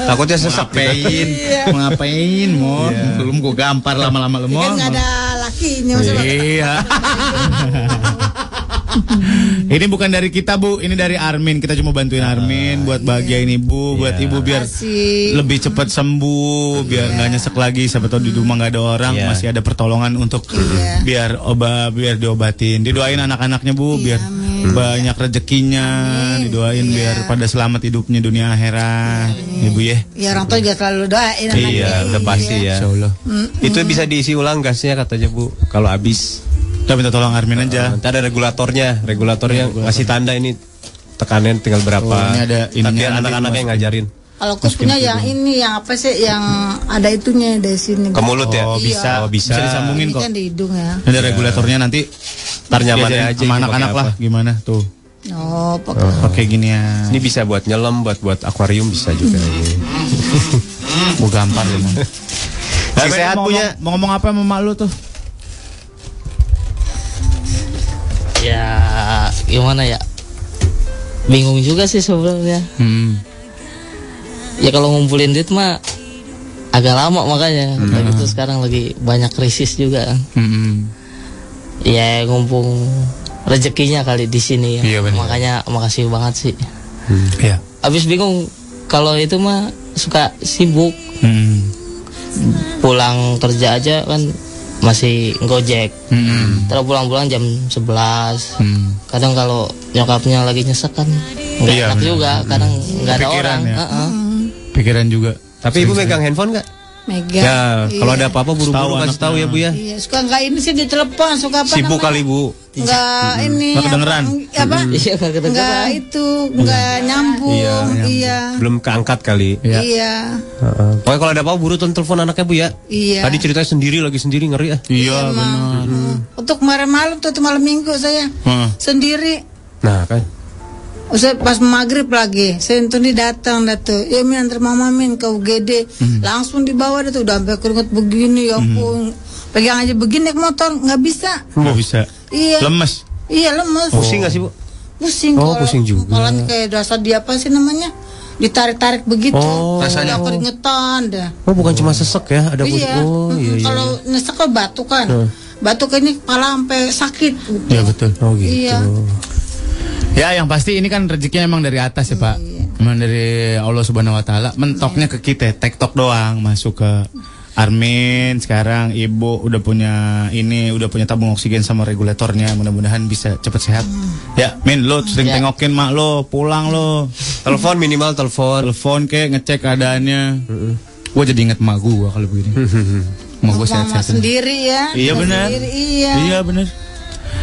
Takutnya sesak gitu. Ngapain? Mau ngapain, Mon? Belum gua gampar lama-lama lu, Kan nggak ada lakinya maksudnya. Iya. ini bukan dari kita bu, ini dari Armin. Kita cuma bantuin Armin buat bahagiain ibu, buat ibu biar Makasih. lebih cepat sembuh, biar nggak nyesek lagi. Siapa tahu di rumah nggak ada orang, Iya. masih ada pertolongan untuk biar obat, biar diobatin. Didoain anak-anaknya bu, biar banyak rezekinya. Didoain biar pada selamat hidupnya dunia akhirat, ibu ya. Ya orang tua juga selalu doain. Iya, udah pasti ya. Insya Allah. Itu bisa diisi ulang gasnya katanya Bu. Kalau habis. Kita minta tolong Armin aja. Nanti ada regulatornya, regulatornya ngasih tanda ini tekanan tinggal berapa. Oh, ini ada Tapi ininya nanti anak-anak yang ngajarin. Kalau kus punya yang ini yang apa sih yang ada itunya dari sini. Ke mulut ya? Oh, bisa. Oh, bisa. Bisa disambungin Ini kok. kan di hidung ya. Ada regulatornya nanti Ntar nyamannya diajarin aja sama ini anak-anak lah gimana tuh. Oh, pakai. Pakai ginian. Ini bisa buat nyelam, buat buat akuarium bisa juga. ini. Mau gampang emang. Sing sehat punya. ngomong- Mau ngomong apa sama mak lu tuh? Ya gimana ya? Bingung juga sih sebenarnya. Hmm. Ya kalau ngumpulin duit mah agak lama makanya. Hmm. Udah gitu sekarang lagi banyak krisis juga. Hmm. Ya ngumpul rezekinya kali di sini ya. Iya, benar. Makanya makasih banget sih. Iya. Abis bingung kalau itu mah suka sibuk Hmm. pulang kerja aja kan masih gojek. Hmm. Terus pulang-pulang jam 11 Hmm. Kadang kalau nyokapnya lagi nyesek kan nggak Iya, enak juga. Kadang nggak ada orang. ya. Heeh. Pikiran juga. Tapi ibu megang handphone nggak? Megang. Ya, kalau Iya. ada apa-apa buru-buru kasih tahu ya bu ya. Iya, suka nggak ini sih ditelepon, suka apa Sibuk namanya? kali bu. Nggak ini Nggak kedengeran. apa? Iya nggak kedengeran. Nggak itu, nggak nyambung. Iya, Iya. Belum keangkat kali. Iya. Iya. Heeh. Pokoknya kalau ada apa-apa buru tuh telepon anaknya bu ya. Iya. Tadi ceritanya sendiri lagi sendiri ngeri ah. Iya benar. Untuk kemarin malam tuh, tuh malam minggu saya Hah. sendiri. Nah kan. Saya pas maghrib lagi, saya itu nih datang dah tuh. Ya min antar mama min ke UGD, langsung dibawa dah tuh udah sampai keringet begini ya pun. Pegang aja begini naik motor nggak bisa. Nggak bisa. Iya. Lemes. Iya lemes. Pusing nggak sih bu? Pusing. Oh, kalau- pusing juga. Kalau kayak dasar dia apa sih namanya? Ditarik-tarik begitu. Oh. Rasanya keringetan dah. Oh bukan cuma sesek ya, ada pusing. iya. Oh iya iya. Kalau nyesek kan batu kan. Hmm. Batu ini kepala sampai sakit. gitu. Iya betul. Oh gitu. Iya. Ya yang pasti ini kan rezekinya emang dari atas ya Pak. Emang dari Allah Subhanahu Wa Taala. Mentoknya ke kita, tektok doang masuk ke Armin sekarang ibu udah punya ini udah punya tabung oksigen sama regulatornya mudah-mudahan bisa cepet sehat ya Min lo sering Ya. tengokin mak lo pulang lo Telepon minimal telepon. telepon kek ngecek keadaannya gue jadi inget mak gue kalau begini mak gue sehat-sehat sendiri ya. Iya benar. Iya. Iya benar.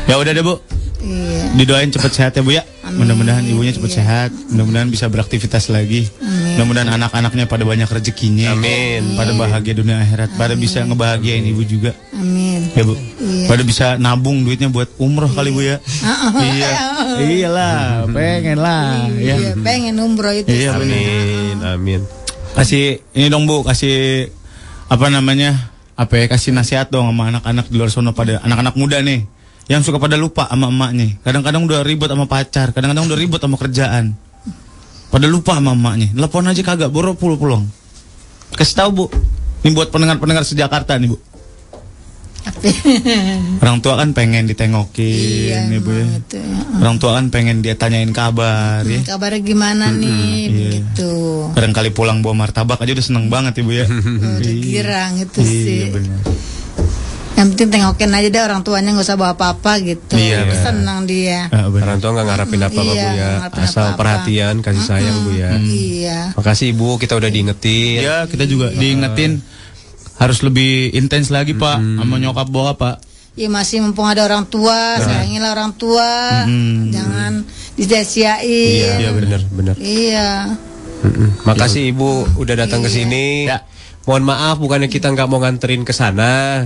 Ya udah deh bu, Iya. didoain cepet sehat ya bu ya. Mudah-mudahan ibunya cepet sehat. Mudah-mudahan bisa beraktivitas lagi. Mudah-mudahan anak-anaknya pada banyak rezekinya. Amin. Pada bahagia dunia akhirat. Pada bisa ngebahagiain ibu juga. Amin. Ya bu. Pada bisa nabung duitnya buat umroh kali bu ya. iya. Iyalah, pengen lah. Ya. Iya, pengen umroh itu. Iya. Amin. Amin. Kasih ini dong bu, kasih apa namanya? Apa ya? Kasih nasihat dong sama anak-anak di luar sana pada anak-anak muda nih yang suka pada lupa sama emaknya. Kadang-kadang udah ribut sama pacar, kadang-kadang udah ribut sama kerjaan. Pada lupa sama emaknya. Telepon aja kagak, boro pulang-pulang. Kasih tahu bu. Ini buat pendengar-pendengar sejakarta nih bu. Orang tua kan pengen ditengokin, Iya, nih bu ya. itu, ya. Orang tua kan pengen dia tanyain kabar ya. Kabarnya gimana nih? iya. Begitu. Barangkali pulang bawa martabak aja udah seneng banget ibu ya. Udah girang itu sih. Iya benar. Yang penting tengokin aja deh orang tuanya nggak usah bawa apa-apa gitu. Iya. Senang dia. Benar. Orang tua nggak ngarapin apa-apa Iya, bu ya. nggak ngarapin Asal apa-apa. perhatian, kasih sayang bu ya. Iya. Makasih ibu, kita udah diingetin. Iya kita juga diingetin harus lebih intens lagi pak sama nyokap bokap pak. Ya masih mumpung ada orang tua, sayangilah orang tua. Jangan disia-siain. Iya benar benar. Iya. Mm-mm. Makasih ibu udah datang ke sini. Ya. Mohon maaf bukannya kita nggak mau nganterin ke sana,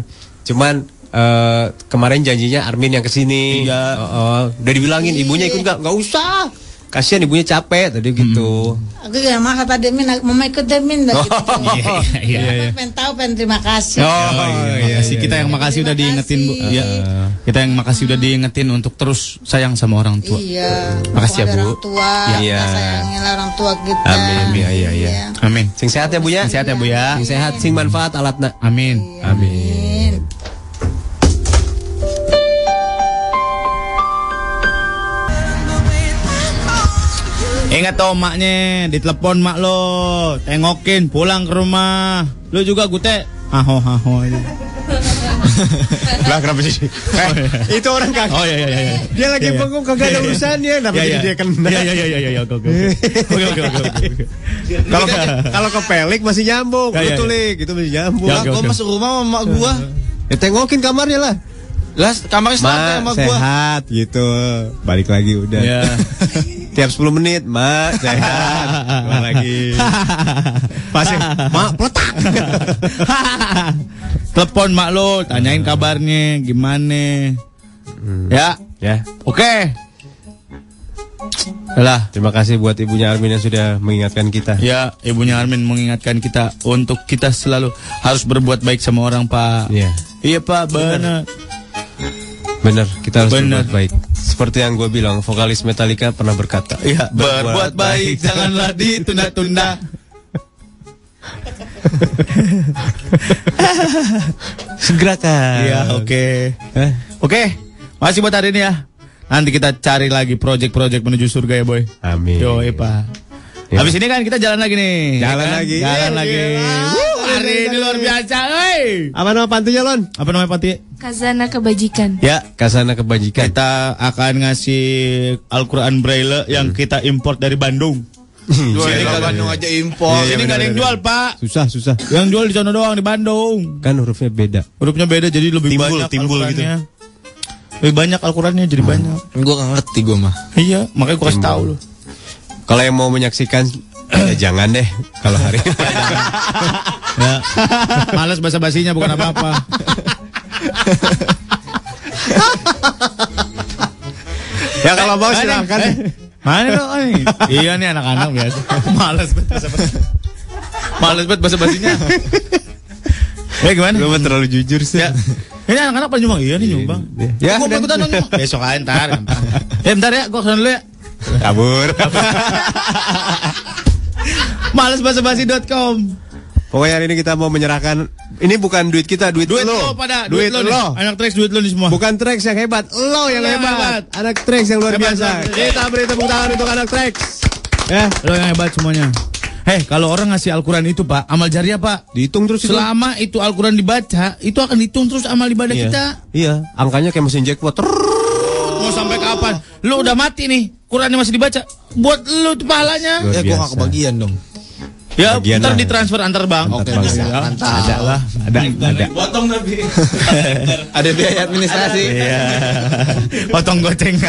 cuman eh, kemarin janjinya Armin yang ke sini. Iya. Oh, oh. Udah dibilangin ibunya ikut nggak? Nggak usah. Kasihan ibunya capek tadi gitu. Aku gak maksa tadi Min, mama ikut deh Min. dah gitu. Iya iya iya. Pengen tahu, pengen terima kasih. Oh, iya, makasih kita yang makasih udah diingetin bu. Iya. Kita yang makasih udah diingetin untuk terus sayang sama orang tua. Iya. Makasih ya, Bu. Orang tua, Iya. kita sayangilah orang tua kita. Amin, iya iya iya. Amin. Sing sehat ya bu ya. Sing sehat ya, Bu, ya. Sing sehat, sing manfaat alatna. Amin. Amin. Ingat tuh maknya, ditelepon mak lo, tengokin, pulang ke rumah. Lu juga gute, aho aho aja. Lah kenapa sih? Eh, itu orang kagak. Oh iya iya iya. Dia lagi Iya, iya. bengong kagak ada Iya, iya. urusannya, kenapa Iya, jadi iya. dia kena? Iya iya iya iya iya oke oke. Oke. Kalau kalau ke pelik masih nyambung, Ya, ya, betul ya. lik, itu masih nyambung. Ya, Gua oke. masuk rumah sama mak gua. Ya tengokin kamarnya lah. Lah kamarnya santai sama Ma, gua. sehat gitu. Balik lagi udah. Iya. Tiap 10 menit, Ma, sehat. Balik lagi. Pasti, Ma, peletak. Telepon mak lo, tanyain kabarnya gimana. Ya, ya. oke. Lah, Terima kasih buat ibunya Armin yang sudah mengingatkan kita. ya ibunya Armin mengingatkan kita untuk kita selalu harus berbuat baik sama orang, Pak. Iya. Iya, Pak, benar. Bener, kita harus Bener. berbuat baik. Seperti yang gue bilang, vokalis Metallica pernah berkata. Iya, berbuat baik janganlah ditunda-tunda. Segerakan. Iya, oke. Eh? Oke, masih buat hari ini ya. Nanti kita cari lagi project-project menuju surga ya, boy. Amin. Yo, Pak. Ya. Habis ini kan kita jalan lagi nih. Jalan ya kan? lagi. Jalan Iya, lagi. iya. Wuh, hari ini luar biasa, hei. Apa nama pantunya, Lon? Apa namanya Pati? Kazana kebajikan. Ya, Kasana kebajikan. kita akan ngasih Al-Quran Braille yang kita import dari Bandung. Sini nggak- Bandung aja impor. Iya, Ini nggak ada yang jual, Pak. Susah, susah. Yang jual di sana doang di Bandung. Kan hurufnya beda. Hurufnya beda jadi lebih Timbul, banyak timbul gitu. Lebih banyak Al-Qurannya jadi banyak. Gue gak ngerti gue mah. Iya, makanya gua kasih tahu lu. Kalau yang mau menyaksikan, ya jangan deh. Kalau hari ini. Ya. Males basa-basinya bukan apa-apa. ya kalau mau Eh, silahkan. eh, Mana dong ini? Iya nih anak-anak biasa. Males banget basa-basi. Males banget basa-basinya. Ya gimana? Gue mah terlalu jujur sih. Ya. Ini anak-anak pada nyumbang. Iya nih nyumbang. Ya, Gua mau ikutan dong nyumbang. Besok aja ntar. Eh bentar ya, gua ke sana dulu ya. Kabur. Malesbasa-basi.com Pokoknya hari ini kita mau menyerahkan ini bukan duit kita, duit, Duit lo. lo pada duit, duit, lo, lo. Anak tracks duit lo nih semua. Bukan Trax yang hebat, lo yang Lo yang hebat. hebat. Anak Trax yang luar Hebat, biasa. hebat. Kita beri tepuk tangan untuk anak Trax. Ya, Lo yang hebat semuanya. Hei, kalau orang ngasih Al-Quran itu pak, amal jariah pak. dihitung terus itu. Selama itu Al-Quran dibaca, itu akan dihitung terus amal ibadah Iya. kita. Iya, angkanya kayak mesin jackpot. Trrrr. Kapan? Lu udah mati nih, Qurannya masih dibaca. Buat lu tuh pahalanya. Ya gue gak kebagian dong. Ya, Bagian ntar lah. ditransfer antar bank. Antar Oke, bank. bisa. Mantap. Ada lah. Ada, ada. Potong tapi. Ada biaya administrasi. Iya. Potong goceng.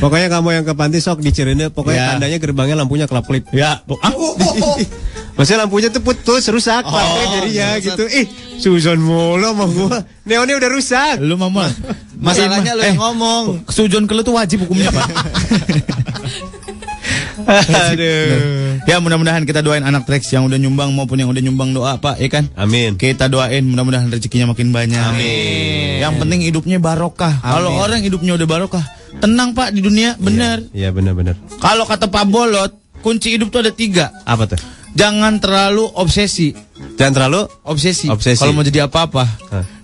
Pokoknya kamu yang ke panti sok di Cirende, pokoknya Iya. tandanya gerbangnya lampunya kelap kelip. ya. Ah, Maksudnya lampunya tuh putus, rusak, pakai jadinya gitu. Ih, Susan mulu sama gua. Neonnya udah rusak. lu mama. Masalahnya lu yang Eh, ngomong. Sujon ke lu tuh wajib hukumnya, Pak. Aduh. ya mudah-mudahan kita doain anak Trax yang udah nyumbang maupun yang udah nyumbang doa Pak, ya kan? Amin. Kita doain mudah-mudahan rezekinya makin banyak. Amin. Yang penting hidupnya barokah. Kalau orang hidupnya udah barokah, tenang Pak di dunia, bener. Iya, benar-benar. Kalau kata Pak Bolot, kunci hidup tuh ada tiga. Apa tuh? Jangan terlalu obsesi. Jangan terlalu Obsesi. Obsesi. Kalau mau jadi apa-apa.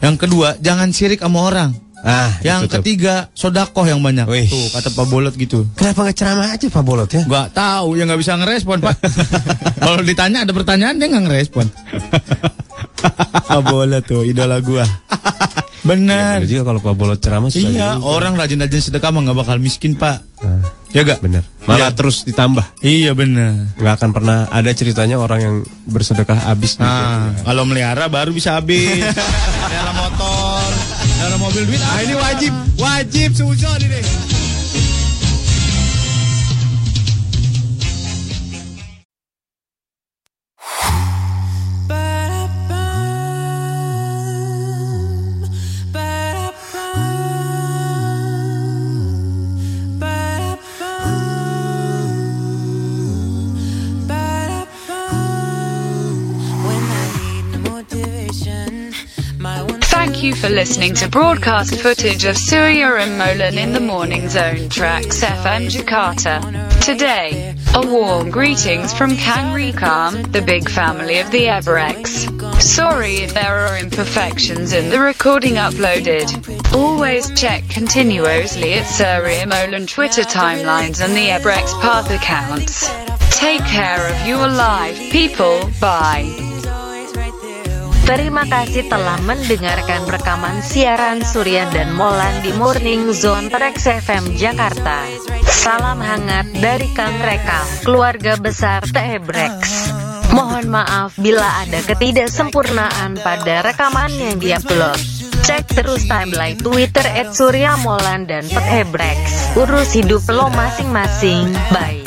Yang kedua, jangan sirik sama orang. Ah, Yang itu tuh. ketiga, sodakoh yang banyak. Wih. Tuh, kata Pak Bolot gitu. Kenapa nggak ceramah aja Pak Bolot ya? Gak tahu, ya nggak bisa ngerespon Pak. Kalau ditanya ada pertanyaan dia nggak ngerespon. Pak Bolot tuh idola gua. Benar. Benar juga kalau Pak Bolot ceramah susah Iya, juga. orang rajin-rajin sedekah mah nggak bakal miskin Pak. Ah, Ya gak? benar. Malah Iya. terus ditambah. Iya benar. Nggak akan pernah ada ceritanya orang yang bersedekah habis. Nah, kalau melihara baru bisa habis. Melihara motor, melihara mobil duit. Ah, ini wajib, wajib suzon ini. Thank you for listening to broadcast footage of Surya and Molan in the Morning Zone tracks FM Jakarta. Today, a warm greetings from Kang Rikam, the big family of the Everex. Sorry if there are imperfections in the recording uploaded. Always check continuously at Surya Molan Twitter timelines and the Everex Path accounts. Take care of your life, people. Bye. Terima kasih telah mendengarkan rekaman siaran Surya dan Molan di Morning Zone Trax FM Jakarta. Salam hangat dari Kang Rekam, keluarga besar Tebrex. Mohon maaf bila ada ketidaksempurnaan pada rekaman yang diupload. Cek terus timeline Twitter at Surya Molan dan Petebrex. Urus hidup lo masing-masing. Bye.